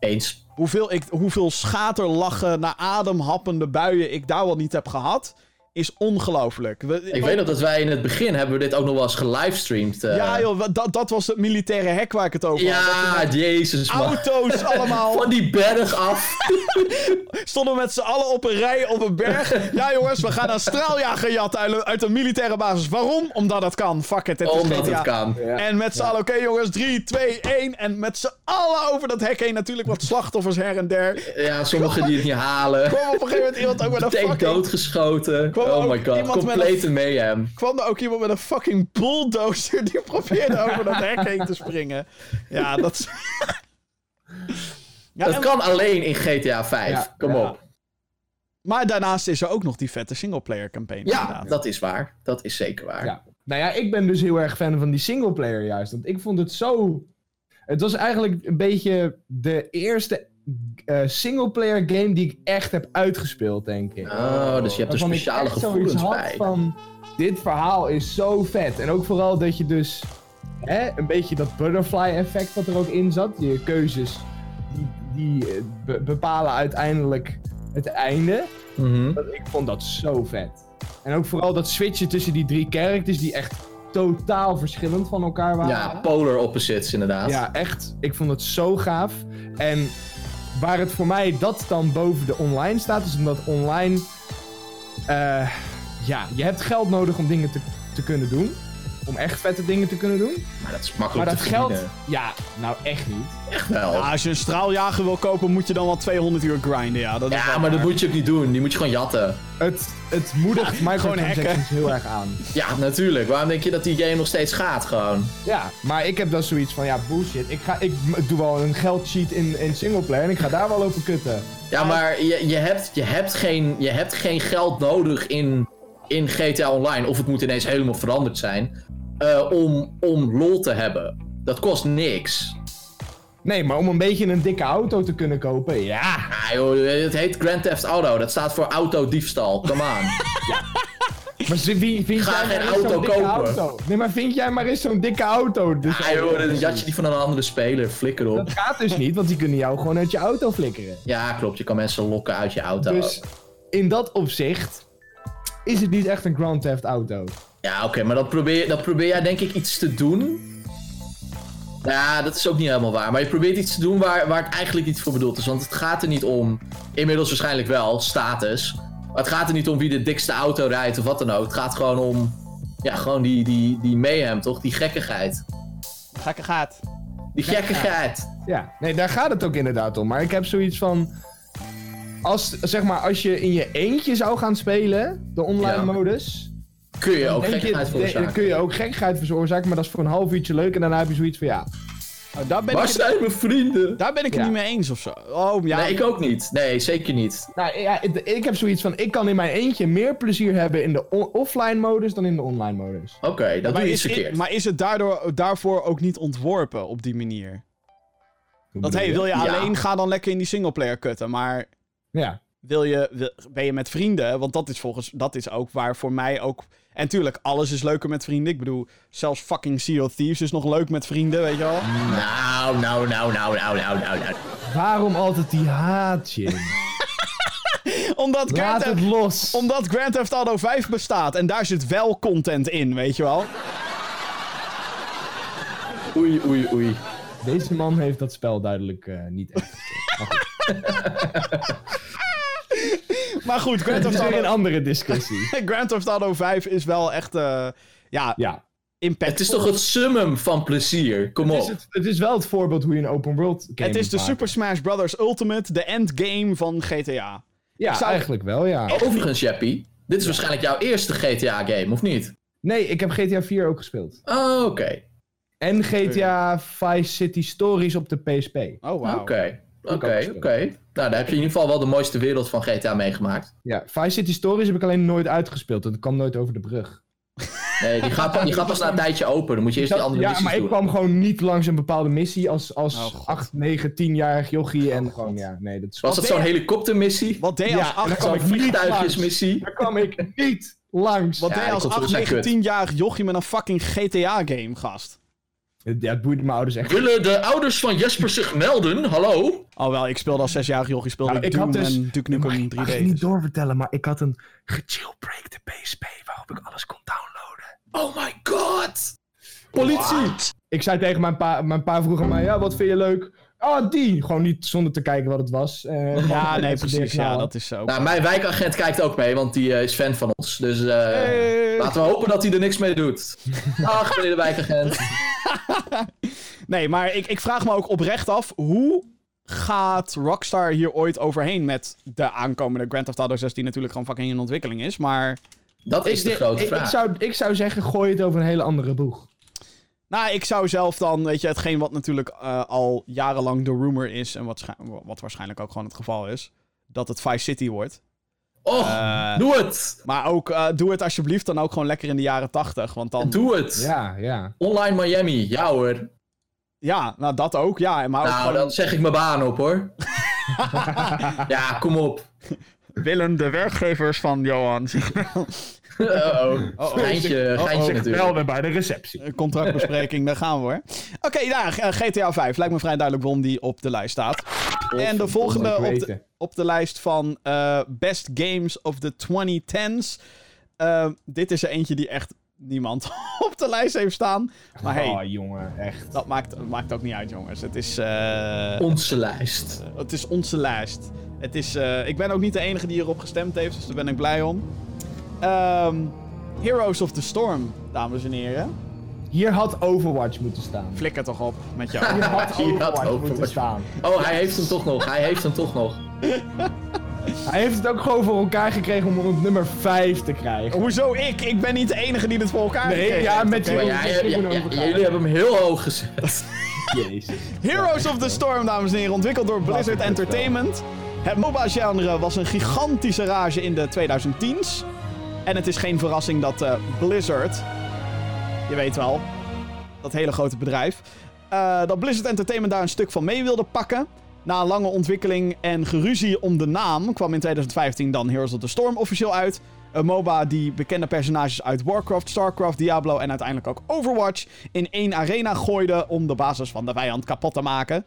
Eens. Hoeveel, ik, hoeveel schaterlachen naar ademhappende buien ik daar wel niet heb gehad... is ongelooflijk. We- Ik weet nog dat wij in het begin hebben we dit ook nog wel eens gelivestreamd. eh. Ja joh, dat, dat was het militaire hek waar ik het over had. Dat Ja, jezus man. auto's allemaal. Van die berg af. Stonden we met z'n allen op een rij op een berg. Ja, jongens, we gaan een straaljager jatten uit, een- uit een militaire basis. Waarom? Omdat het kan. Fuck it, het is Omdat het kan. Ja. En met z'n allen, oké jongens, 3, 2, 1. En met z'n allen over dat hek heen. Natuurlijk wat slachtoffers her en der. Ja, sommigen die het niet halen. Kwam op een gegeven moment iemand ook met een Tank fucking... doodgeschoten. Kwam Oh my god, iemand met complete mayhem. Kwam er ook iemand met een fucking bulldozer die probeerde over dat hek heen te springen. Ja, dat is... Ja, Dat kan alleen in GTA 5. Ja, Kom ja. op. Maar daarnaast is er ook nog die vette singleplayer campaign. Ja, inderdaad. dat is waar. Dat is zeker waar. Ja. Nou ja, ik ben dus heel erg fan van die singleplayer juist. Want ik vond het zo... Het was eigenlijk een beetje de eerste eh singleplayer game die ik echt heb uitgespeeld, denk ik. Oh, dus je hebt er speciale gevoelens bij. van... Dit verhaal is zo vet. En ook vooral dat je dus... Hè, een beetje dat butterfly effect wat er ook in zat. Je keuzes, die, die eh, be- bepalen uiteindelijk het einde. Dat- Ik vond dat zo vet. En ook vooral dat switchen tussen die drie characters die echt totaal verschillend van elkaar waren. Ja, polar opposites inderdaad. Ja, echt. Ik vond het zo gaaf. En waar het voor mij dat dan boven de online staat, is omdat online. eh, ja, je hebt geld nodig om dingen te, te kunnen doen. Om echt vette dingen te kunnen doen. Maar dat is Maar makkelijk dat te geld. verdienen. Ja, nou echt niet. Echt wel. Ja, als je een straaljager wil kopen, moet je dan wel 200 uur grinden. Ja, dat is Ja, maar dat moet je ook niet doen. Die moet je gewoon jatten. Het, het moedigt microtransactions heel erg aan. Ja, natuurlijk. Waarom denk je dat die game nog steeds gaat gewoon? Ja, maar ik heb dan zoiets van, ja, bullshit. Ik, ga, ik doe wel een geldsheet in, in singleplayer en ik ga daar wel lopen kutten. Ja, maar je, je, hebt, je, hebt, geen, je hebt geen geld nodig in, in GTA Online. Of het moet ineens helemaal veranderd zijn. eh, om, om lol te hebben. Dat kost niks. Nee, maar om een beetje een dikke auto te kunnen kopen, ja. Ah joh, het heet Grand Theft Auto. Dat staat voor autodiefstal. Come on. Maar wie, vind Ga jij geen auto kopen. auto? Nee, maar vind jij maar eens zo'n dikke auto? Dus ah joh, dan jat je die van een andere speler. Flikker op. Dat gaat dus niet, want die kunnen jou gewoon uit je auto flikkeren. Ja, klopt. Je kan mensen lokken uit je auto. Dus in dat opzicht is het niet echt een Grand Theft Auto. Ja, oké, maar dat probeer, dat probeer jij denk ik iets te doen. Ja, dat is ook niet helemaal waar. Maar je probeert iets te doen waar, waar het eigenlijk niet voor bedoeld is. Want het gaat er niet om, inmiddels waarschijnlijk wel, status. Maar het gaat er niet om wie de dikste auto rijdt of wat dan ook. Het gaat gewoon om, ja, gewoon die, die, die mayhem, toch? Die gekkigheid. Gekke gaat. Die gekkigheid. Ja, nee, daar gaat het ook inderdaad om. Maar ik heb zoiets van. Als, zeg maar, als je in je eentje zou gaan spelen, de online Ja. modus. Kun je ook de- veroorzaken. Dan kun je ook gekkigheid veroorzaken, maar dat is voor een half uurtje leuk. En daarna heb je zoiets van ja. Nou, daar ben Waar ik, het, zijn mijn vrienden? daar ben ik het Ja. niet mee eens of zo. Oh, ja. Nee, ik ook niet. Nee, zeker niet. Nou ja, ik, ik heb zoiets van: ik kan in mijn eentje meer plezier hebben in de offline modus dan in de online modus. Oké, dat maar, doe je verkeerd. maar is het daardoor, daarvoor ook niet ontworpen op die manier? Dat hey, wil je Ja. alleen, ga dan lekker in die singleplayer kutten. Maar Ja. wil je, wil- ben je met vrienden? Want dat is volgens, dat is ook waar voor mij ook... En tuurlijk, alles is leuker met vrienden. Ik bedoel, zelfs fucking Sea of Thieves is nog leuk met vrienden, weet je wel? Nou, nou, nou, nou, nou, nou, nou, nou. Waarom altijd die haat, Jim? Omdat Grand, Laat Theft, het los. omdat Grand Theft Auto 5 bestaat. En daar zit wel content in, weet je wel? Oei, oei, oei. Deze man heeft dat spel duidelijk eh, niet echt. Maar goed, Grand Het Theft is weer een Auto, andere discussie. Grand Theft Auto 5 is wel echt, eh ja, Ja. impactvol. Het is toch het summum van plezier? Kom Het op. is, het, het is wel het voorbeeld hoe je een open world game Het is de Super. Smash Bros. Ultimate, de endgame van GTA. Ja, zou- eigenlijk wel, ja. Overigens, Jappie, dit is waarschijnlijk jouw eerste GTA-game, of niet? Nee, ik heb GTA 4 ook gespeeld. Oh, oké. En GTA Vice City Stories op de PSP. Oh, wauw. Oké, oké, oké. Nou, daar heb je in ieder geval wel de mooiste wereld van GTA meegemaakt. Ja, Vice City Stories heb ik alleen nooit uitgespeeld. Dat kwam nooit over de brug. Nee, die gaat, die gaat pas na een tijdje open. Dan moet je eerst die andere ja, missies maar ik doen. kwam gewoon niet langs een bepaalde missie als, als Oh, God. 8, 9, 10-jarig jochie. En gewoon, ja, nee, dat is... Was dat zo'n helikoptermissie? Wat deed je Ja, als en dan acht- kwam Zo'n ik niet vliegtuigjesmissie? Daar kwam ik niet langs. wat Ja, deed als controles 8, zijn 9, kut. 10-jarig jochie met een fucking GTA-game, gast? Ja, het boeide mijn ouders echt. Willen de ouders van Jesper zich melden? Hallo? Oh wel, ik speelde als 6-jarig jochie, speelde Nou, ik ik had Doom dus- en Duke Nukem ik mag 3D. het niet doorvertellen, maar ik had een gejailbreakte PSP waarop ik alles kon downloaden. Oh my god! Politie! Ik zei tegen mijn pa, mijn pa vroeg aan mij, ja, wat vind je leuk? Oh, die! Gewoon niet zonder te kijken wat het was. Eh, Ja, nee, precies. Ja, dat is zo. Nou, mijn wijkagent kijkt ook mee, want die eh, is fan van ons. Dus eh, Hey. laten we hopen dat hij er niks mee doet. Ach, meneer de wijkagent. Nee, maar ik, ik vraag me ook oprecht af, hoe gaat Rockstar hier ooit overheen met de aankomende Grand Theft Auto 6, die natuurlijk gewoon fucking in ontwikkeling is, maar... Dat is de grote ik, vraag. Ik zou, ik zou zeggen, gooi het over een hele andere boeg. Nou, ik zou zelf dan, weet je, hetgeen wat natuurlijk eh, al jarenlang de rumor is, en wat, wat waarschijnlijk ook gewoon het geval is, dat het Vice City wordt. Och, Eh, doe het! Maar ook, eh, doe het alsjeblieft dan ook gewoon lekker in de jaren 80, want dan... Doe het! Ja, ja. Online Miami, ja hoor. Ja, nou dat ook, ja. Maar ook Nou, gewoon dan zeg ik mijn baan op hoor. ja, kom op. willen de werkgevers van Johan Uh-oh. Oh, Geintje, oh, geintje oh. natuurlijk. weer bij de receptie. Een contractbespreking, daar gaan we hoor. Oké, nou, eh, GTA 5 lijkt me vrij duidelijk waarom die op de lijst staat. En de volgende op de, op de lijst van eh, Best Games of the 2010s. Eh, dit is er eentje die echt niemand op de lijst heeft staan. Maar hey, Oh, jongen, echt. dat maakt, maakt ook niet uit, jongens. Het is, eh, Onze lijst. het is onze lijst. Het is, eh, ik ben ook niet de enige die hierop gestemd heeft, dus daar ben ik blij om. Ehm, Heroes of the Storm, dames en heren. Hier had Overwatch moeten staan. Flikker toch op met jou. Hier had Hier had Overwatch moeten Overwatch. staan. Oh, hij heeft hem toch nog. Hij heeft hem toch nog. Hij heeft het ook gewoon voor elkaar gekregen om hem op nummer 5 te krijgen. Hoezo ik? Ik ben niet de enige die dit voor elkaar Nee, gekregen ja, met Maar ja, ja, jullie hebben hem heel hoog gezet. Jezus. Heroes of the Storm, dames en heren, ontwikkeld door Blizzard. Entertainment. Het MOBA-genre was een gigantische rage in de 2010s. En het is geen verrassing dat eh, Blizzard, je weet wel, dat hele grote bedrijf, eh, dat Blizzard Entertainment daar een stuk van mee wilde pakken. Na een lange ontwikkeling en geruzie om de naam kwam in 2015 dan Heroes of the Storm officieel uit. Een MOBA die bekende personages uit Warcraft, Starcraft, Diablo en uiteindelijk ook Overwatch in één arena gooide om de basis van de vijand kapot te maken.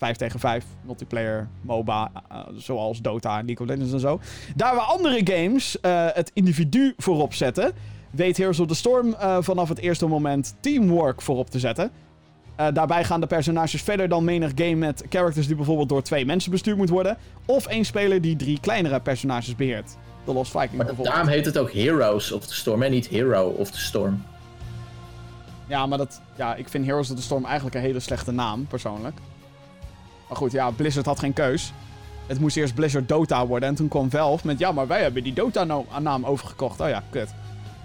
5 tegen 5, multiplayer, MOBA, eh, zoals Dota en League of Legends en zo. Daar waar andere games eh, het individu voorop zetten, weet Heroes of the Storm eh, vanaf het eerste moment teamwork voorop te zetten. Daarbij gaan de personages verder dan menig game met characters die bijvoorbeeld door twee mensen bestuurd moet worden. Of één speler die drie kleinere personages beheert. De Lost Viking Maar bijvoorbeeld. daarom heet het ook Heroes of the Storm en niet Hero of the Storm. Ja, maar dat, ja, ik vind Heroes of the Storm eigenlijk een hele slechte naam, persoonlijk. Maar goed, ja, Blizzard had geen keus. Het moest eerst Blizzard Dota worden en toen kwam Valve met... Ja, maar wij hebben die Dota-naam overgekocht. Oh ja, kut.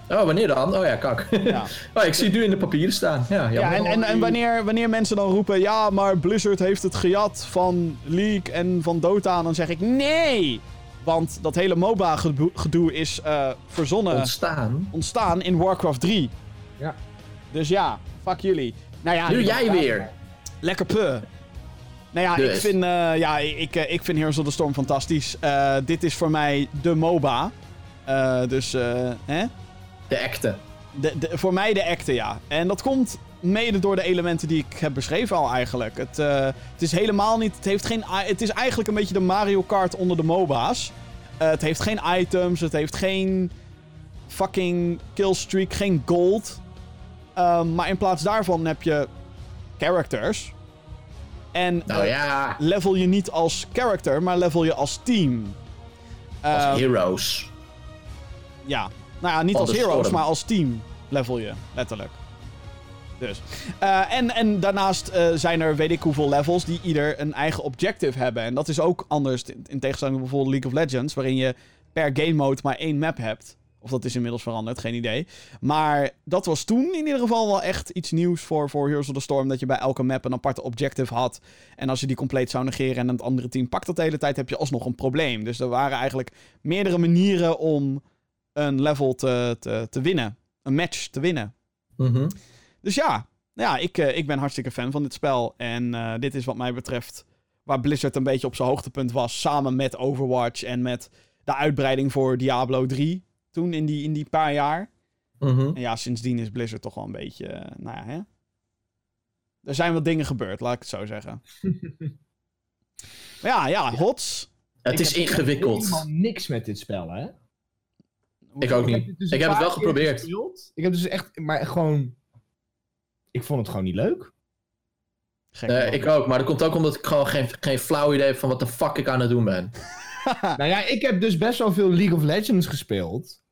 Oh, wanneer dan? Oh ja, kak. Ja, oh, ik zie het nu in de papieren staan. Ja, ja en, en, en wanneer, wanneer mensen dan roepen... Ja, maar Blizzard heeft het gejat van League en van Dota... dan zeg ik nee! Want dat hele MOBA-gedoe is eh, verzonnen... Ontstaan. ontstaan in Warcraft 3. Ja. Dus ja, fuck jullie. Nou ja, Nu jij weer. Lekker puh. Nou ja, Dus. ik vind, eh, ja, ik, eh, ik vind Heroes of the Storm fantastisch. Eh, dit is voor mij de MOBA. Dus, hè? De acte. De, de, voor mij de acte, ja. En dat komt mede door de elementen die ik heb beschreven al eigenlijk. Het, het is helemaal niet... Het, heeft geen, het is eigenlijk een beetje de Mario Kart onder de MOBA's. Het heeft geen items, het heeft geen fucking killstreak, geen gold. Ehm, maar in plaats daarvan heb je characters. En Nou eh, ja, level je niet als character, maar level je als team. als Ehm, Heroes. ja, nou ja, niet als heroes, storm. maar als team level je, letterlijk. Dus. Eh, en, en daarnaast eh, zijn er weet ik hoeveel levels die ieder een eigen objective hebben. En dat is ook anders in, in tegenstelling bijvoorbeeld League of Legends, waarin je per game mode maar één map hebt. Of dat is inmiddels veranderd, geen idee. Maar dat was toen in ieder geval wel echt iets nieuws voor, voor Heroes of the Storm. Dat je bij elke map een aparte objective had. En als je die compleet zou negeren en het andere team pakt dat de hele tijd, heb je alsnog een probleem. Dus er waren eigenlijk meerdere manieren om een level te, te, te winnen. Een match te winnen. Mhm. Dus ja, ja ik, eh, ik ben hartstikke fan van dit spel. En eh, dit is wat mij betreft waar Blizzard een beetje op zijn hoogtepunt was. Samen met Overwatch en met de uitbreiding voor Diablo 3. Toen in die, in die paar jaar. Mhm. En ja, sindsdien is Blizzard toch wel een beetje. eh, nou ja, hè? Er zijn wat dingen gebeurd, laat ik het zo zeggen. maar ja, ja, HOTS. Het Ik is ingewikkeld. helemaal niks met dit spel, hè? Ik ook niet. dus Ik heb het paar wel geprobeerd. gespeeld. Ik heb dus echt, maar gewoon... Ik vond het gewoon niet leuk. Man. ik ook, maar dat komt ook omdat ik gewoon geen, geen flauw idee heb van wat de fuck ik aan het doen ben. Nou ja, ik heb dus best wel veel League of Legends gespeeld.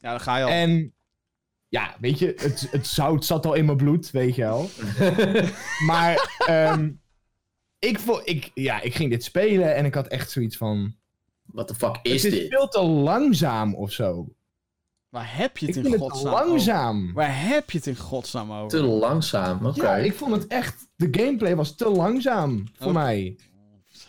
Ja, dan ga je al. En ja, weet je, het, het zout zat al in mijn bloed, weet je wel. maar ehm, ik, vo- ik, ja, ik ging dit spelen en ik had echt zoiets van... Wat de fuck is het is dit? veel te langzaam of zo. Waar heb je het Ik in het te godsnaam over? langzaam. Waar heb je het in godsnaam over? Te langzaam, oké. Ja, ik vond het echt... De gameplay was te langzaam voor mij.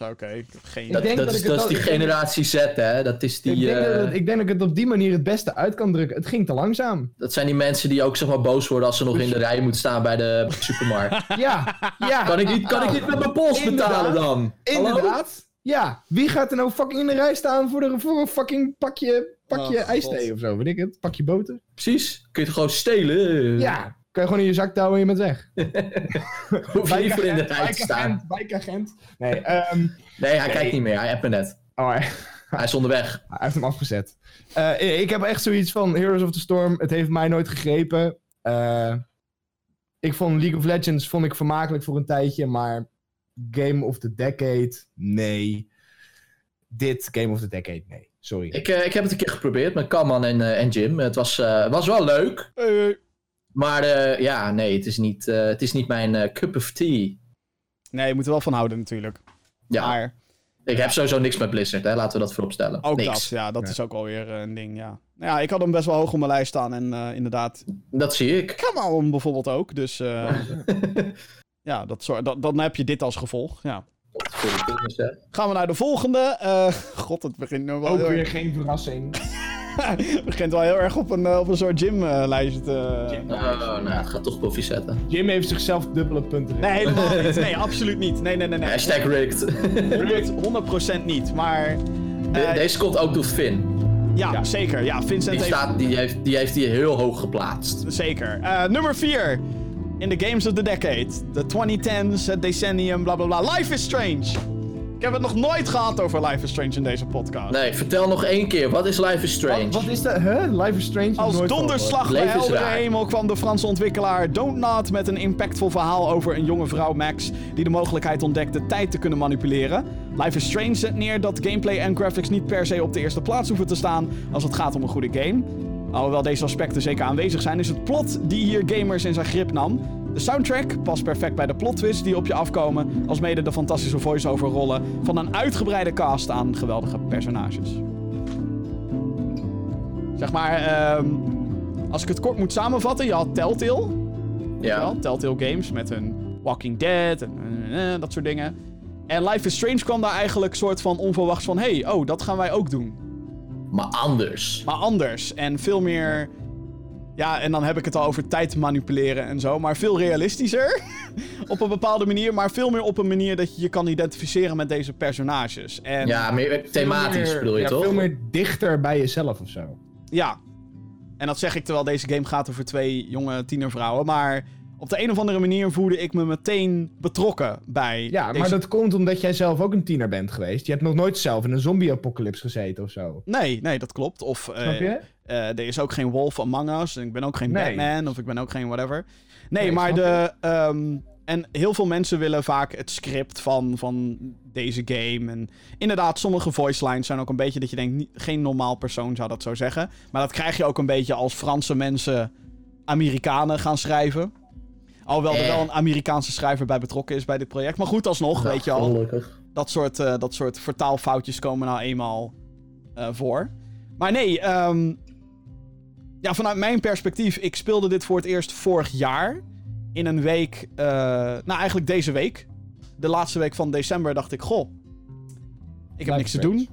Oké, ik heb geen Dat, denk dat, dat is, ik het dat is wel- die generatie Z, hè? Dat, is die, ik, denk eh, dat het- ik denk dat ik het op die manier het beste uit kan drukken. Het ging te langzaam. dat zijn die mensen die ook zeg maar boos worden als ze nog in de rij moeten staan bij de supermarkt. Ja, ja. Kan ik niet, kan ik niet met mijn pols betalen Inderdaad. dan? Hallo? Inderdaad. Ja, wie gaat er nou fucking in de rij staan voor, de, voor een fucking pakje, pakje Oh, ijsthee of zo, weet ik het? Pakje boter? Precies. Kun je het gewoon stelen? Ja, je gewoon in je zak touwen en je bent weg. Hoef je niet voor in de rij te staan. wijkagent. Nee, ehm Nee, hij Nee. kijkt niet meer. Hij appt me net. oh, hij, Hij is onderweg. hij heeft hem afgezet. Eh, ik heb echt zoiets van Heroes of the Storm. Het heeft mij nooit gegrepen. Eh, ik vond League of Legends vond ik vermakelijk voor een tijdje, maar Game of the Decade, nee. Dit Game of the Decade, nee. Sorry. Ik, eh, ik heb het een keer geprobeerd met Kalman en, en Jim. Het was, was wel leuk. Maar eh, ja, nee, het is niet, eh, het is niet mijn eh, cup of tea. nee, je moet er wel van houden natuurlijk. Ja, Maar ik heb sowieso niks met Blizzard, hè. laten we dat voorop stellen. ook niks. dat, ja, dat Ja. is ook alweer een ding, ja. Nou ja, ik had hem best wel hoog op mijn lijst staan en eh, inderdaad... Dat zie ik. Hem bijvoorbeeld ook, dus... eh, ja, dat soort, dat, dan heb je dit als gevolg, ja. Voor de business, hè. Gaan we naar de volgende. Eh, God, het begint nu wel Ook weer geen verrassing. Het begint wel heel erg op een, eh, op een soort gymlijst te... Gym. Oh, nou, het gaat toch koffie zetten. Jim heeft zichzelf dubbele punten. Nee, helemaal niet. Nee, absoluut niet. Nee, nee, nee. nee. Hashtag rigged. 100, 100% niet, maar... De- eh, deze komt ook door Finn. ja, ja. zeker. Ja, Vincent Die, heeft... staat, die, heeft, die heeft die heel hoog geplaatst. Zeker. Eh, nummer 4. In the Games of the Decade. De 2010s, het decennium, bla bla bla. Life is Strange. Ik heb het nog nooit gehad over Life is Strange in deze podcast. Nee, vertel nog één keer. Wat is Life is Strange? Wat, wat is dat? Huh? Life is Strange? Als Nooit donderslag bij heldere hemel kwam de Franse ontwikkelaar Don't Not met een impactvol verhaal over een jonge vrouw Max die de mogelijkheid ontdekte tijd te kunnen manipuleren. Life is Strange zet neer dat gameplay en graphics niet per se op de eerste plaats hoeven te staan als het gaat om een goede game. Alhoewel deze aspecten zeker aanwezig zijn, is het plot die hier gamers in zijn grip nam. De soundtrack past perfect bij de plot twists die op je afkomen, als mede de fantastische voice-over rollen van een uitgebreide cast aan geweldige personages. Zeg maar, ehm, als ik het kort moet samenvatten, je had Telltale. ja. Wel, Telltale Games met hun Walking Dead en dat soort dingen. En Life is Strange kwam daar eigenlijk soort van onverwachts van... hey, oh, dat gaan wij ook doen. Maar anders. Maar anders en veel meer... Ja, en dan heb ik het al over tijd manipuleren en zo. Maar veel realistischer. op een bepaalde manier. Maar veel meer op een manier dat je je kan identificeren met deze personages. En Ja, meer thematisch meer- bedoel je ja, toch? Veel meer dichter bij jezelf of zo. Ja. En dat zeg ik terwijl deze game gaat over twee jonge tienervrouwen. Maar op de een of andere manier voelde ik me meteen betrokken bij Ja, deze... maar dat komt omdat jij zelf ook een tiener bent geweest. Je hebt nog nooit zelf in een zombie-apocalypse gezeten of zo. Nee, nee, dat klopt. Of eh, Snap je? Eh, er is ook geen Wolf Among Us. En ik ben ook geen Nee. Batman. Of ik ben ook geen whatever. Nee, Nee, maar de... ehm, en heel veel mensen willen vaak het script van, van deze game. En inderdaad, sommige voice lines zijn ook een beetje dat je denkt... niet- geen normaal persoon zou dat zo zeggen. Maar dat krijg je ook een beetje als Franse mensen Amerikanen gaan schrijven. Alhoewel er Eh. wel een Amerikaanse schrijver bij betrokken is bij dit project. Maar goed, alsnog, weet je al Gelukkig. dat soort, eh, dat soort vertaalfoutjes komen nou eenmaal eh, voor. Maar nee, ehm, ja, vanuit mijn perspectief, ik speelde dit voor het eerst vorig jaar. In een week, eh, nou eigenlijk deze week. De laatste week van december dacht ik, goh, ik heb Life niks te doen.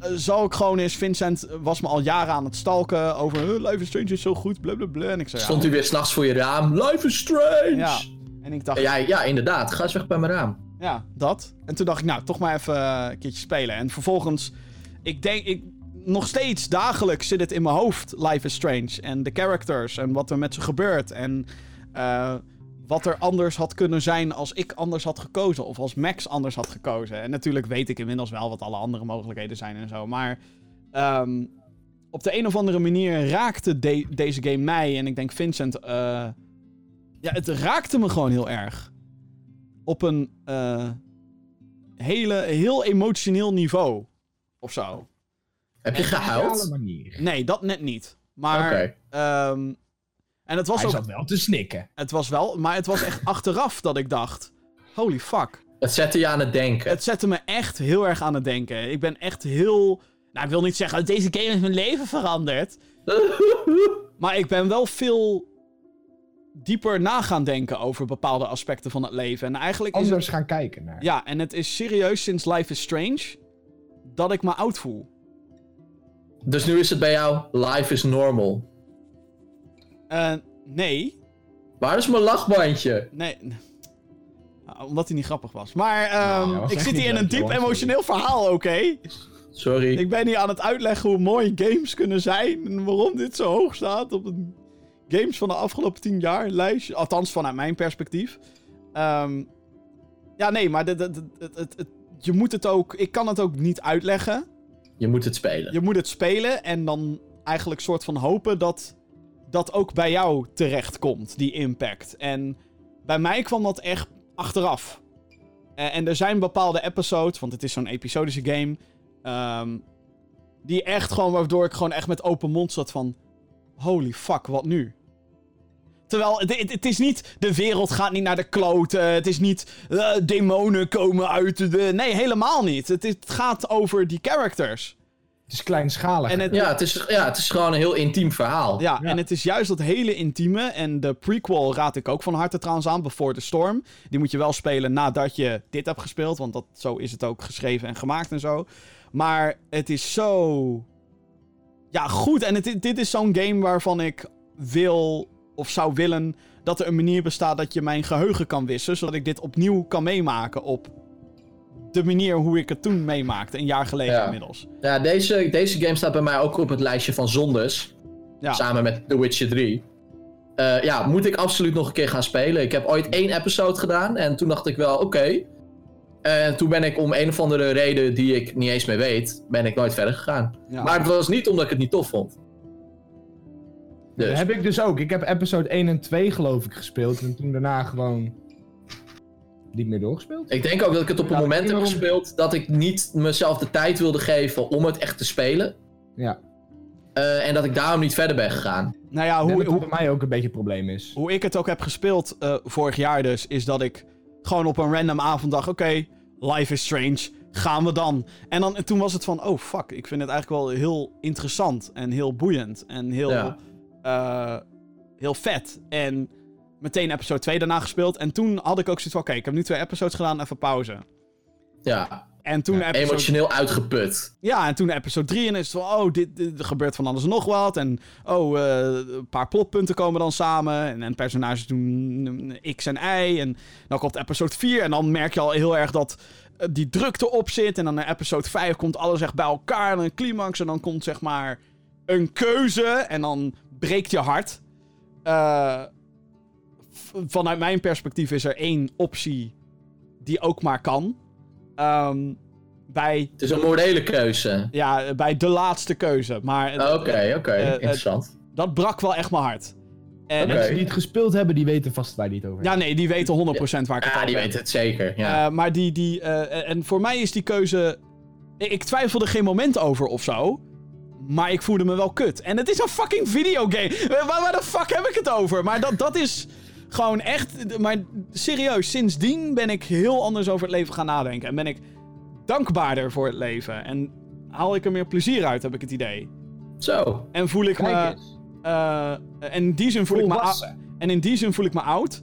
Eh, zal ik gewoon eens, Vincent was me al jaren aan het stalken over uh, Life is Strange is zo goed, blablabla. En ik zei, Stond ja, u weer s'nachts voor je raam. Life is strange! Ja. En ik dacht, Ja, ja, inderdaad. Ga eens weg bij mijn raam. Ja, dat. En toen dacht ik, nou, toch maar even eh, een keertje spelen. En vervolgens, ik denk, ik, nog steeds dagelijks zit het in mijn hoofd, Life is Strange. En de characters en wat er met ze gebeurt. En eh, wat er anders had kunnen zijn als ik anders had gekozen. Of als Max anders had gekozen. En natuurlijk weet ik inmiddels wel wat alle andere mogelijkheden zijn en zo. Maar ehm, op de een of andere manier raakte de- deze game mij. En ik denk Vincent, eh, ja, het raakte me gewoon heel erg op een eh, hele, heel emotioneel niveau. Of zo. Heb je gehuild? Nee, dat net niet. Maar. Oké. ehm, en het was Hij ook. zat wel te snikken. Het was wel. Maar het was echt achteraf dat ik dacht. Holy fuck. Het zette je aan het denken. Het zette me echt heel erg aan het denken. Ik ben echt heel. Nou, ik wil niet zeggen. Deze game heeft mijn leven veranderd. Maar ik ben wel veel dieper na gaan denken over bepaalde aspecten van het leven. En eigenlijk is het Anders gaan kijken naar. Ja, en het is serieus sinds Life is Strange dat ik me oud voel. Dus nu is het bij jou, life is normal. Eh, nee. Waar is mijn lachbandje? Nee. Nou, omdat hij niet grappig was. Maar ehm, Nou, was ik zit hier in een diep emotioneel verhaal, oké? Sorry. Ik ben hier aan het uitleggen hoe mooi games kunnen zijn. En waarom dit zo hoog staat op een games van de afgelopen tien jaar lijstje. Althans, vanuit mijn perspectief. Ehm, ja, nee, maar dit- dit- dit- je moet het ook... Ik kan het ook niet uitleggen. Je moet het spelen. Je moet het spelen en dan eigenlijk soort van hopen dat dat ook bij jou terecht komt, die impact. En bij mij kwam dat echt achteraf. Eh, en er zijn bepaalde episodes, want het is zo'n episodische game, ehm, die echt gewoon, waardoor ik gewoon echt met open mond zat van, holy fuck, wat nu? Terwijl, het, het, het is niet, de wereld gaat niet naar de kloten. Het is niet, eh, demonen komen uit de... Nee, helemaal niet. Het, gaat over die characters. Het is kleinschalig. En het, Ja het, is, ja, het is gewoon een heel intiem verhaal. ja, Ja. en het is juist dat hele intieme. En de prequel raad ik ook van harte trouwens aan, Before the Storm. Die moet je wel spelen nadat je dit hebt gespeeld. Want dat, zo is het ook geschreven en gemaakt en zo. Maar het is zo... Ja, goed. En het, dit is zo'n game waarvan ik wil of zou willen dat er een manier bestaat dat je mijn geheugen kan wissen. Zodat ik dit opnieuw kan meemaken op de manier hoe ik het toen meemaakte. Een jaar geleden Ja. inmiddels. Ja, deze, deze game staat bij mij ook op het lijstje van zondes. Ja. Samen met The Witcher 3. Eh, ja, moet ik absoluut nog een keer gaan spelen. Ik heb ooit één episode gedaan en toen dacht ik wel, oké. En toen ben ik om een of andere reden die ik niet eens meer weet, ben ik nooit verder gegaan. Ja. Maar het was niet omdat ik het niet tof vond. Dat Dus, heb ik dus ook. Ik heb episode 1 en 2 geloof ik gespeeld. En toen daarna gewoon niet meer doorgespeeld. ik denk ook dat ik het op een Ja, moment heb gespeeld dat ik niet mezelf de tijd wilde geven om het echt te spelen. Ja. Eh, en dat ik daarom niet verder ben gegaan. Nou ja, Ik denk hoe, dat hoe, bij mij ook een beetje een probleem is. hoe ik het ook heb gespeeld eh, vorig jaar dus, is dat ik gewoon op een random avond dacht, oké, life is strange, gaan we dan. En, dan, en toen was het van, oh fuck, ik vind het eigenlijk wel heel interessant en heel boeiend en heel, Ja. Eh, heel vet. En meteen episode 2 daarna gespeeld. En toen had ik ook zoiets van, oké, ik heb nu twee episodes gedaan, even pauze. Ja, En toen Ja, episode... emotioneel uitgeput. Ja, en toen episode 3 en is het van, oh, dit, dit- er gebeurt van alles en nog wat. En oh, eh, een paar plotpunten komen dan samen. En, en personages doen mm, X en Y. En dan komt episode 4 en dan merk je al heel erg dat eh, die druk erop zit. En dan in episode 5 komt alles echt bij elkaar en een climax. En dan komt zeg maar een keuze en dan breekt je hart. Eh, vanuit mijn perspectief is er één optie die ook maar kan. Ehm, bij Het is een morele keuze. ja, bij de laatste keuze. Maar Oké, eh, oké, eh, interessant. dat brak wel echt mijn hart. En, Oké. Mensen die het gespeeld hebben, die weten vast waar die het over Ja, nee, die weten 100% waar ik het Ja, over die heb. weten het zeker. Ja. Eh, maar die, die eh, en voor mij is die keuze... Ik, ik twijfelde geen moment over of zo. Maar ik voelde me wel kut. En het is een fucking videogame. Waar, waar de fuck heb ik het over? Maar dat, dat is gewoon echt... Maar serieus, sindsdien ben ik heel anders over het leven gaan nadenken. En ben ik dankbaarder voor het leven. En haal ik er meer plezier uit, heb ik het idee. Zo. En voel ik me... Eh, en in die zin voel ik me. En in die zin voel ik me oud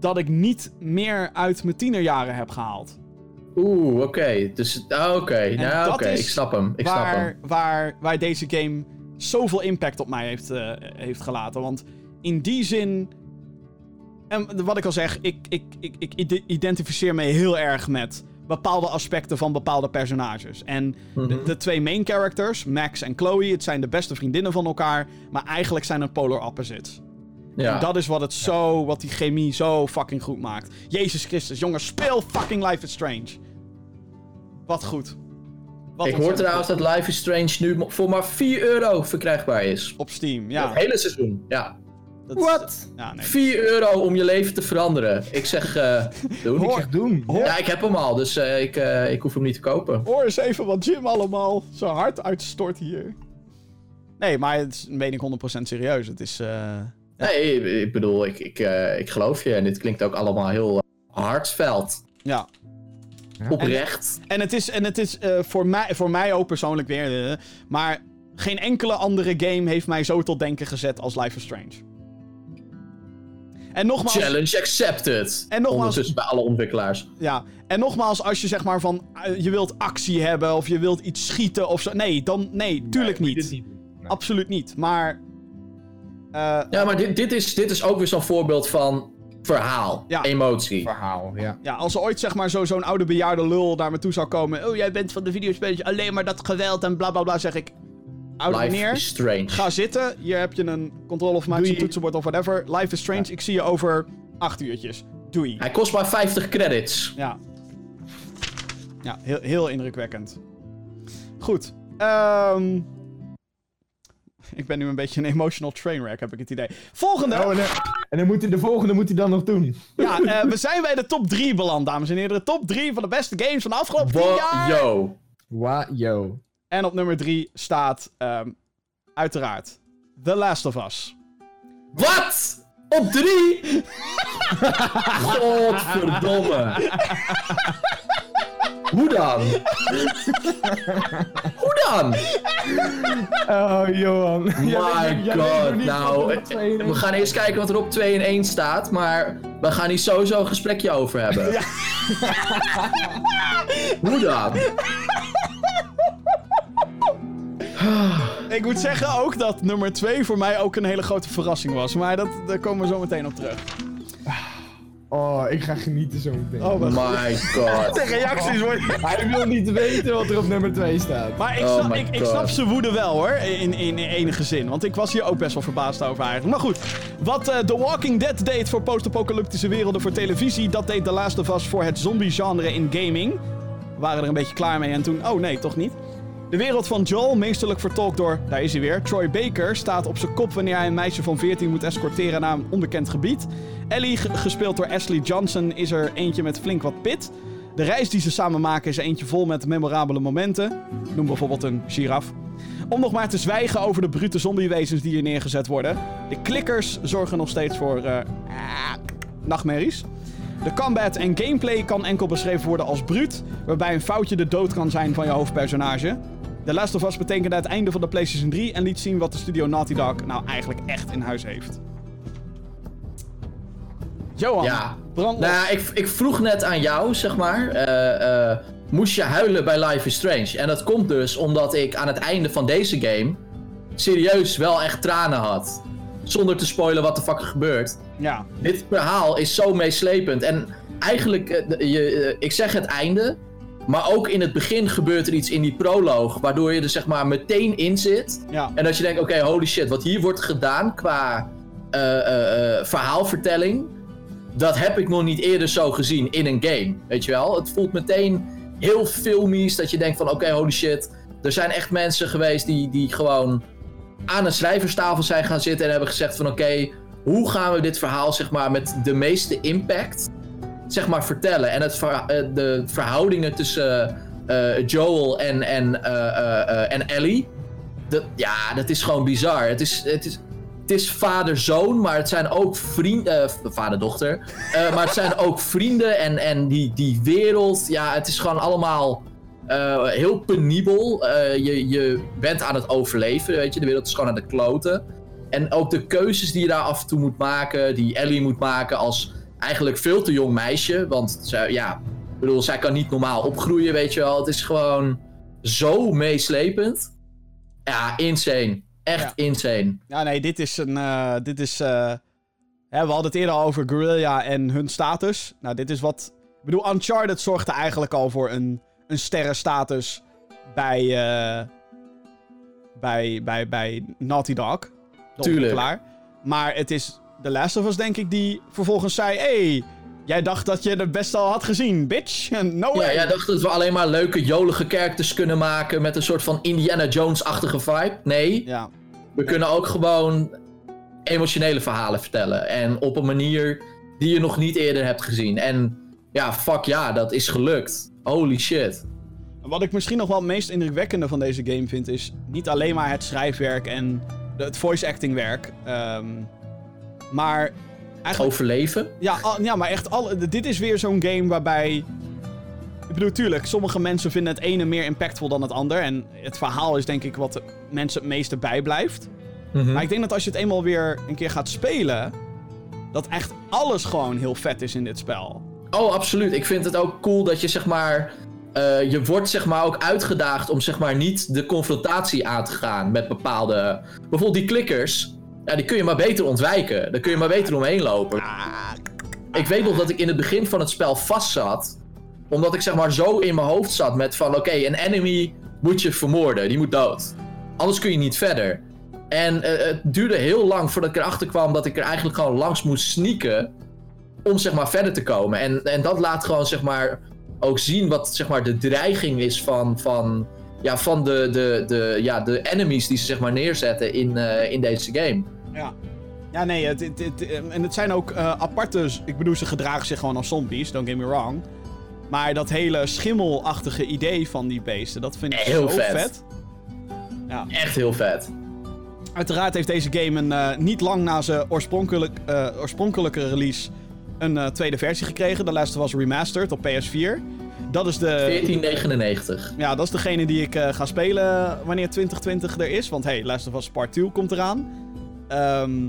dat ik niet meer uit mijn tienerjaren heb gehaald. Oeh, oké. Dus, ah, oké. Nou, oké. Ik snap hem. Ik snap hem. waar, waar, waar deze game zoveel impact op mij heeft, eh, heeft gelaten. Want in die zin. En wat ik al zeg, ik, ik, ik, ik ide- identificeer me heel erg met bepaalde aspecten van bepaalde personages. En de, Mhm. de twee main characters, Max en Chloe, het zijn de beste vriendinnen van elkaar. Maar eigenlijk zijn het polar opposites. Ja. En dat is wat het zo, wat die chemie zo fucking goed maakt. Jezus Christus, jongens, speel fucking Life is Strange. Wat goed. Wat ik hoor trouwens dat Life is Strange nu voor maar 4 euro verkrijgbaar is. Op Steam, ja. Het hele seizoen, ja. What? Ja, nee. 4 euro om je leven te veranderen. Ik zeg, eh doen. Ik zeg doen. Ja, ik heb hem al, dus eh, ik, eh, ik hoef hem niet te kopen. Hoor eens even wat Jim allemaal zo hard uitstort hier. Nee, maar het is, meen ik 100% serieus. Het is... eh, Nee, ik bedoel, ik, ik, eh, ik geloof je. En dit klinkt ook allemaal heel uh, hartveld. Ja. Oprecht. En het is, en het is eh, voor, mij, voor mij ook persoonlijk weer... eh, maar geen enkele andere game heeft mij zo tot denken gezet als Life is Strange. En nogmaals... Challenge accepted. En nogmaals- Ondertussen bij alle ontwikkelaars. Ja, en nogmaals, als je zeg maar van... eh, je wilt actie hebben of je wilt iets schieten of zo... Nee, dan... Nee, tuurlijk Nee, niet. Nee. Absoluut niet. Maar... eh, Ja, maar dit, dit, is, dit is ook weer zo'n voorbeeld van verhaal, Ja. emotie. Verhaal, ja. Ja, als er ooit zeg maar zo- zo'n oude bejaarde lul naar me toe zou komen. Oh, jij bent van de videospelletjes alleen maar dat geweld en bla bla bla. Zeg ik. Oude Life meneer, is strange. ga zitten. Hier heb je een controleformatie, Doei. een toetsenbord of whatever. Life is strange. Ik zie je over acht uurtjes. Doei. Hij kost maar 50 credits. Ja. Ja, heel, heel indrukwekkend. Goed. Ehm ik ben nu een beetje een emotional trainwreck, heb ik het idee. Volgende. Oh, en, dan, en dan moet hij, de volgende moet hij dan nog doen. Ja, eh, we zijn bij de top 3 beland, dames en heren. De top 3 van de beste games van de afgelopen 10 Wa- jaar. Yo. Wa, yo. En op nummer 3 staat, ehm, uiteraard, The Last of Us. Wat? Op drie? Godverdomme. Hoe dan? Hoe dan? Oh, Johan. My god, nou, we gaan eerst kijken wat er op 2 en 1 staat, maar we gaan hier sowieso een gesprekje over hebben. Hoe dan? Ik moet zeggen ook dat nummer 2 voor mij ook een hele grote verrassing was. Maar dat, daar komen we zo meteen op terug. Oh, ik ga genieten zo meteen. Oh, My god. De reacties worden... Hij wil niet weten wat er op nummer 2 staat. Maar ik Oh snap, my ik, ik God. snap zijn woede wel hoor, in, in, in enige zin. Want ik was hier ook best wel verbaasd over eigenlijk. Maar goed, wat eh, The Walking Dead deed voor post-apocalyptische werelden voor televisie, dat deed The Last of Us voor het zombie-genre in gaming. We waren er een beetje klaar mee en toen, oh nee, toch niet. De wereld van Joel, meesterlijk vertolkt door, daar is hij weer, Troy Baker, staat op zijn kop wanneer hij een meisje van 14 moet escorteren naar een onbekend gebied. Ellie, ge- gespeeld door Ashley Johnson, is er eentje met flink wat pit. De reis die ze samen maken is eentje vol met memorabele momenten. Noem bijvoorbeeld een giraf. Om nog maar te zwijgen over de brute zombiewezens die hier neergezet worden. De klikkers zorgen nog steeds voor eh, nachtmerries. De combat en gameplay kan enkel beschreven worden als bruut, waarbij een foutje de dood kan zijn van je hoofdpersonage. The Last of Us betekende het einde van de PlayStation 3 en liet zien wat de studio Naughty Dog nou eigenlijk echt in huis heeft. Johan, Ja. brand. Nou, ja, ik, ik vroeg net aan jou, zeg maar. eh, eh, moest je huilen bij Life is Strange? En dat komt dus omdat ik aan het einde van deze game serieus wel echt tranen had. Zonder te spoilen wat de fuck er gebeurt. Ja, Dit verhaal is zo meeslepend. En eigenlijk, eh, de- je, ik zeg het einde. Maar ook in het begin gebeurt er iets in die proloog. Waardoor je er zeg maar meteen in zit. ja, En dat je denkt, oké, holy shit, wat hier wordt gedaan qua eh, eh, eh, verhaalvertelling. Dat heb ik nog niet eerder zo gezien in een game. Weet je wel? Het voelt meteen heel filmisch. Dat je denkt van, oké, holy shit. Er zijn echt mensen geweest die, die gewoon aan een schrijverstafel zijn gaan zitten. En hebben gezegd van, oké, hoe gaan we dit verhaal zeg maar met de meeste impact zeg maar vertellen. En het eh, de verhoudingen tussen eh, Joel en, en, eh, eh, eh, en Ellie. Dat, ja, dat is gewoon bizar. Het is, het is, het is vader-zoon, maar het zijn ook vrienden. eh, vader-dochter. Eh, maar het zijn ook vrienden en, en die, die wereld. Ja, het is gewoon allemaal eh, heel penibel. Eh, je, je bent aan het overleven, weet je. De wereld is gewoon aan de kloten. En ook de keuzes die je daar af en toe moet maken, die Ellie moet maken als eigenlijk veel te jong meisje. Want zij, ja, ik bedoel, zij kan niet normaal opgroeien, weet je wel. Het is gewoon zo meeslepend. Ja, insane. Echt Ja. insane. Ja, nee, dit is een. eh, dit is. eh, hè, we hadden het eerder al over Guerrilla en hun status. Nou, dit is wat. Ik bedoel, Uncharted zorgde eigenlijk al voor een, een sterrenstatus bij, eh, bij, bij, bij Naughty Dog. Tuurlijk. Maar het is The Last of Us, denk ik, die vervolgens zei: hey, jij dacht dat je het best al had gezien, bitch. No Ja, way. jij dacht dat we alleen maar leuke, jolige characters kunnen maken met een soort van Indiana Jones-achtige vibe. Nee, ja. we kunnen ook gewoon emotionele verhalen vertellen. En op een manier die je nog niet eerder hebt gezien. En ja, fuck ja, dat is gelukt. Holy shit. Wat ik misschien nog wel het meest indrukwekkende van deze game vind, is niet alleen maar het schrijfwerk en de- het voice acting werk. ehm, maar eigenlijk. Overleven? Ja, al- ja, maar echt. Alle, dit is weer zo'n game waarbij. Ik bedoel, tuurlijk, sommige mensen vinden het ene meer impactvol dan het ander. En het verhaal is denk ik wat de mensen het meeste bijblijft. Mhm. Maar ik denk dat als je het eenmaal weer een keer gaat spelen. dat echt alles gewoon heel vet is in dit spel. Oh, absoluut. Ik vind het ook cool dat je zeg maar. eh, je wordt zeg maar ook uitgedaagd om zeg maar niet de confrontatie aan te gaan met bepaalde. Bijvoorbeeld die klikkers. Ja, die kun je maar beter ontwijken. Daar kun je maar beter omheen lopen. Ik weet nog dat ik in het begin van het spel vast zat. Omdat ik zeg maar zo in mijn hoofd zat met van oké, een enemy moet je vermoorden. Die moet dood. Anders kun je niet verder. En eh, het duurde heel lang voordat ik erachter kwam dat ik er eigenlijk gewoon langs moest sneaken. Om zeg maar verder te komen. En, en dat laat gewoon zeg maar ook zien wat zeg maar de dreiging is van, van, ja, van de, de, de, ja, de enemies die ze zeg maar neerzetten in, eh, in deze game. Ja. Ja, nee, het, het, het- en het zijn ook eh, aparte... Ik bedoel, ze gedragen zich gewoon als zombies, don't get me wrong. Maar dat hele schimmelachtige idee van die beesten, dat vind ik Heel vet. vet. Ja. Echt heel vet. Uiteraard heeft deze game een, eh, niet lang na zijn oorspronkelijk, eh, oorspronkelijke release een tweede versie gekregen. De laatste was remastered op PS4. Dat is de... 1499. Ja, dat is degene die ik ga spelen wanneer 2020 er is. Want hey, Last of Us Part 2 komt eraan. Ehm,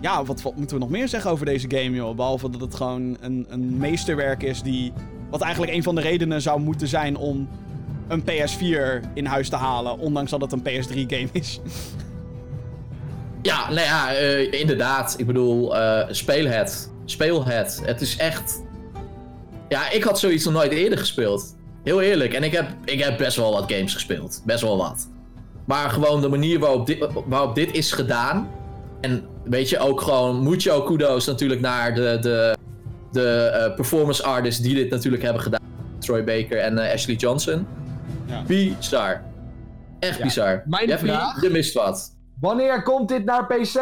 ja, wat, moeten we nog meer zeggen over deze game, joh? Behalve dat het gewoon een, een meesterwerk is die... Wat eigenlijk een van de redenen zou moeten zijn om een PS4 in huis te halen. Ondanks dat het een PS3-game is. Ja, nou ja, eh, inderdaad. Ik bedoel, eh, speel het. Speel het. Het is echt... Ja, ik had zoiets nog nooit eerder gespeeld. Heel eerlijk. En ik heb, ik heb best wel wat games gespeeld. Best wel wat. Maar gewoon de manier waarop dit, waarop dit is gedaan. En weet je, ook gewoon... Moet je ook kudos natuurlijk naar de, de, de eh, performance artists die dit natuurlijk hebben gedaan. Troy Baker en eh, Ashley Johnson. Ja. Bizar. Echt Ja. bizar. Mijn Jeffy, vraag? je mist wat. Wanneer komt dit naar PC?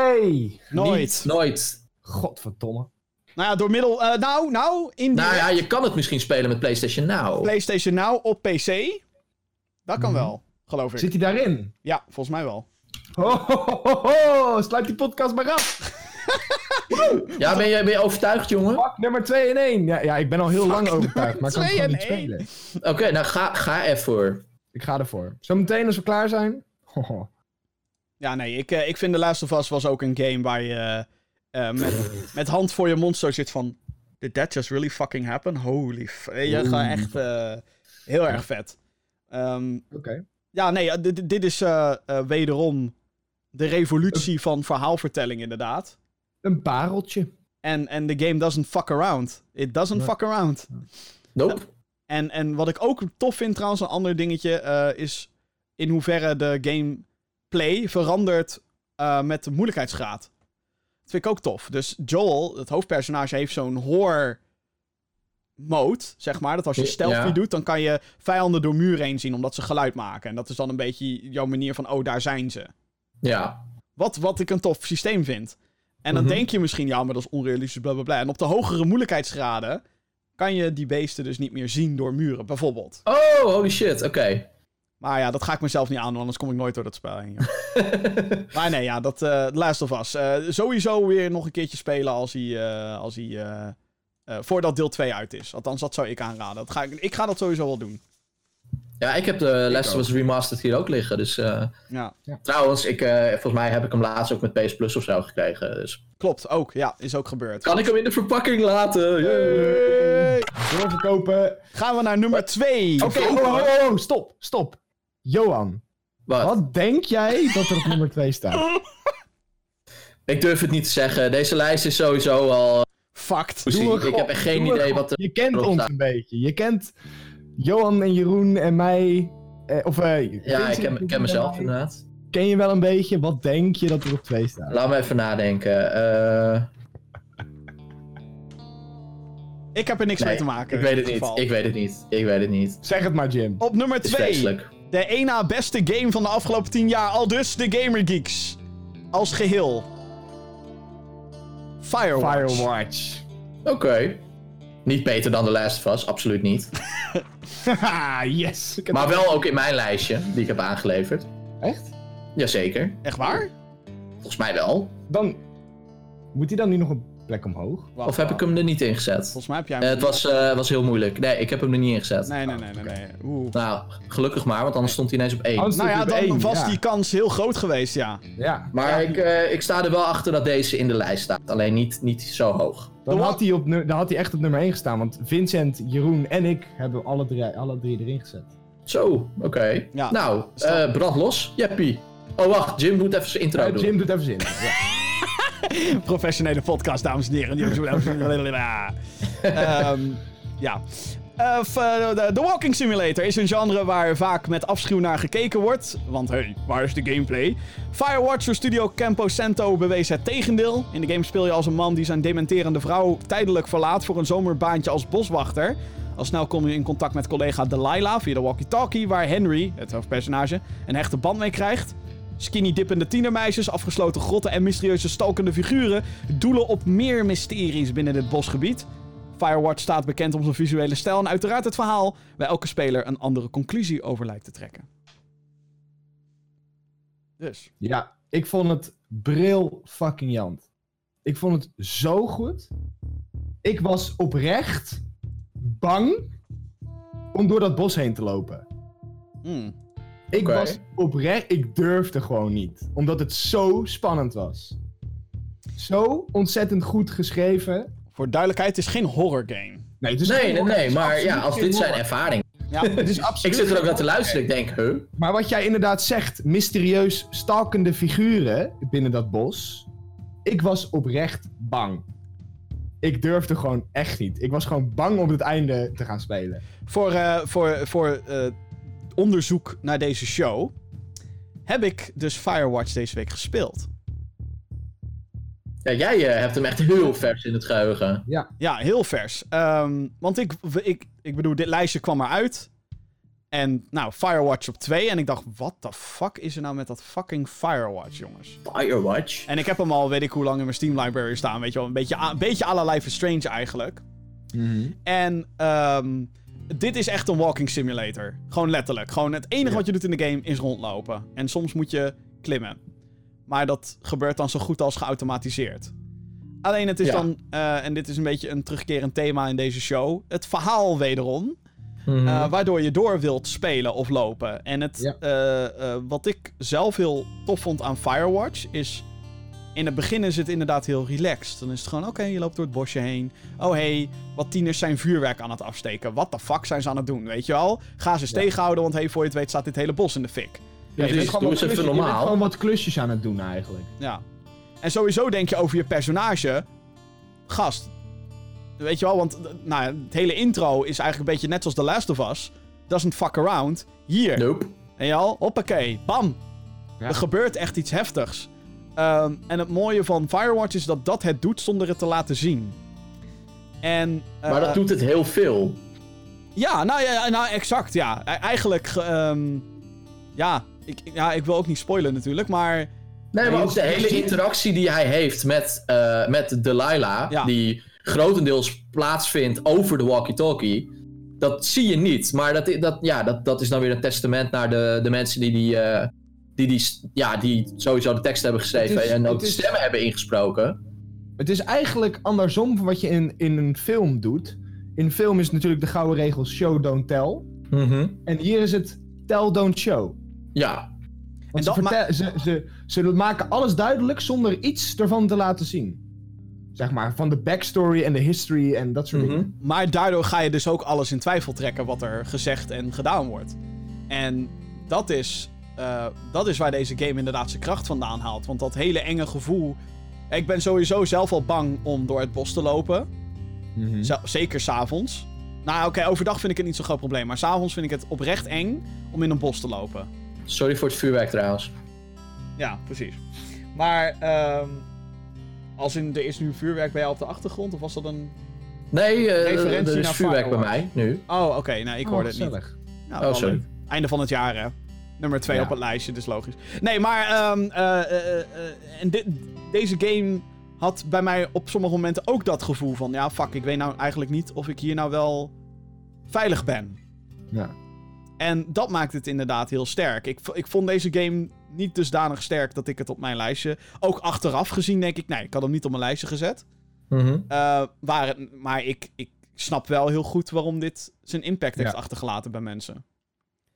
Nooit. Niet, nooit. Godverdomme. Nou ja, door middel... eh, nou, nou, in Nou ja, je kan het misschien spelen met PlayStation Now. PlayStation Now op PC. Dat kan Mhm. wel, geloof ik. Zit hij daarin? Ja, volgens mij wel. Ho, ho, ho, ho, ho. Sluit die podcast maar af. Ja, ben je, ben je overtuigd, jongen? Pak nummer 2 in 1. Ja, ja, ik ben al heel lang overtuigd, maar ik kan het gewoon niet één. spelen. Oké, nou ga, ga ervoor. Ik ga ervoor. Zometeen als we klaar zijn. Ho, ho. Ja, nee, ik, eh, ik vind The Last of Us was ook een game waar je eh, eh, met, met hand voor je mond zo zit van... Did that just really fucking happen? Holy f... Je gewoon echt eh, heel erg vet. Ehm, Oké. Ja, nee, eh, dit, dit is eh, eh, wederom de revolutie van verhaalvertelling inderdaad. Een pareltje. En, en de game doesn't fuck around. It doesn't Nee. fuck around. Nope. En, en wat ik ook tof vind trouwens, een ander dingetje, eh, is in hoeverre de gameplay verandert eh, met de moeilijkheidsgraad. Dat vind ik ook tof. Dus Joel, het hoofdpersonage, heeft zo'n horror mode, zeg maar. Dat als je Ja. stealthy doet, dan kan je vijanden door muren heen zien, omdat ze geluid maken. En dat is dan een beetje jouw manier van, oh, daar zijn ze. Ja. Wat, wat ik een tof systeem vind. En dan Mhm. denk je misschien, ja, maar dat is onrealistisch, bla bla bla. En op de hogere moeilijkheidsgraden kan je die beesten dus niet meer zien door muren, bijvoorbeeld. Oh, holy shit. Oké. Maar ja, dat ga ik mezelf niet aandoen, anders kom ik nooit door dat spel heen. maar nee, ja, dat The Last of Us. Eh, sowieso weer nog een keertje spelen als hij, eh, als hij eh, eh, voordat deel 2 uit is. Althans, dat zou ik aanraden. Dat ga ik, ik ga dat sowieso wel doen. Ja, ik heb de Last of Us Remastered hier ook liggen. Dus uh, ja. trouwens, ik, uh, volgens mij heb ik hem laatst ook met PS Plus of zo gekregen. Dus. Klopt, ook. Ja, is ook gebeurd. Kan ik hem in de verpakking laten? Yay. Doorverkopen. Gaan we naar nummer 2. Oké, okay, oh, oh, oh, stop, stop. Johan, wat? wat denk jij dat er op nummer 2 staat? ik durf het niet te zeggen. Deze lijst is sowieso al... Fucked. Ik heb echt geen idee wat er Je kent ons staat. een beetje. Je kent Johan en Jeroen en mij. Eh, of, uh, ja, ik ken, ken mezelf inderdaad. Ken je wel een beetje? Wat denk je dat er op 2 staat? Laat me even nadenken. Uh... Ik heb er niks nee, mee te maken. Ik weet het niet. Ik weet het niet. Ik weet het niet. Zeg het maar, Jim. Op nummer 2. De één na beste game van de afgelopen 10 jaar. Al dus de Gamer Geeks. Als geheel. Firewatch. Firewatch. Oké. Okay. Niet beter dan The Last of Us, absoluut niet. yes. Maar wel ook in mijn lijstje, die ik heb aangeleverd. Echt? Jazeker. Echt waar? Volgens mij wel. Dan moet hij dan nu nog een plek omhoog? Wacht, of heb ik hem er niet ingezet? Volgens mij heb jij hem uh, Het was, uh, was heel moeilijk. Nee, ik heb hem er niet ingezet. Nee, nee, nee, nee. nee. Oeh. Nou, gelukkig maar, want anders stond hij ineens op 1. nou ja, dan één, was ja. die kans heel groot geweest, ja. ja. Maar ja. Ik, uh, ik sta er wel achter dat deze in de lijst staat. Alleen niet, niet zo hoog. Dan had, hij op, dan had hij echt op nummer 1 gestaan. Want Vincent, Jeroen en ik hebben alle drie, alle drie erin gezet. Zo, oké. Okay. Ja. Nou, uh, brand los. Jeppie. Oh, wacht. Jim doet even zijn intro uh, doen. Jim doet even zijn intro, ja. Professionele podcast, dames en heren. um, ja. Uh, The Walking Simulator is een genre waar vaak met afschuw naar gekeken wordt. Want hey, waar is de gameplay? Firewatch door studio Campo Santo bewees het tegendeel. In de game speel je als een man die zijn dementerende vrouw tijdelijk verlaat voor een zomerbaantje als boswachter. Al snel kom je in contact met collega Delilah via de walkie-talkie, waar Henry, het hoofdpersonage, een hechte band mee krijgt. Skinny dippende tienermeisjes, afgesloten grotten en mysterieuze stalkende figuren doelen op meer mysteries binnen dit bosgebied. Firewatch staat bekend om zijn visuele stijl en uiteraard het verhaal waar elke speler een andere conclusie over lijkt te trekken. Dus. Ja, ik vond het bril fucking jant. Ik vond het zo goed. Ik was oprecht bang om door dat bos heen te lopen. Hmm. Ik was oprecht, ik durfde gewoon niet. Omdat het zo spannend was. Zo ontzettend goed geschreven. Voor duidelijkheid, het is geen horror game. Nee, het is nee, nee, nee, maar ja, als dit zijn ervaring. Ja, het is absoluut. ik zit er ook naar te luisteren, ik denk, huh? Maar wat jij inderdaad zegt, mysterieus stalkende figuren binnen dat bos. Ik was oprecht bang. Ik durfde gewoon echt niet. Ik was gewoon bang om het einde te gaan spelen. Voor, uh, voor, voor uh, onderzoek naar deze show heb ik dus Firewatch deze week gespeeld. Ja, jij uh, hebt hem echt heel vers in het geheugen. Ja, ja heel vers. Um, want ik, ik, ik bedoel, dit lijstje kwam eruit. En nou, Firewatch op 2. En ik dacht, wat the fuck is er nou met dat fucking Firewatch, jongens? Firewatch? En ik heb hem al, weet ik hoe lang, in mijn Steam library staan. Weet je wel, een beetje, een beetje à la Life is Strange eigenlijk. Mm -hmm. En um, dit is echt een walking simulator. Gewoon letterlijk. Gewoon het enige ja. wat je doet in de game is rondlopen. En soms moet je klimmen. Maar dat gebeurt dan zo goed als geautomatiseerd. Alleen het is ja. dan, uh, en dit is een beetje een terugkerend thema in deze show, het verhaal wederom. Mm -hmm. uh, waardoor je door wilt spelen of lopen. En het, ja. uh, wat ik zelf heel tof vond aan Firewatch is in het begin is het inderdaad heel relaxed. Dan is het gewoon, oké, okay, je loopt door het bosje heen. Oh, hey, wat tieners zijn vuurwerk aan het afsteken. Wat de fuck zijn ze aan het doen, weet je wel? Ga ze eens ja. tegenhouden, want hey, voor je het weet staat dit hele bos in de fik. Ja, dus dus doe eens even normaal. Je bent gewoon wat klusjes aan het doen eigenlijk. Ja. En sowieso denk je over je personage... Gast. Weet je wel, want nou, het hele intro is eigenlijk een beetje net zoals The Last of Us. Doesn't fuck around. Hier. Nope. En je al, hoppakee, bam. Ja. Er gebeurt echt iets heftigs. Um, en het mooie van Firewatch is dat dat het doet zonder het te laten zien. En, uh, maar dat doet het heel veel. Ja, nou, ja, nou exact, ja. Eigenlijk, um, ja, ik, ja, ik wil ook niet spoilen natuurlijk, maar... Nee, maar ook de hele interactie die hij heeft met, uh, met Delilah, ja. die grotendeels plaatsvindt over de walkie-talkie, dat zie je niet. Maar dat, dat, ja, dat, dat is dan weer een testament naar de, de mensen die die... Uh, die, die, ja, die sowieso de tekst hebben geschreven is, en ook de is, stemmen hebben ingesproken. Het is eigenlijk andersom van wat je in, in een film doet. In een film is natuurlijk de gouden regel show, don't tell. Mhm. En hier is het tell, don't show. Ja. Want En ze, dat vertel- ze, ze, ze maken alles duidelijk zonder iets ervan te laten zien. Zeg maar, van de backstory en de history en dat soort Mhm. dingen. Maar daardoor ga je dus ook alles in twijfel trekken wat er gezegd en gedaan wordt. En dat is, eh, dat is waar deze game inderdaad zijn kracht vandaan haalt. Want dat hele enge gevoel. Ik ben sowieso zelf al bang om door het bos te lopen. Mhm. Z- zeker s'avonds. Nou, oké, overdag vind ik het niet zo'n groot probleem. Maar s'avonds vind ik het oprecht eng om in een bos te lopen. Sorry voor het vuurwerk trouwens. Ja, precies. Maar, ehm, als in, er is nu vuurwerk bij jou op de achtergrond? Of was dat een... Nee, eh, Referentie er is naar vuurwerk bij mij nu. Oh, oké, nou, ik Oh, hoorde het niet. gezellig. Nou, Oh, sorry. leuk. Einde van het jaar, hè. Nummer 2 Ja. op het lijstje, dus logisch. Nee, maar ehm, eh, eh, eh, en dit, deze game had bij mij op sommige momenten ook dat gevoel van... Ja, fuck, ik weet nou eigenlijk niet of ik hier nou wel veilig ben. Ja. En dat maakt het inderdaad heel sterk. Ik, ik vond deze game niet dusdanig sterk dat ik het op mijn lijstje... Ook achteraf gezien denk ik, nee, ik had hem niet op mijn lijstje gezet. Mhm. Waar het, maar ik, ik snap wel heel goed waarom dit zijn impact heeft achtergelaten bij mensen.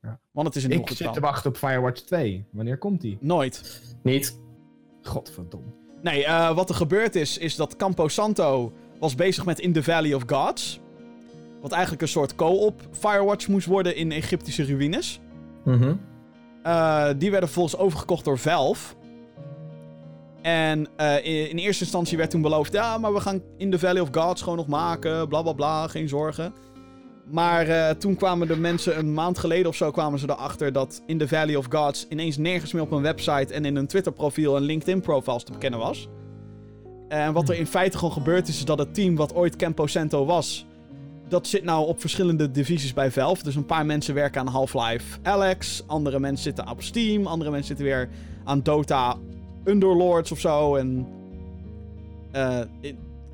Ja. Want het is een Ik zit te wachten op Firewatch 2. Wanneer komt die? Nooit. Niet. Godverdomme. Nee, eh, wat er gebeurd is, is dat Campo Santo was bezig met In the Valley of Gods. Wat eigenlijk een soort co-op Firewatch moest worden in Egyptische ruïnes. Mhm. Eh, die werden vervolgens overgekocht door Valve. En eh, in, in eerste instantie werd toen beloofd: ja, maar we gaan In the Valley of Gods gewoon nog maken. Bla bla bla, geen zorgen. Maar eh, toen kwamen de mensen een maand geleden of zo kwamen ze erachter dat In the Valley of Gods ineens nergens meer op een website en in een Twitter profiel en LinkedIn profiles te bekennen was. En wat er in feite gewoon gebeurd is, is dat het team wat ooit Campo Santo was, dat zit nou op verschillende divisies bij Valve. Dus een paar mensen werken aan Half-Life Alex, andere mensen zitten op Steam, andere mensen zitten weer aan Dota Underlords of zo. En eh,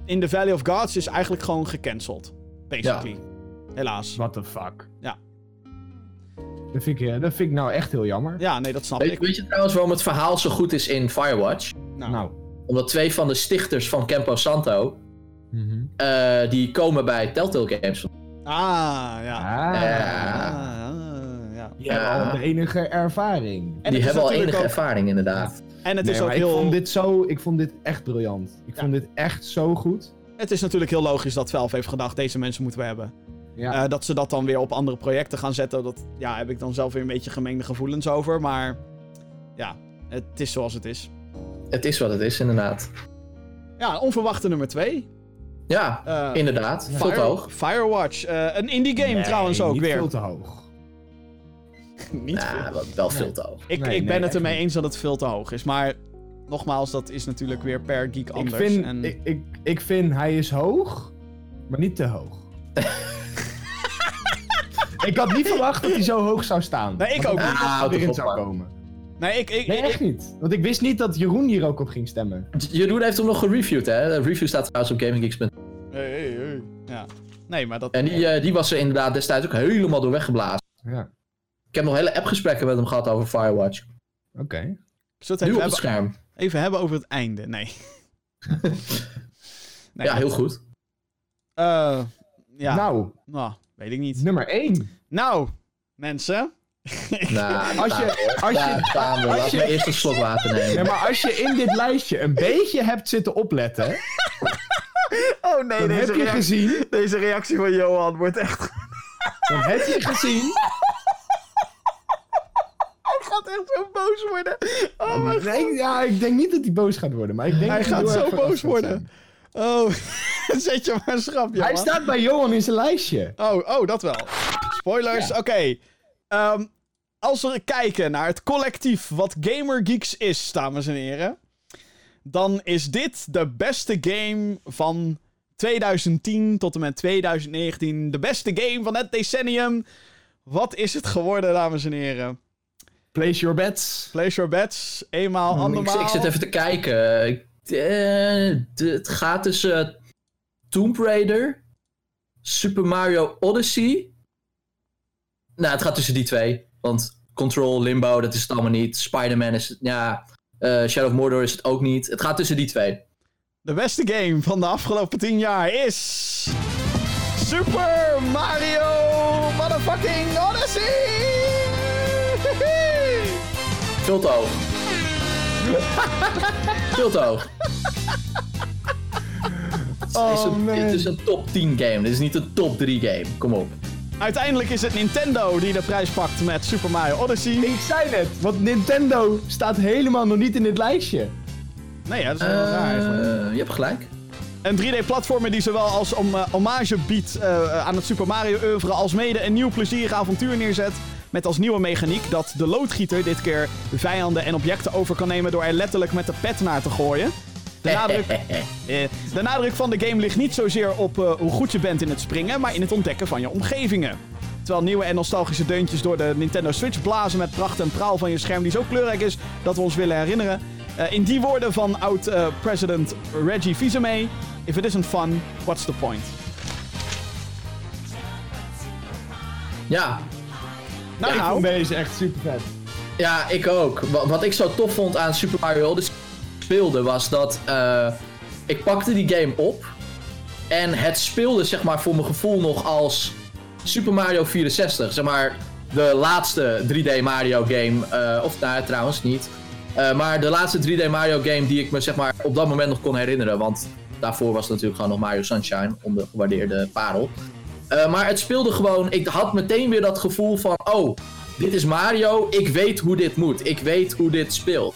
in, the Valley of Gods is eigenlijk gewoon gecanceld, basically. Helaas. What the fuck? Ja. Dat vind, ik, eh, dat vind ik nou echt heel jammer. Ja, nee, dat snap Weet, ik. weet je trouwens waarom het verhaal zo goed is in Firewatch? Nou, Nou. Omdat twee van de stichters van Campo Santo, Mhm. eh, die komen bij Telltale Games. Ah, ja. Ah. Ja. Ah, ja. Die hebben al de enige ervaring. En die hebben al enige ook- ervaring inderdaad. En het Nee, is ook heel... ik, vond dit zo, ik vond dit echt briljant. Ik Ja. vond dit echt zo goed. Het is natuurlijk heel logisch dat Valve heeft gedacht, deze mensen moeten we hebben. Ja. Eh, dat ze dat dan weer op andere projecten gaan zetten, dat ja, heb ik dan zelf weer een beetje gemengde gevoelens over. Maar ja, het is zoals het is. Het is wat het is inderdaad. Ja, onverwachte nummer 2. Ja, inderdaad. Veel te hoog. Firewatch. eh, een indie game Nee, trouwens ook niet weer. veel te hoog. niet Ja, veel. wel, veel te hoog. Ik, Nee, ik ben nee, het ermee eens dat het veel te hoog is. Maar nogmaals, dat is natuurlijk weer per geek Ik anders. vind, en... ik, ik, ik vind hij is hoog, maar niet te hoog. ik had niet verwacht dat hij zo hoog zou staan. Nee, ik ook dat niet. hij Ah, houd erin zou komen. Nee, ik... ik, Nee, ik- echt niet. Want ik wist niet dat Jeroen hier ook op ging stemmen. Jeroen heeft hem nog gereviewd, hè? De review staat trouwens op GamingGeeks.nl. Hey, hey, hey. Ja. Nee, maar dat... En die, eh, die was er inderdaad destijds ook helemaal door weggeblazen. Ja, Ik heb nog hele appgesprekken met hem gehad over Firewatch. oké. Het Nu even op het hebben, scherm. even hebben over het einde? Nee. nee Ja, heel goed. eh, ja, nou. Nou, weet ik niet. nummer 1. Nou, mensen. Nou, Als je, als je, we. als Laten je- we eerst een slok water ja, nemen. maar als je in dit lijstje een beetje hebt zitten opletten, Oh nee, dan heb je gezien, deze reactie van Johan wordt echt... dan heb je gezien Hij gaat echt zo boos worden. Oh mijn Nee, ja, ik denk niet dat hij boos gaat worden, maar ik denk Hij dat hij gaat zo boos gaat worden. zijn. Oh, zet je maar een schrapje. Hij man. staat bij Johan in zijn lijstje. Oh, oh, dat wel. Spoilers, oké. Ehm, als we kijken naar het collectief wat Gamer Geeks is, dames en heren. Dan is dit de beste game van 2010 tot en met 2019. De beste game van het decennium. Wat is het geworden, dames en heren? Place your bets. Place your bets. Eenmaal, Ik, andermaal. ik zit even te kijken. Ik, eh, het gaat tussen Tomb Raider, Super Mario Odyssey. Nou, het gaat tussen die twee. Want Control, Limbo, dat is het allemaal niet. Spider-Man is het, ja. eh, Shadow of Mordor is het ook niet. Het gaat tussen die twee. De beste game van de afgelopen 10 jaar is... Super Mario motherfucking Odyssey! Veel te hoog. Veel te hoog. Oh, Dit is een- man. dit is een top 10 game. Dit is niet een top 3 game. Kom op. Uiteindelijk is het Nintendo die de prijs pakt met Super Mario Odyssey. Ik zei net, want Nintendo staat helemaal nog niet in dit lijstje. Nee, ja, dat is wel raar eigenlijk. Eh, je hebt gelijk. Een 3D-platformer die zowel als om, eh, hommage biedt eh, aan het Super Mario oeuvre als mede een nieuw plezierig avontuur neerzet. Met als nieuwe mechaniek dat de loodgieter dit keer vijanden en objecten over kan nemen door er letterlijk met de pet naar te gooien. De nadruk, eh, de nadruk van de game ligt niet zozeer op eh, hoe goed je bent in het springen, maar in het ontdekken van je omgevingen. Terwijl nieuwe en nostalgische deuntjes door de Nintendo Switch blazen met pracht en praal van je scherm die zo kleurrijk is dat we ons willen herinneren. Eh, in die woorden van oud-president Reggie Fils-Aimé, if it isn't fun, what's the point? Ja, Nou, Ja, Ik nou, vond deze echt super vet. Ja, ik ook. Wa- Wat ik zo tof vond aan Super Mario Odyssey speelde was dat eh, ik pakte die game op en het speelde zeg maar voor mijn gevoel nog als Super Mario 64. Zeg maar de laatste 3D Mario game, eh, of nou trouwens niet. Eh, maar de laatste 3D Mario game die ik me zeg maar op dat moment nog kon herinneren. Want daarvoor was natuurlijk gewoon nog Mario Sunshine, ondergewaardeerde parel. Eh, maar het speelde gewoon, ik had meteen weer dat gevoel van, oh, dit is Mario, ik weet hoe dit moet, ik weet hoe dit speelt.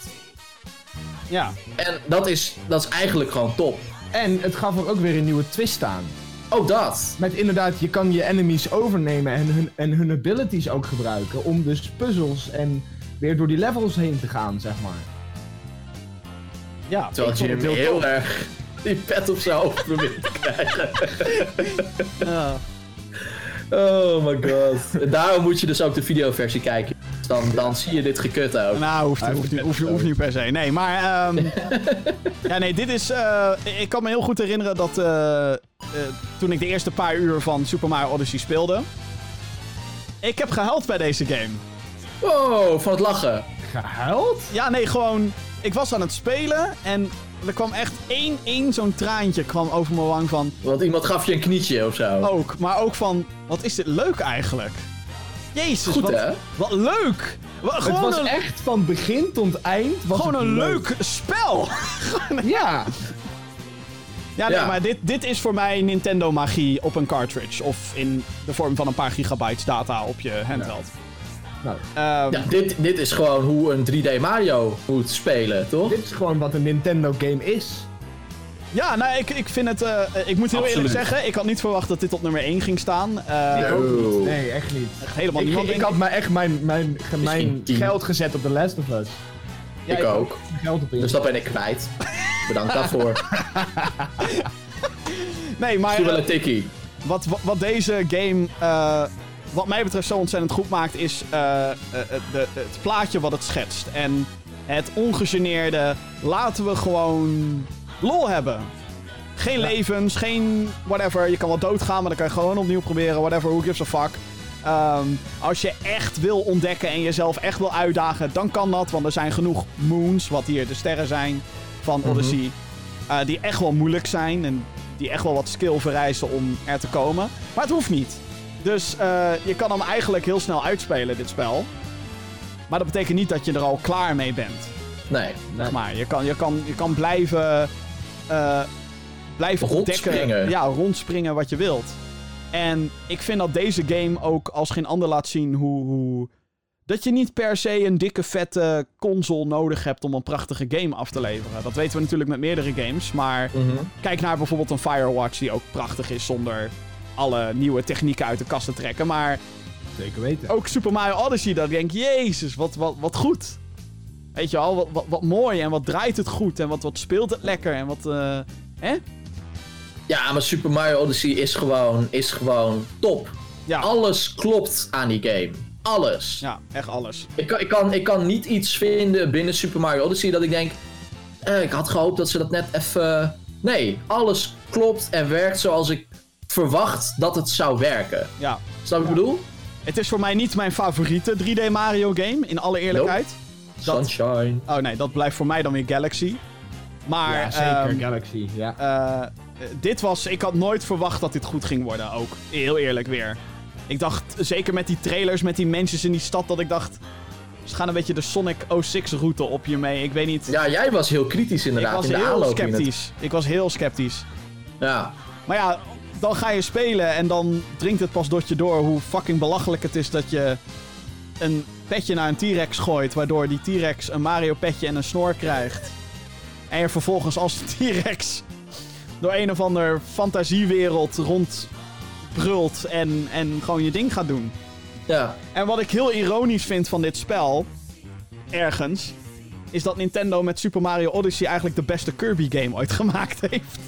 Ja. En dat is, dat is eigenlijk gewoon top. En het gaf er ook weer een nieuwe twist aan. Ook dat. Met inderdaad, je kan je enemies overnemen en hun, en hun abilities ook gebruiken. Om dus puzzels en weer door die levels heen te gaan, zeg maar. Ja, Terwijl Jim het heel heel erg die pet op zijn hoofd probeert te krijgen. Ja. Oh my god. En daarom moet je dus ook de videoversie kijken. Dan, dan zie je dit gekut ook. Nou, hoeft, hoeft, hoeft hoeft, niet per se. Nee, maar... ehm, ja, nee, dit is... eh, ik kan me heel goed herinneren dat... eh, eh, toen ik de eerste paar uur van Super Mario Odyssey speelde... Ik heb gehuild bij deze game. Wow, van het lachen. Gehuild? Ja, nee, gewoon... Ik was aan het spelen en er kwam echt één, één zo'n traantje kwam over mijn wang van... Want iemand gaf je een knietje of zo. Ook, maar ook van... Wat is dit leuk eigenlijk? Jezus, Goed wat, hè? wat leuk! Het was een, echt van begin tot eind. Was gewoon een leuk spel! Ja, Ja, nee, Ja. maar dit, dit is voor mij Nintendo magie op een cartridge. Of in de vorm van een paar gigabytes data op je handheld. nou, Ehm, Ja, dit, dit is gewoon hoe een 3D Mario moet spelen, toch? dit is gewoon wat een Nintendo game is. Ja, nou, ik, ik vind het... eh, ik moet heel Absoluut. eerlijk zeggen, ik had niet verwacht dat dit op nummer 1 ging staan. Eh, Ik ook No. niet. Nee, echt niet. echt helemaal Ik, niemand. ik had maar echt mijn, mijn, mijn geld gezet op The Last of Us. Ja, ik ook. Geld op in. Dus dat ben ik kwijt. Bedankt daarvoor. Nee, maar Misschien wel eh, een tikkie. wat, wat, wat deze game, eh, wat mij betreft, zo ontzettend goed maakt, is eh, eh, de, het plaatje wat het schetst. En het ongegeneerde, laten we gewoon lol hebben. Geen levens, geen whatever. Je kan wel doodgaan, maar dan kan je gewoon opnieuw proberen. Whatever, who gives a fuck. Ehm, als je echt wil ontdekken en jezelf echt wil uitdagen, dan kan dat. Want er zijn genoeg moons, wat hier de sterren zijn van Odyssey, eh, die echt wel moeilijk zijn. En die echt wel wat skill vereisen om er te komen. Maar het hoeft niet. Dus eh, je kan hem eigenlijk heel snel uitspelen, dit spel. Maar dat betekent niet dat je er al klaar mee bent. Nee. Zeg maar. Je kan, je kan, je kan blijven, eh, blijven ontdekken. Rondspringen. Ja, rondspringen wat je wilt. En ik vind dat deze game ook als geen ander laat zien hoe, hoe... Dat je niet per se een dikke vette console nodig hebt om een prachtige game af te leveren. Dat weten we natuurlijk met meerdere games. Maar Mhm. kijk naar bijvoorbeeld een Firewatch die ook prachtig is zonder alle nieuwe technieken uit de kast te trekken. Maar Zeker weten. ook Super Mario Odyssey, dat ik denk, jezus, wat, wat, wat goed. Weet je wel, wat, wat, wat mooi en wat draait het goed en wat, wat speelt het lekker en wat, eh, hè? Ja, maar Super Mario Odyssey is gewoon, is gewoon top. Ja, Alles klopt aan die game. Alles. ja, echt alles. Ik, kan, ik, kan, ik kan niet iets vinden binnen Super Mario Odyssey dat ik denk... eh, ik had gehoopt dat ze dat net even... Nee, alles klopt en werkt zoals ik verwacht dat het zou werken. Ja. Snap je wat ik bedoel? Het is voor mij niet mijn favoriete 3D Mario game, in alle eerlijkheid. Dat- Sunshine. Oh nee, dat blijft voor mij dan weer Galaxy. Maar, ja, zeker. ehm, Galaxy, ja. eh, dit was... Ik had nooit verwacht dat dit goed ging worden, ook. Heel eerlijk weer. Ik dacht, zeker met die trailers, met die mensen in die stad, dat ik dacht... Ze gaan een beetje de Sonic 06-route op je mee. Ik weet niet. Ja, jij was heel kritisch ik inderdaad was in de heel aanloop. in het- sceptisch. Ik was heel sceptisch. Ja. Maar ja, dan ga je spelen en dan dringt het pas tot je door hoe fucking belachelijk het is dat je een petje naar een T-Rex gooit, waardoor die T-Rex een Mario petje en een snor krijgt. En je vervolgens als T-Rex door een of ander fantasiewereld rondbrult en, en gewoon je ding gaat doen. Ja. En wat ik heel ironisch vind van dit spel, ergens, is dat Nintendo met Super Mario Odyssey eigenlijk de beste Kirby game ooit gemaakt heeft.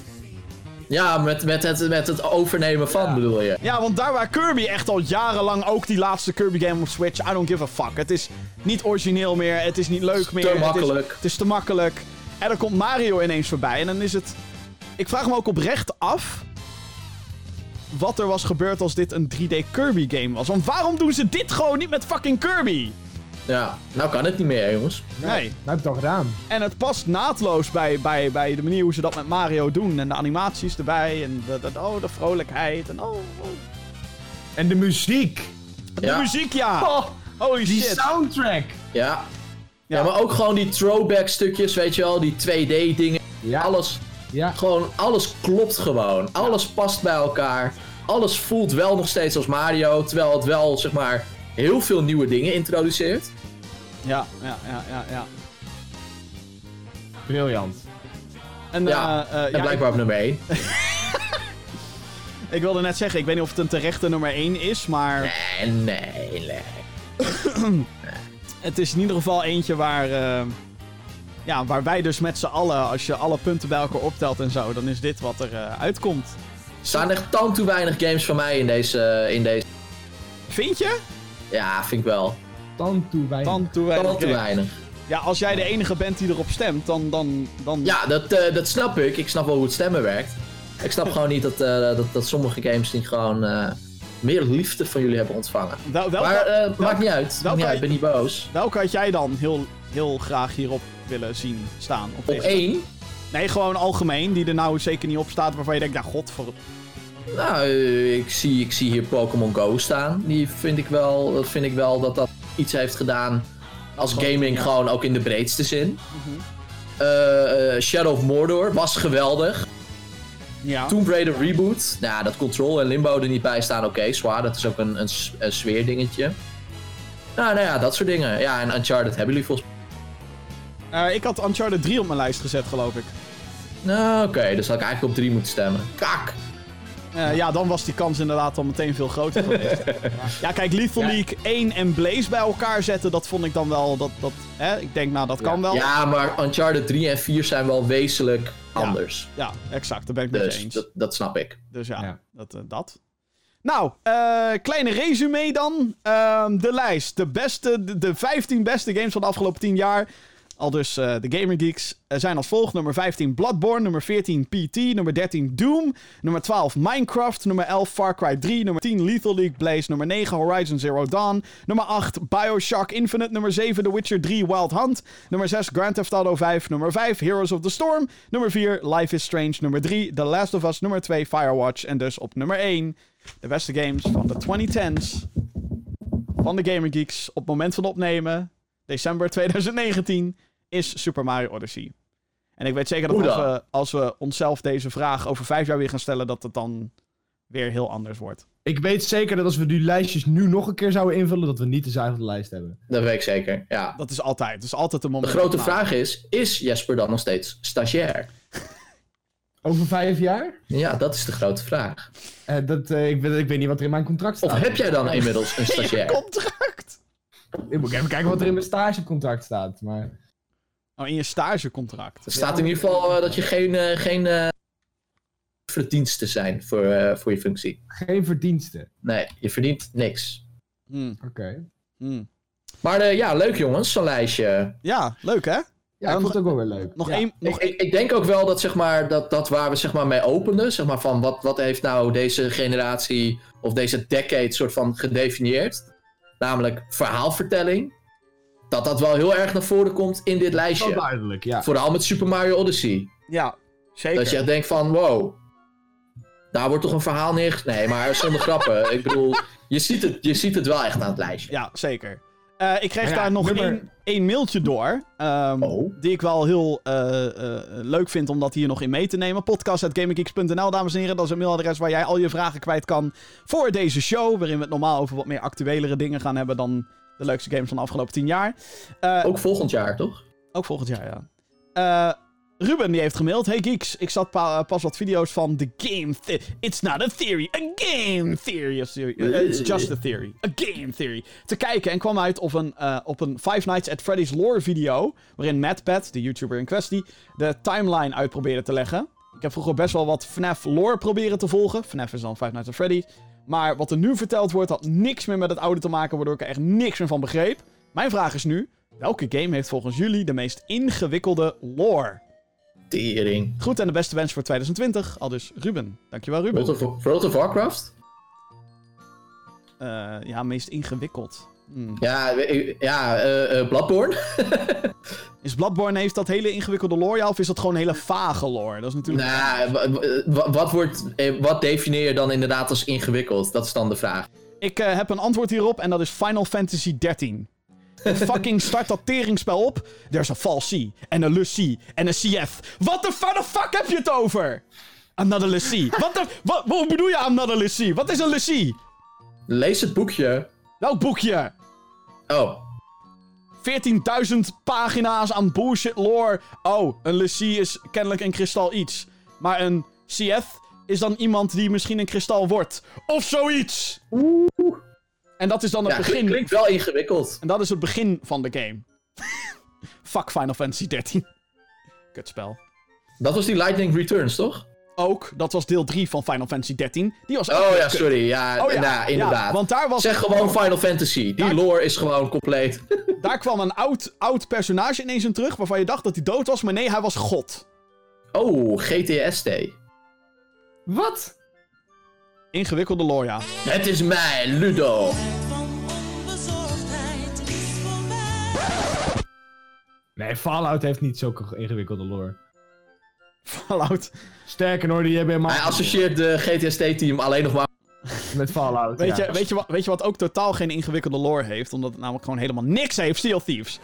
Ja, met, met, het, met het overnemen van, bedoel je. Ja, want daar waar Kirby echt al jarenlang ook die laatste Kirby game op Switch, I don't give a fuck. Het is niet origineel meer, het is niet leuk meer. Te het is- makkelijk. Het is, te makkelijk. En dan komt Mario ineens voorbij en dan is het... Ik vraag me ook oprecht af wat er was gebeurd als dit een 3D Kirby game was. Want waarom doen ze dit gewoon niet met fucking Kirby? Ja, nou kan het niet meer, jongens. Nee. Nou heb ik al gedaan. En het past naadloos bij, bij, bij de manier hoe ze dat met Mario doen. En de animaties erbij. En de, de, oh, de vrolijkheid. En oh, oh. En de muziek. De Ja. muziek, ja. Oh, Holy die shit. soundtrack. Ja. Ja. ja. maar ook gewoon die throwback stukjes, weet je wel, die 2D dingen. Ja, Alles, ja. gewoon, alles klopt gewoon. Alles past bij elkaar. Alles voelt wel nog steeds als Mario, terwijl het wel, zeg maar, heel veel nieuwe dingen introduceert. Ja, ja, ja, ja, ja. Briljant. En, Ja, eh, eh, en ja, blijkbaar op nummer 1. ik, ik wilde net zeggen, ik weet niet of het een terechte nummer 1 is, maar Nee, nee, nee. het is in ieder geval eentje waar, eh, ja, waar wij dus met z'n allen, als je alle punten bij elkaar optelt en zo, dan is dit wat er eh, uitkomt. Er staan echt toe weinig games van mij in deze, in deze. Vind je? Ja, vind ik wel. Dan toe wij. Dan toe weinig. Tan weinig. Ja, als jij de enige bent die erop stemt, dan... dan, dan... Ja, dat, eh, dat snap ik. Ik snap wel hoe het stemmen werkt. Ik snap gewoon niet dat, eh, dat, dat sommige games niet gewoon eh, meer liefde van jullie hebben ontvangen. Wel, welke, maar maakt niet uit. Maakt welke- niet uit. Ik ben niet boos. welke had jij dan heel, heel graag hierop willen zien staan? Op één. Nee, gewoon algemeen, die er nou zeker niet op staat, waarvan je denkt, nou god, voor... Nou, ik zie, ik zie hier Pokémon Go staan. Die vind ik wel, dat vind ik wel dat dat iets heeft gedaan als gaming gewoon ook in de breedste zin. Eh, eh, Shadow of Mordor was geweldig. Ja. Tomb Raider Reboot. Nou, dat Control en Limbo er niet bij staan, oké, zwaar. Dat is ook een, een, een sfeerdingetje. Nou, nou ja, dat soort dingen. Ja, en Uncharted hebben jullie volgens Eh, ik had Uncharted 3 op mijn lijst gezet, geloof ik. Nou, oké, dus had ik eigenlijk op 3 moeten stemmen. Kak! Eh, ja, dan was die kans inderdaad al meteen veel groter geweest. ja, kijk, Lethal Ja. League 1 en Blaze bij elkaar zetten, dat vond ik dan wel... Dat, dat, hè? Ik denk, nou, dat kan wel. Ja, maar Uncharted 3 en 4 zijn wel wezenlijk anders. Ja, exact, daar ben ik Dus eens. dat, dat snap ik. Dus ja, Ja. Dat, eh, dat. Nou, eh, kleine resume dan. Ehm, de lijst. De, beste, de, de 15 beste games van de afgelopen 10 jaar. Al dus eh, de Gamer Geeks eh, zijn als volgt. Nummer 15 Bloodborne. Nummer 14 PT. Nummer 13 Doom. Nummer 12 Minecraft. Nummer 11 Far Cry 3. Nummer 10 Lethal League Blaze. Nummer 9 Horizon Zero Dawn. Nummer 8 Bioshock Infinite. Nummer 7 The Witcher 3 Wild Hunt. Nummer 6 Grand Theft Auto 5. Nummer 5 Heroes of the Storm. Nummer 4 Life is Strange. Nummer 3 The Last of Us. Nummer 2 Firewatch. En dus op nummer 1 de beste games van de 2010s. Van de Gamer Geeks op het moment van opnemen. December 2019 is Super Mario Odyssey. En ik weet zeker dat als we, als we onszelf deze vraag over vijf jaar weer gaan stellen, dat het dan weer heel anders wordt. Ik weet zeker dat als we die lijstjes nu nog een keer zouden invullen, dat we niet de zuivere lijst hebben. Dat weet ik zeker, ja. Dat is altijd. Dat is altijd een De grote vraag is, is Jesper dan nog steeds stagiair? Over vijf jaar? Ja, dat is de grote vraag. Eh, dat, eh, ik, weet, ik weet niet wat er in mijn contract staat. Of heb jij dan inmiddels een stagiair? contract. Ik moet even kijken wat er in mijn stagecontract staat. Maar Oh, in je stagecontract. Er staat in ieder geval eh, dat je geen, eh, geen eh, verdiensten zijn voor, voor je functie. geen verdiensten. Nee, je verdient niks. Hmm, Oké. hmm. Maar ja, leuk jongens, zo'n lijstje. Ja, leuk hè? Ja, ik vond het ook wel weer leuk. Nog Ja. één. Nog Ik, ik, ik denk ook wel dat, zeg maar, dat, dat waar we zeg maar, mee openden, zeg maar, van wat, wat heeft nou deze generatie of deze decade soort van gedefinieerd, namelijk verhaalvertelling, dat dat wel heel erg naar voren komt in dit Wel lijstje. duidelijk, ja. Vooral met Super Mario Odyssey. Ja, zeker. Dat je echt denkt van, wow, Daar wordt toch een verhaal neer... Nee, maar zonder grappen. Ik bedoel, je ziet, het, je ziet het wel echt aan het lijstje. Ja, zeker. Eh, ik kreeg Ja, daar nog één, één mailtje door. ehm, Oh. Die ik wel heel eh, eh, leuk vind om dat hier nog in mee te nemen. Podcast.gaminggeeks.nl, dames en heren. Dat is een mailadres waar jij al je vragen kwijt kan voor deze show. Waarin we het normaal over wat meer actuelere dingen gaan hebben dan de leukste games van de afgelopen tien jaar. Eh, Ook volgend jaar, toch? Ook volgend jaar, ja. Eh, Ruben die heeft gemaild. Hey geeks, ik zat pa- pas wat video's van The Game Theory. It's not a theory, a game theory. of theory. Eh, it's just a theory. A game theory. Te kijken en kwam uit op een, op een Five Nights at Freddy's lore video. Waarin MadPat, de YouTuber in kwestie, de timeline uit probeerde te leggen. Ik heb vroeger best wel wat FNAF lore proberen te volgen. FNAF is dan Five Nights at Freddy's. Maar wat er nu verteld wordt, had niks meer met het oude te maken, waardoor ik er echt niks meer van begreep. Mijn vraag is nu, welke game heeft volgens jullie de meest ingewikkelde lore? Tering. Goed en de beste wens voor 2020, al dus Ruben. Dankjewel Ruben. World of, World of Warcraft? Eh, ja, meest ingewikkeld. Hmm. Ja, eh, ja eh eh, Bloodborne? Is Bloodborne heeft dat hele ingewikkelde lore, ja? Of is dat gewoon hele vage lore? Dat is natuurlijk... nou, wa- wa- wat, wordt, eh, wat definieer je dan inderdaad als ingewikkeld? Dat is dan de vraag. Ik heb een antwoord hierop en dat is Final Fantasy 13. fucking start dat teringspel op. There's a false C, en een Lucie, en een CF. What the, waar de fuck heb je het over? Another Lucie. Wat de... Wat, wat bedoel je Another Lucie? Wat is een Lucie? Lees het boekje. Welk boekje? Oh, 14.000 pagina's aan bullshit lore. Oh, een Lucie is kennelijk een kristal iets. Maar een CF is dan iemand die misschien een kristal wordt. Of zoiets. En dat is dan het ja, begin. klinkt wel ingewikkeld. En dat is het begin van de game. Fuck Final Fantasy 13. Kutspel. Dat was die Lightning Returns, toch? Ook, dat was deel 3 van Final Fantasy 13. Die was Oh ja, kut. sorry. Ja, Oh ja, nou, inderdaad. ja, want daar was Zeg gewoon Final Fantasy. Die Daar- lore is gewoon compleet. daar kwam een oud, oud personage ineens in terug waarvan je dacht dat hij dood was, maar nee, hij was God. Oh, GTST. Wat? Ingewikkelde lore, ja. Het is mij, Ludo. Nee, Fallout heeft niet zulke ingewikkelde lore. Fallout. Sterker nog, die hebben helemaal Hij associeert de GTST-team alleen nog maar... met Fallout. Weet, ja. je, weet, je wat, weet je wat ook totaal geen ingewikkelde lore heeft? Omdat het namelijk gewoon helemaal niks heeft, of Thieves.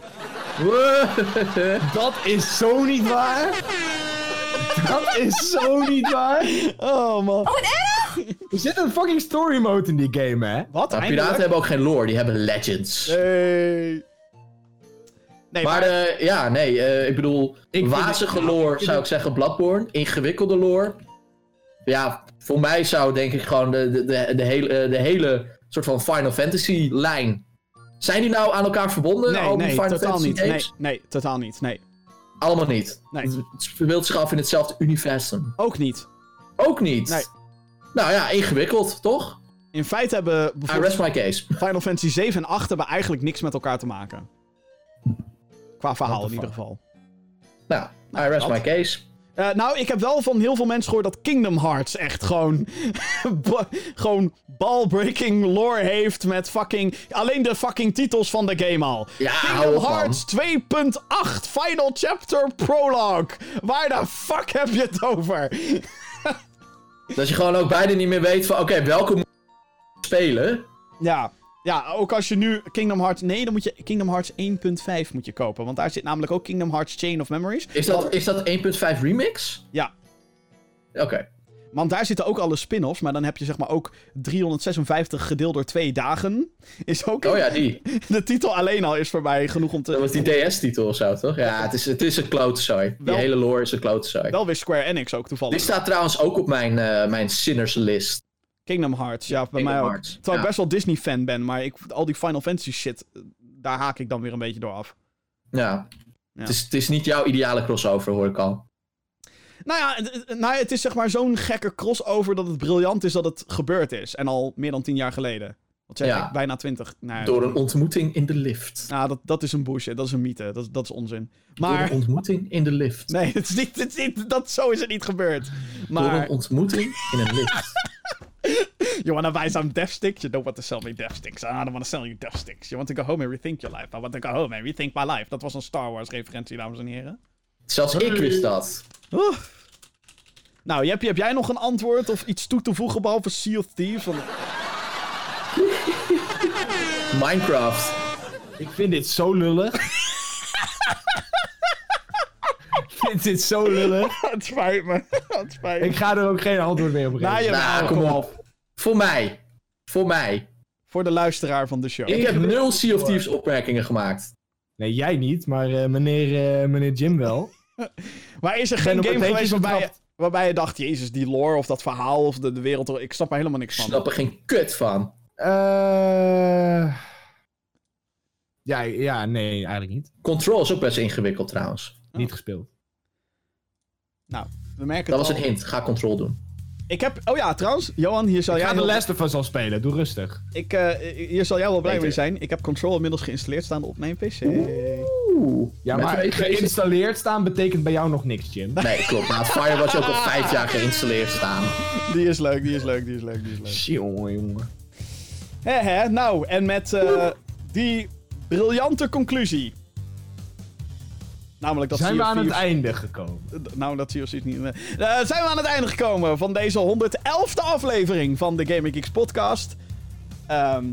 Dat is zo niet waar. Dat is zo niet waar. Oh man. Er zit een fucking story mode in die game, hè? Wat? Piraten hebben ook geen lore, die hebben legends. Nee. Nee, Maar maar... eh, ja, nee, eh, ik bedoel, Ik wazige het- lore zou ik zeggen Bloodborne. Ingewikkelde lore. Ja, voor mij zou denk ik gewoon de, de, de, de, hele, eh, de hele soort van Final Fantasy lijn. Zijn die nou aan elkaar verbonden? nee, al die nee, Final totaal Fantasy niet. Nee, nee, totaal niet. Nee, Allemaal niet. Nee. Het speelt zich af in hetzelfde universum. ook niet. Ook niet. Nee. Nou ja, ingewikkeld, toch? In feite hebben I bijvoorbeeld rest my case. Final Fantasy 7 en 8 hebben eigenlijk niks met elkaar te maken. Qua verhaal in ieder geval. Nou, I rest dat. my case. Eh, nou, ik heb wel van heel veel mensen gehoord dat Kingdom Hearts echt gewoon. gewoon ball-breaking lore heeft met fucking. Alleen de fucking titels van de game al. Ja, Kingdom op. Hearts 2.8 Final Chapter Prologue. Waar de fuck heb je het over? Dat je gewoon ook bijna niet meer weet van, oké, welke moet spelen? Ja. Ja, ook als je nu Kingdom Hearts... Nee, dan moet je Kingdom Hearts 1.5 moet je kopen. Want daar zit namelijk ook Kingdom Hearts Chain of Memories. Is dat, is dat 1.5 remix? Ja, Oké. Want daar zitten ook alle spin-offs, maar dan heb je zeg maar ook 356 gedeeld door twee dagen. Is ook... Oh ja, die. De titel alleen al is voor mij genoeg om Dat te... was die DS-titel of zo, toch? Ja, het is, het is een klootzooi. Die Wel- hele lore is een klootzooi. Wel weer Square Enix ook Die toevallig. staat trouwens ook op mijn, eh mijn sinners list. Kingdom Hearts, ja, bij Kingdom mij ook. Terwijl ik best wel Disney-fan ben, maar ik, al die Final Fantasy shit, eh, daar haak ik dan weer een beetje door af. Ja. Ja. Het, is, het is niet jouw ideale crossover, hoor ik al. Nou ja, nou ja, het is zeg maar zo'n gekke crossover dat het briljant is dat het gebeurd is. En al meer dan tien jaar geleden. Wat zeg Ja. ik? Bijna twintig. Nou, Door een ontmoeting in de lift. nou, dat, dat is een bullshit, dat is een mythe, dat, is- dat is onzin. Door Maar... een ontmoeting in de lift. Nee, het is niet, het is niet, dat, zo is het niet gebeurd. Door een Maar, ontmoeting in een lift. you wanna buy some death sticks? You don't want to sell me death sticks. I don't want to sell you death sticks. You want to go home and rethink your life. I want to go home and rethink my life. Dat was een Star Wars referentie, dames en heren. Zelfs ik wist dat. Oeh. Nou, Jeppie, heb jij nog een antwoord of iets toe te voegen behalve Sea of Thieves? Want- Minecraft. Ik vind dit zo lullig. ik vind dit zo lullig. Het spijt me. Het spijt me. Ik ga er ook geen antwoord meer op geven. Nou, Nou, kom op. op. Voor mij. Voor mij. Voor de luisteraar van de show. Ik heb nul Sea of Thieves opmerkingen gemaakt. Nee, jij niet, maar eh, meneer, eh, meneer Jim wel. Maar is er geen game geweest waarbij je, waarbij je dacht, jezus, die lore of dat verhaal of de, de wereld, ik snap er helemaal niks Ik van. snap er geen kut van. Eh ja, ja, nee, eigenlijk niet. Control is ook best ingewikkeld trouwens. Niet gespeeld. Nou, we merken Dat het was al. een hint. Ga Control doen. Ik heb, oh ja, trouwens, Johan, hier zal Ik jij ga de wel- Last of Us al spelen, doe rustig. ik, eh, hier zal jij wel blij mee zijn. Ik heb Control inmiddels geïnstalleerd staan op mijn PC. Oeh. Ja, Met maar geïnstalleerd staan betekent bij jou nog niks, Jim. Nee, klopt. Maar Firewatch ook al vijf jaar geïnstalleerd staan. Die is leuk, die is leuk, die is leuk, die is leuk. Jongen, jongen. Hè, hè, nou, en met eh, die briljante conclusie. Namelijk dat Zijn we aan het einde gekomen? Nou, dat zie je precies niet. meer. Eh, zijn we aan het einde gekomen van deze 111e aflevering van de Gaming Geeks podcast. Ehm,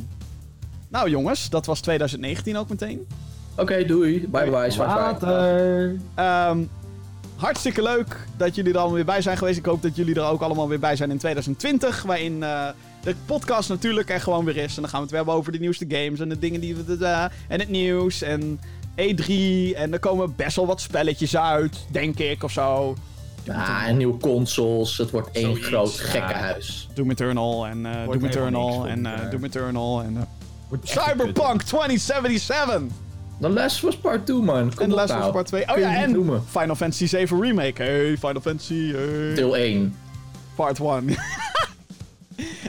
nou jongens, dat was 2019 ook meteen. Oké, doei. Bye bye. Zwaar, zwaar. Later. Ehm, hartstikke leuk dat jullie er allemaal weer bij zijn geweest. Ik hoop dat jullie er ook allemaal weer bij zijn in 2020. Waarin eh, de podcast natuurlijk er gewoon weer is. En dan gaan we het weer hebben over de nieuwste games en de dingen die we... eh, en het nieuws en E3. En er komen best wel wat spelletjes uit, denk ik, of zo. Ja, en nieuwe consoles. Het wordt één Zoiets, groot ja. gekkenhuis. Doom Eternal en eh Wordt Doom helemaal Eternal en eh. Doom Eternal en eh. Cyberpunk 2077 The Last was part 2 man. Kom en op Last of Us nou. Part 2. Oh ja, en noemen. Final Fantasy 7 Remake. Hey, Final Fantasy hey, Deel 1. Part 1.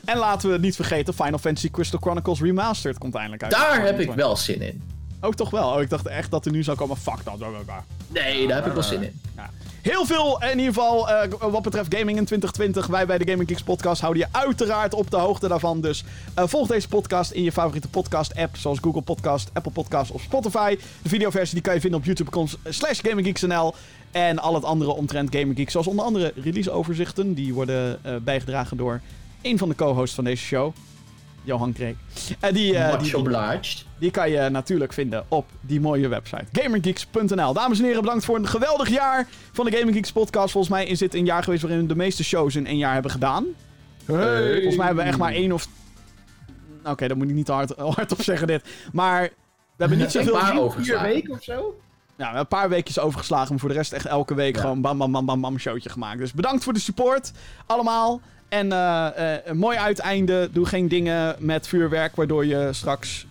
en laten we niet vergeten, Final Fantasy Crystal Chronicles Remastered komt eindelijk uit. Daar heb ik wel zin in. Ook toch wel. Oh, ik dacht echt dat er nu zou komen. Fuck dat. Nee, daar heb ik wel zin in. Ja. Heel veel in ieder geval eh, wat betreft gaming in 2020. Wij bij de Gaming Geeks podcast houden je uiteraard op de hoogte daarvan. Dus eh, volg deze podcast in je favoriete podcast app. Zoals Google Podcast, Apple Podcast of Spotify. De videoversie die kan je vinden op youtube.com slash gaminggeeksnl. En al het andere omtrent Gaming Geeks. Zoals onder andere releaseoverzichten. Die worden eh, bijgedragen door een van de co-hosts van deze show. Johan Kreek. En die, eh, Much die, obliged. die kan je natuurlijk vinden op die mooie website. GamerGeeks.nl. Dames en heren, bedankt voor een geweldig jaar van de Gaming Geeks podcast. Volgens mij is dit een jaar geweest waarin we de meeste shows in één jaar hebben gedaan. Volgens mij hebben we echt maar één of... Oké, dat moet ik niet te hard, hard op zeggen dit. Maar we hebben niet zoveel... Maar Vier overgeslagen. weken of zo? Ja, we hebben een paar weekjes overgeslagen, maar voor de rest echt elke week Ja. gewoon bam bam bam bam bam showtje gemaakt. Dus bedankt voor de support, allemaal. En eh, eh, een mooi uiteinde. Doe geen dingen met vuurwerk, waardoor je straks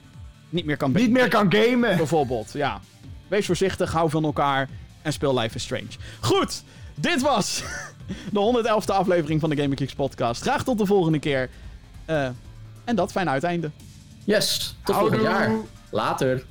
niet meer kan Niet meer kan gamen. Bijvoorbeeld, ja. Wees voorzichtig, hou van elkaar en speel Life is Strange. Goed, dit was de 111e aflevering van de Gaming Geeks podcast. Graag tot de volgende keer. Eh, en dat, fijn uiteinde. Yes, tot Houdoe. volgend jaar. Later.